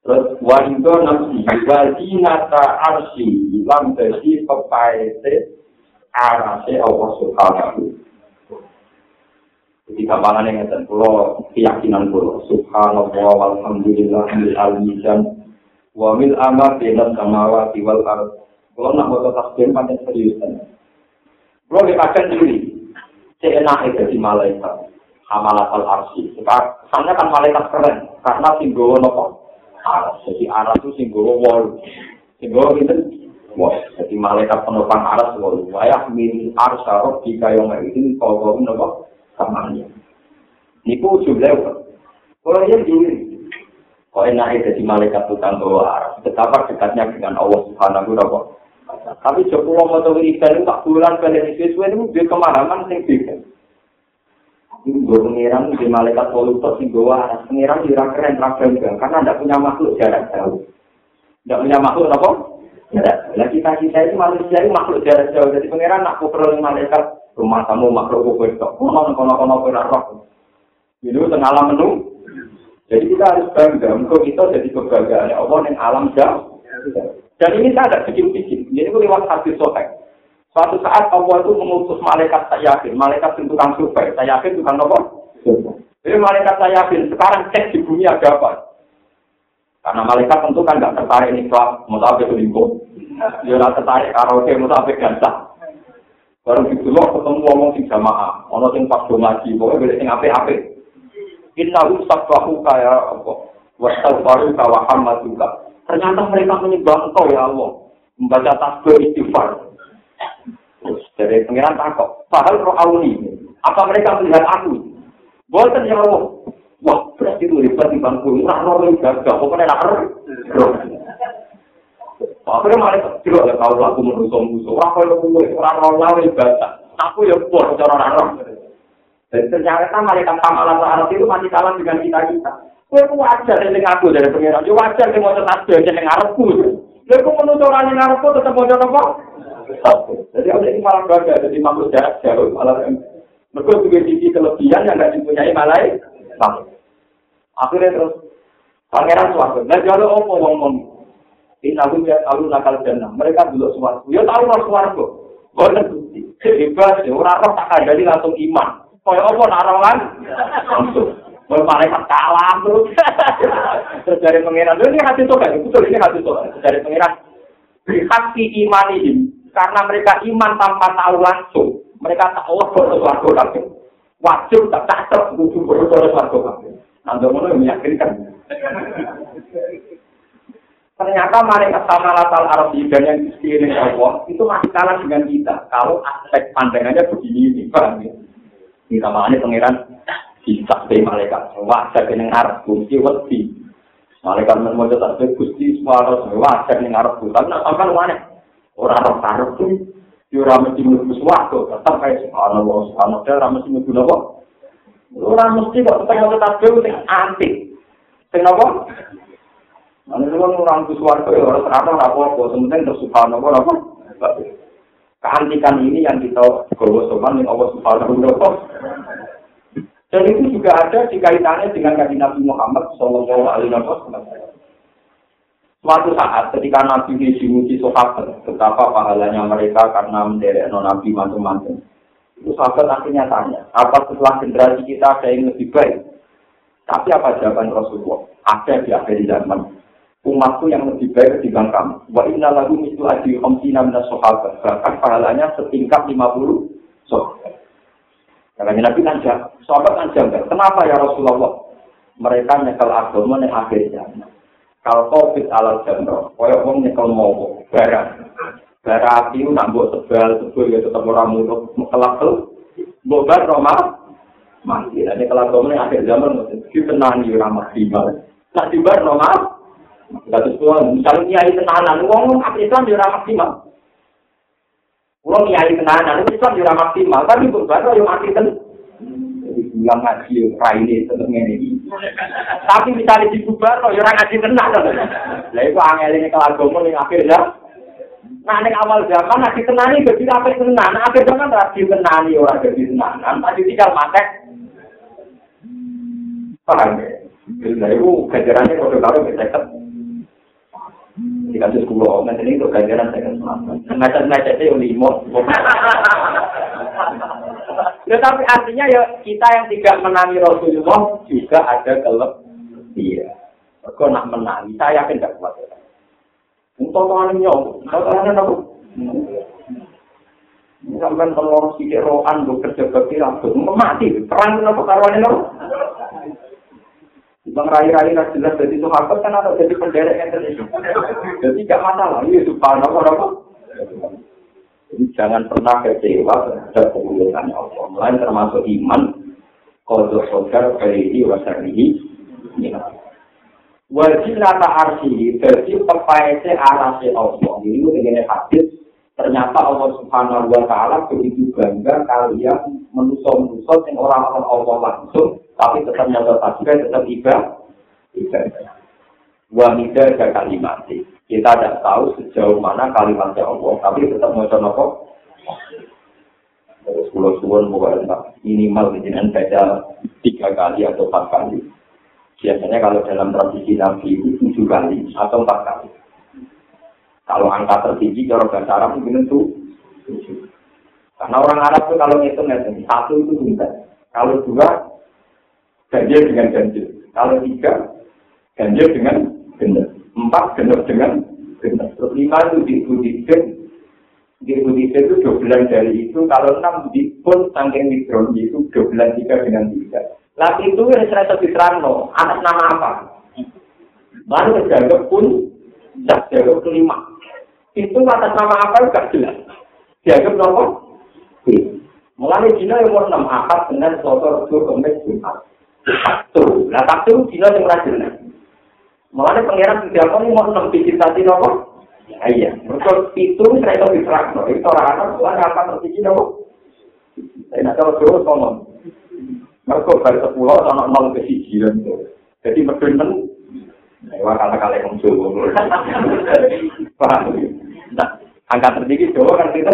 Terus warido nafsi. Wajinata arsi lan dadi pepaete arase Allah Subhanahu Jadi kapanan yang ngeten. Kula keyakinan kula. Subhanallah walhamdulillah bil almizan wa mil amal bina samawati wal ardh Kalau nak mau tasbih pakai serius Kalau kita akan diri, seenak itu di malaikat, hamalat al arsi. Karena kan malaikat keren, karena singgowo nopo. Jadi arah itu singgowo wall, singgowo itu Wah, jadi malaikat penopang aras wah, wayah min arsarok jika yang itu kau kau nopo? Samanya. Niku jumlah kalau yang diri, kau enak jadi malaikat tukang bawa aras. Betapa dekatnya dengan Allah Subhanahu wa Tapi Joko mau tahu ikan tak bulan kalian itu sesuai itu dia kemahaman yang beda. Ini gue pengiran di malaikat polutor sih gue aras pengiran di keren keren karena tidak punya makhluk jarak jauh. Tidak punya makhluk apa? Nah kita kita itu manusia itu makhluk jarak jauh. Jadi pangeran nak perlu malaikat rumah kamu makhluk kue itu. Kono kono kono kono roh. Itu tengah alam menu. Jadi kita harus bangga. Untuk kita jadi kebanggaan Allah yang alam jauh. Dan ini saya ada bikin-bikin. Jadi itu lewat hati sofek. Suatu saat Allah itu mengutus malaikat saya yakin. Malaikat itu tukang survei. Saya yakin tukang apa? Jadi malaikat saya yakin. Sekarang cek di bumi ada apa? Karena malaikat tentu kan nggak tertarik nih kelab, mau sampai selingkuh. Dia nggak tertarik karaoke, mau sampai gantah. Baru gitu loh ketemu ngomong sing jamaah, ono sing pas ngaji, pokoknya beda sing ape-ape. Inna ustak bahu kaya apa? Wasal baru kawa juga. Ternyata mereka menyembah engkau ya Allah. Membaca tasbih istighfar. Terus dari pengiran takut. Padahal roh auni. Apa mereka melihat aku? Boleh ya Allah. Wah, berarti itu hebat di bangku. Nah, orang yang gagah. Pokoknya nak Akhirnya malah kecil ya tahu lagu menuso musuh. Wah, kalau gue orang orang lain ibadah. Aku ya bor cara orang. Dan ternyata malaikat kamalan Arab itu masih kalah dengan kita kita. Kue ku wajar yang aku dari pengiran. Ya wajar yang mau tetap yang Arabku. Kue ku menutup orang yang Arabku tetap mau apa? Jadi aku ini malah bangga. Jadi makhluk jarak jauh malah. Mereka juga sisi kelebihan yang tidak dipunyai malaikat. Akhirnya terus pangeran suatu. Nah jadi apa wong ngomong? Ini aku ya tahu nakal jannah. Mereka dulu suatu. Ya tahu lah suatu. Boleh bukti. Hebat. Orang roh tak ada langsung iman. Kaya apa narongan? Langsung. Kalau malaikat kalah terus. terus dari pangeran. Ini hati sobat. Betul ini hati sobat. Dari pangeran. Hati iman ini. Karena mereka iman tanpa tahu langsung. Mereka tahu bahwa suatu langsung. Wajib tak tak butuh berdoa suatu langsung. Anda mau meyakinkan. Ternyata mereka sama latar Arab dan yang di Allah itu masih kalah dengan kita. Kalau aspek pandangannya begini ini, paham ya? Ini pangeran bisa dari malaikat. Wajar dengan Arab, gusti wedi. Malaikat mau tetap gusti semua harus wajar dengan Arab. Tapi nak sampai mana? Orang Arab Arab tuh, dia ramai di mulut sesuatu. Tetap kayak subhanallah, subhanallah, ramai di mulut apa? Ora mesti kok tetep tetap dhewe sing antik. Sing apa? Ana sing ora nang suwarga ya ora terang ora apa-apa, sementing terus subhanallah apa? Keantikan ini yang kita gawa sopan yang Allah Subhanahu wa taala. Dan itu juga ada di kaitannya dengan kajian Nabi Muhammad Sallallahu Alaihi Wasallam. Suatu saat ketika Nabi dimuji sahabat, betapa pahalanya mereka karena menderek Nabi mantu-mantu. Itu sahabat akhirnya tanya, apa setelah generasi kita ada yang lebih baik? Tapi apa jawaban Rasulullah? Ada di akhir zaman. Umatku yang lebih baik ketimbang kamu. Wa inna lagu mitu adi omsina minas sahabat. Bahkan pahalanya setingkat 50 sahabat. Karena Nabi kan sahabat kan janggal. Kenapa ya Rasulullah? Mereka nyekel agama yang akhir zaman. Kalau COVID alal jamroh, kaya wong nyekel mau barang. bara api nak mbok tebal tebal ya tetap ora mulut kelak tuh mbok bar Roma mati ada kelak kamu akhir zaman mesti tenang di ramah tiba tak tiba Roma nggak sesuai misalnya kiai tenanan uang apa Islam di ramah tiba Kulo nyari tenanan, itu Islam juga maksimal, tapi bukan kalau yang mati ten. Jadi bilang ngaji, rai ini tentang ini. Tapi misalnya di bubar, lo orang ngaji tenan. Lah itu angel ini kalau agama ini akhirnya. Nah, ini awal zaman ngaji tenan ini berarti apa tenan? Akhir zaman ngaji tenan ini orang jadi tenan, tapi tinggal matek. Paham ya? Lah itu gajarannya kalau kalau bisa di kasus orang, nanti itu untuk ganjaran saya kan ngajak ngajak itu yang limo ya tapi artinya ya kita yang tidak menangi Rasulullah juga ada kelep. Iya. Kau nak menangi saya yakin tidak kuat. Ya untuk tangan nyong tangan aku sampai telur sidik rohan bu kerja bakti rambut mati. Perang kenapa karuan aku. Bang rai-rai nggak jelas jadi sahabat kan ada jadi penderek yang terjadi. Jadi gak masalah, ini subhanallah nopo. Jadi jangan pernah kecewa terhadap kemuliaan Allah. Mulai termasuk iman, kodok sodar, kaihi, wasarihi, Wajib nata arsi, jadi pepaese arasi Allah. Ini dengan hadis, ternyata Allah subhanahu wa ta'ala begitu bangga kalian menusuk-menusuk yang orang-orang Allah langsung, tapi tetap nyata tasbih, tetap ibadah. Ibadah. Wanita ada kalimat. Kita tidak tahu sejauh mana kalimatnya Allah, tapi tetap mau coba Terus pulau suwon minimal dengan baca tiga kali atau empat kali. Biasanya kalau dalam tradisi Nabi itu tujuh kali atau empat kali. Kalau angka tertinggi kalau bahasa Arab mungkin itu tujuh. Karena orang Arab itu kalau ngitung ngitung satu itu bintang. Kalau dua ganjil dengan ganjil. Kalau tiga ganjil dengan genap. Empat genap dengan genap. Terus lima itu di Buddhism. Di Buddhism itu dua bulan dari itu. Kalau enam di pun sangking mikron itu dua bulan tiga dengan tiga. Laki itu yang saya sebutkan no, atas nama apa? Baru terjaga pun, tidak jaga kelima. Itu atas nama apa juga jelas. Jaga berapa? Cina yang umur enam akad dengan sotor itu kemis jumat. Tuh, nah tuh Cina yang rajin. Mulai pangeran tidak apa nih mau enam biji tadi nopo? Iya, mereka itu saya tahu diterang. Itu orang-orang mulai apa tertinggi nopo? Saya nak tahu terus ngomong. Mereka baru sepuluh atau nol ke siji Jadi medun men, lewat kata-kata yang Jawa. Paham? Angka tertinggi Jawa kan kita.